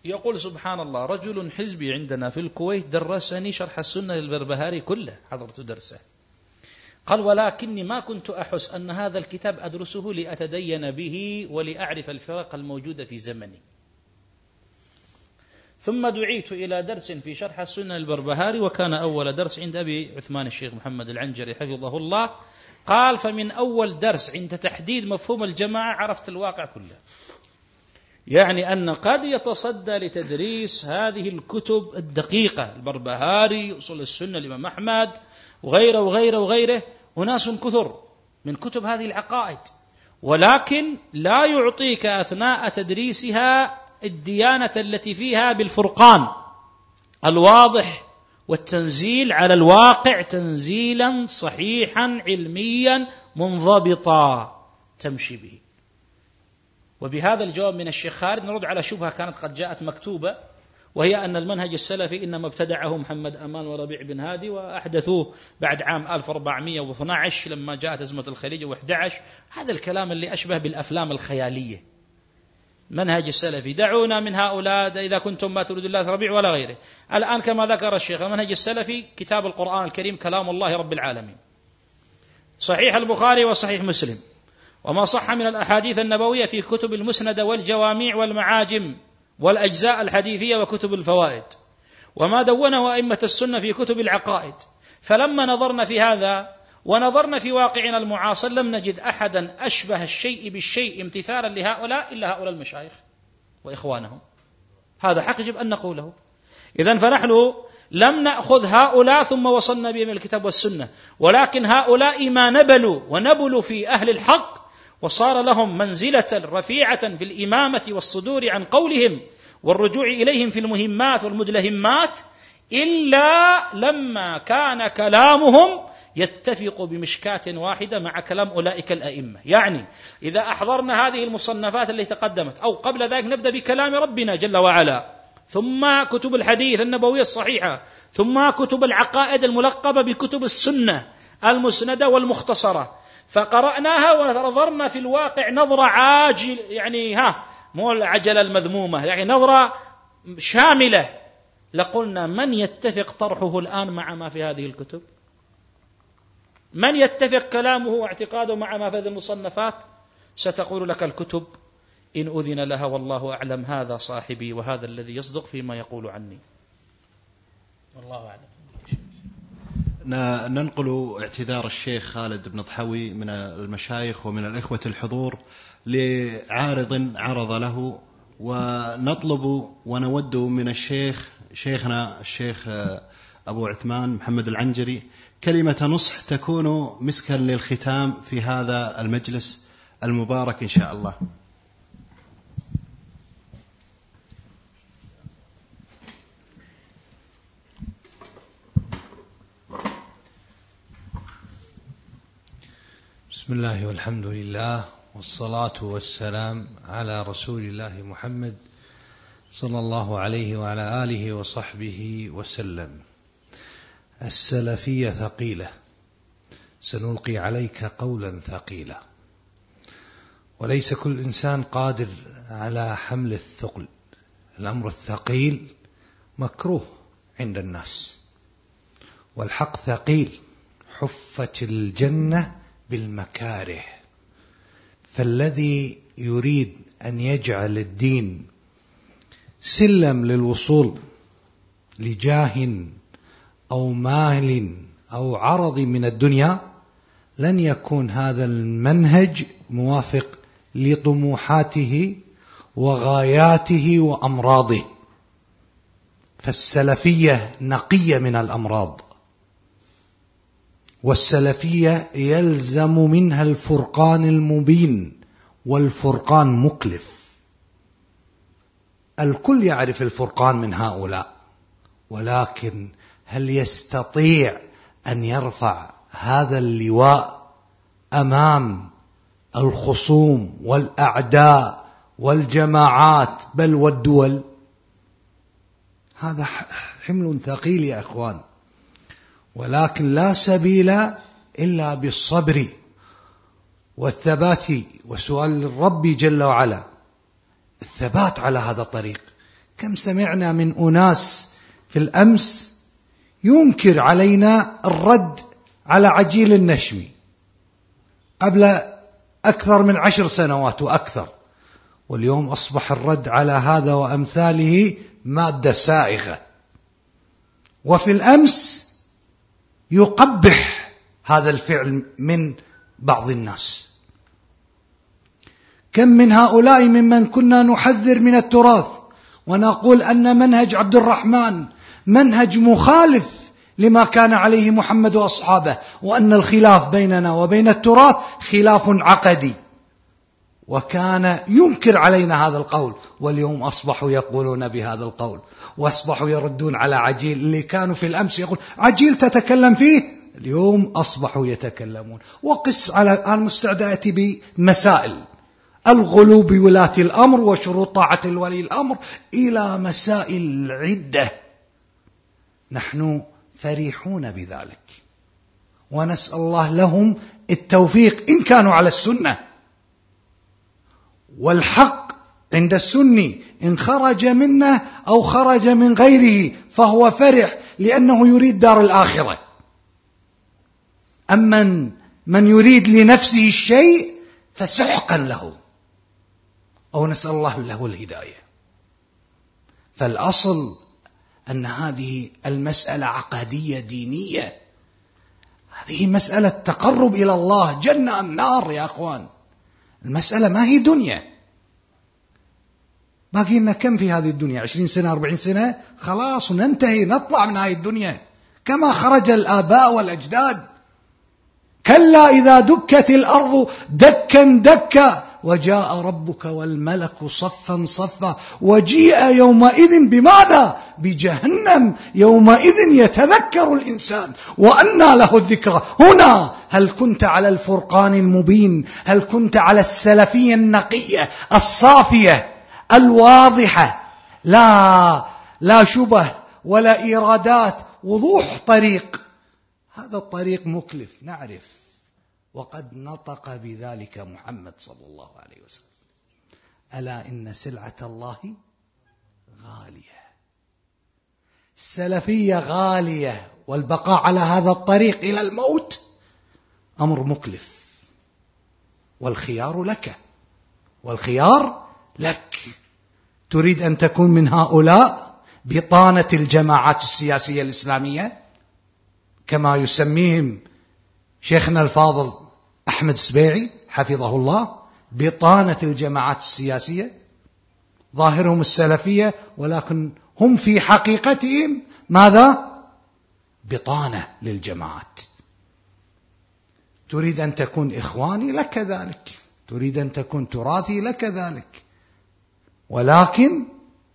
يقول سبحان الله رجل حزبي عندنا في الكويت درسني شرح السنة للبربهاري كله حضرت درسه. قال ولكني ما كنت أحس أن هذا الكتاب أدرسه لأتدين به ولأعرف الفرق الموجودة في زمني. ثم دعيت إلى درس في شرح السنة البربهاري وكان أول درس عند أبي عثمان الشيخ محمد العنجري حفظه الله. قال فمن أول درس عند تحديد مفهوم الجماعة عرفت الواقع كله. يعني أن قد يتصدى لتدريس هذه الكتب الدقيقة البربهاري أصول السنة الإمام أحمد وغيره وغيره وغيره أناس كثر من كتب هذه العقائد. ولكن لا يعطيك أثناء تدريسها الديانة التي فيها بالفرقان. الواضح والتنزيل على الواقع تنزيلا صحيحا علميا منضبطا تمشي به. وبهذا الجواب من الشيخ خالد نرد على شبهة كانت قد جاءت مكتوبة وهي أن المنهج السلفي إنما ابتدعه محمد أمان وربيع بن هادي وأحدثوه بعد عام 1412 لما جاءت أزمة الخليج و11 هذا الكلام اللي أشبه بالأفلام الخيالية. منهج السلفي دعونا من هؤلاء إذا كنتم ما تريد الله ربيع ولا غيره. الآن كما ذكر الشيخ المنهج السلفي كتاب القرآن الكريم كلام الله رب العالمين. صحيح البخاري وصحيح مسلم. وما صح من الأحاديث النبوية في كتب المسند والجواميع والمعاجم. والأجزاء الحديثية وكتب الفوائد. وما دونه أئمة السنة في كتب العقائد. فلما نظرنا في هذا ونظرنا في واقعنا المعاصر لم نجد أحدا أشبه الشيء بالشيء امتثالا لهؤلاء إلا هؤلاء المشايخ وإخوانهم. هذا حق يجب أن نقوله. اذا فنحن لم نأخذ هؤلاء ثم وصلنا بهم الكتاب والسنة. ولكن هؤلاء ما نبلوا ونبلوا في أهل الحق وصار لهم منزلة رفيعة في الإمامة والصدور عن قولهم والرجوع إليهم في المهمات والمدلهمات إلا لما كان كلامهم يتفق بمشكاة واحدة مع كلام أولئك الأئمة. يعني إذا أحضرنا هذه المصنفات التي تقدمت أو قبل ذلك نبدأ بكلام ربنا جل وعلا ثم كتب الحديث النبوية الصحيحة ثم كتب العقائد الملقبة بكتب السنة المسندة والمختصرة فقرأناها ونظرنا في الواقع نظرة عاجل يعني ها مو العجلة المذمومة يعني نظرة شاملة. لقلنا من يتفق طرحه الآن مع ما في هذه الكتب؟ من يتفق كلامه واعتقاده مع ما في هذه المصنفات؟ ستقول لك الكتب إن أذن لها والله أعلم هذا صاحبي وهذا الذي يصدق فيما يقول عني. والله أعلم. ننقل اعتذار الشيخ خالد بن ضحوي من المشايخ ومن الإخوة الحضور لعارض عرض له ونطلب ونود من الشيخ شيخنا الشيخ أبو عثمان محمد العنجري كلمة نصح تكون مسكا للختام في هذا المجلس المبارك إن شاء الله. بسم الله والحمد لله والصلاة والسلام على رسول الله محمد صلى الله عليه وعلى آله وصحبه وسلم. السلفية ثقيلة. سنلقي عليك قولا ثقيلا. وليس كل إنسان قادر على حمل الثقل. الأمر الثقيل مكروه عند الناس. والحق ثقيل. حفت الجنة بالمكاره. فالذي يريد أن يجعل الدين سلم للوصول لجاه أو مال أو عرض من الدنيا لن يكون هذا المنهج موافق لطموحاته وغاياته وأمراضه. فالسلفية نقية من الأمراض. والسلفية يلزم منها الفرقان المبين والفرقان مكلف. الكل يعرف الفرقان من هؤلاء ولكن هل يستطيع أن يرفع هذا اللواء أمام الخصوم والأعداء والجماعات بل والدول؟ هذا حمل ثقيل يا إخوان. ولكن لا سبيل إلا بالصبر والثبات. وسؤال الرب جل وعلا الثبات على هذا الطريق. كم سمعنا من أناس في الأمس ينكر علينا الرد على عجيل النشم قبل أكثر من عشر سنوات وأكثر. واليوم أصبح الرد على هذا وأمثاله مادة سائغة. وفي الأمس يقبح هذا الفعل من بعض الناس. كم من هؤلاء ممن كنا نحذر من التراث ونقول أن منهج عبد الرحمن منهج مخالف لما كان عليه محمد وأصحابه وأن الخلاف بيننا وبين التراث خلاف عقدي. وكان ينكر علينا هذا القول واليوم أصبحوا يقولون بهذا القول وأصبحوا يردون على عجيل اللي كانوا في الأمس يقول عجيل تتكلم فيه؟ اليوم أصبحوا يتكلمون. وقس على المستعدات بمسائل الغلو بولاة الأمر وشروط طاعة الولي الأمر إلى مسائل عدة. نحن فرحون بذلك ونسأل الله لهم التوفيق إن كانوا على السنة. والحق عند السني إن خرج منه أو خرج من غيره فهو فرح لأنه يريد دار الآخرة. أما من يريد لنفسه الشيء فسحقا له أو نسأل الله له الهداية. فالأصل أن هذه المسألة عقدية دينية. هذه مسألة تقرب إلى الله جنة ام نار يا أخوان. المسألة ما هي دنيا. باقي لنا كم في هذه الدنيا؟ عشرين سنة أربعين سنة؟ خلاص وننتهي نطلع من هذه الدنيا. كما خرج الآباء والأجداد. كلا إذا دكت الأرض دكا دكا. وجاء ربك والملك صفا صفا وجيء يومئذ بماذا؟ بجهنم يومئذ يتذكر الإنسان. وأنى له الذكرى. هنا هل كنت على الفرقان المبين؟ هل كنت على السلفية النقية الصافية الواضحة؟ لا لا شبه ولا إيرادات وضوح طريق. هذا الطريق مكلف نعرف. وقد نطق بذلك محمد صلى الله عليه وسلم. ألا إن سلعة الله غالية. السلفية غالية والبقاء على هذا الطريق إلى الموت أمر مكلف. والخيار لك. والخيار لك. تريد أن تكون من هؤلاء بطانة الجماعات السياسية الإسلامية؟ كما يسميهم شيخنا الفاضل أحمد سبيعي حفظه الله بطانة الجماعات السياسية ظاهرهم السلفية ولكن هم في حقيقتهم ماذا؟ بطانة للجماعات تريد أن تكون إخواني لك ذلك تريد أن تكون تراثي لك ذلك ولكن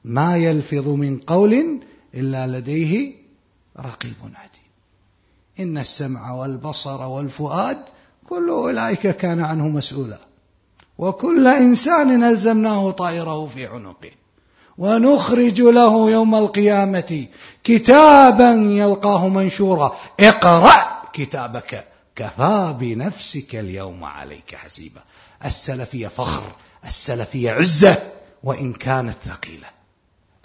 ما يلفظ من قول إلا لديه رقيب عتيد إن السمع والبصر والفؤاد كل أولئك كان عنه مسؤولا. وكل إنسان ألزمناه طائره في عنقه. ونخرج له يوم القيامة كتابا يلقاه منشورا. اقرأ كتابك. كفى بنفسك اليوم عليك حسيبا. السلفية فخر السلفية عزة وإن كانت ثقيلة.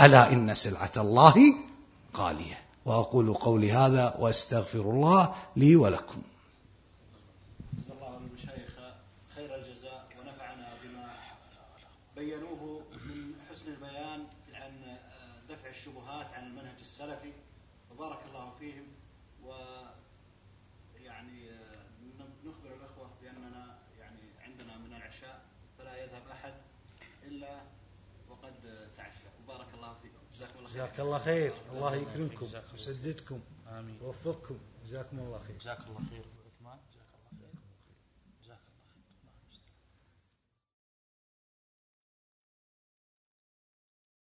ألا إن سلعة الله غالية. وأقول قولي هذا وأستغفر الله لي ولكم الله المشايخ خير الجزاء ونفعنا بما بينوه من حسن البيان عن دفع الشبهات عن المنهج السلفي وبارك الله فيهم ويعني نخبر الأخوة بأننا يعني عندنا من العشاء فلا يذهب أحد إلا وقد تعشى وبارك الله فيكم جزاكم الله خير جزاك الله خير الله يكرمكم يسددكم ويوفقكم جزاكم الله خير. جزاك الله خير.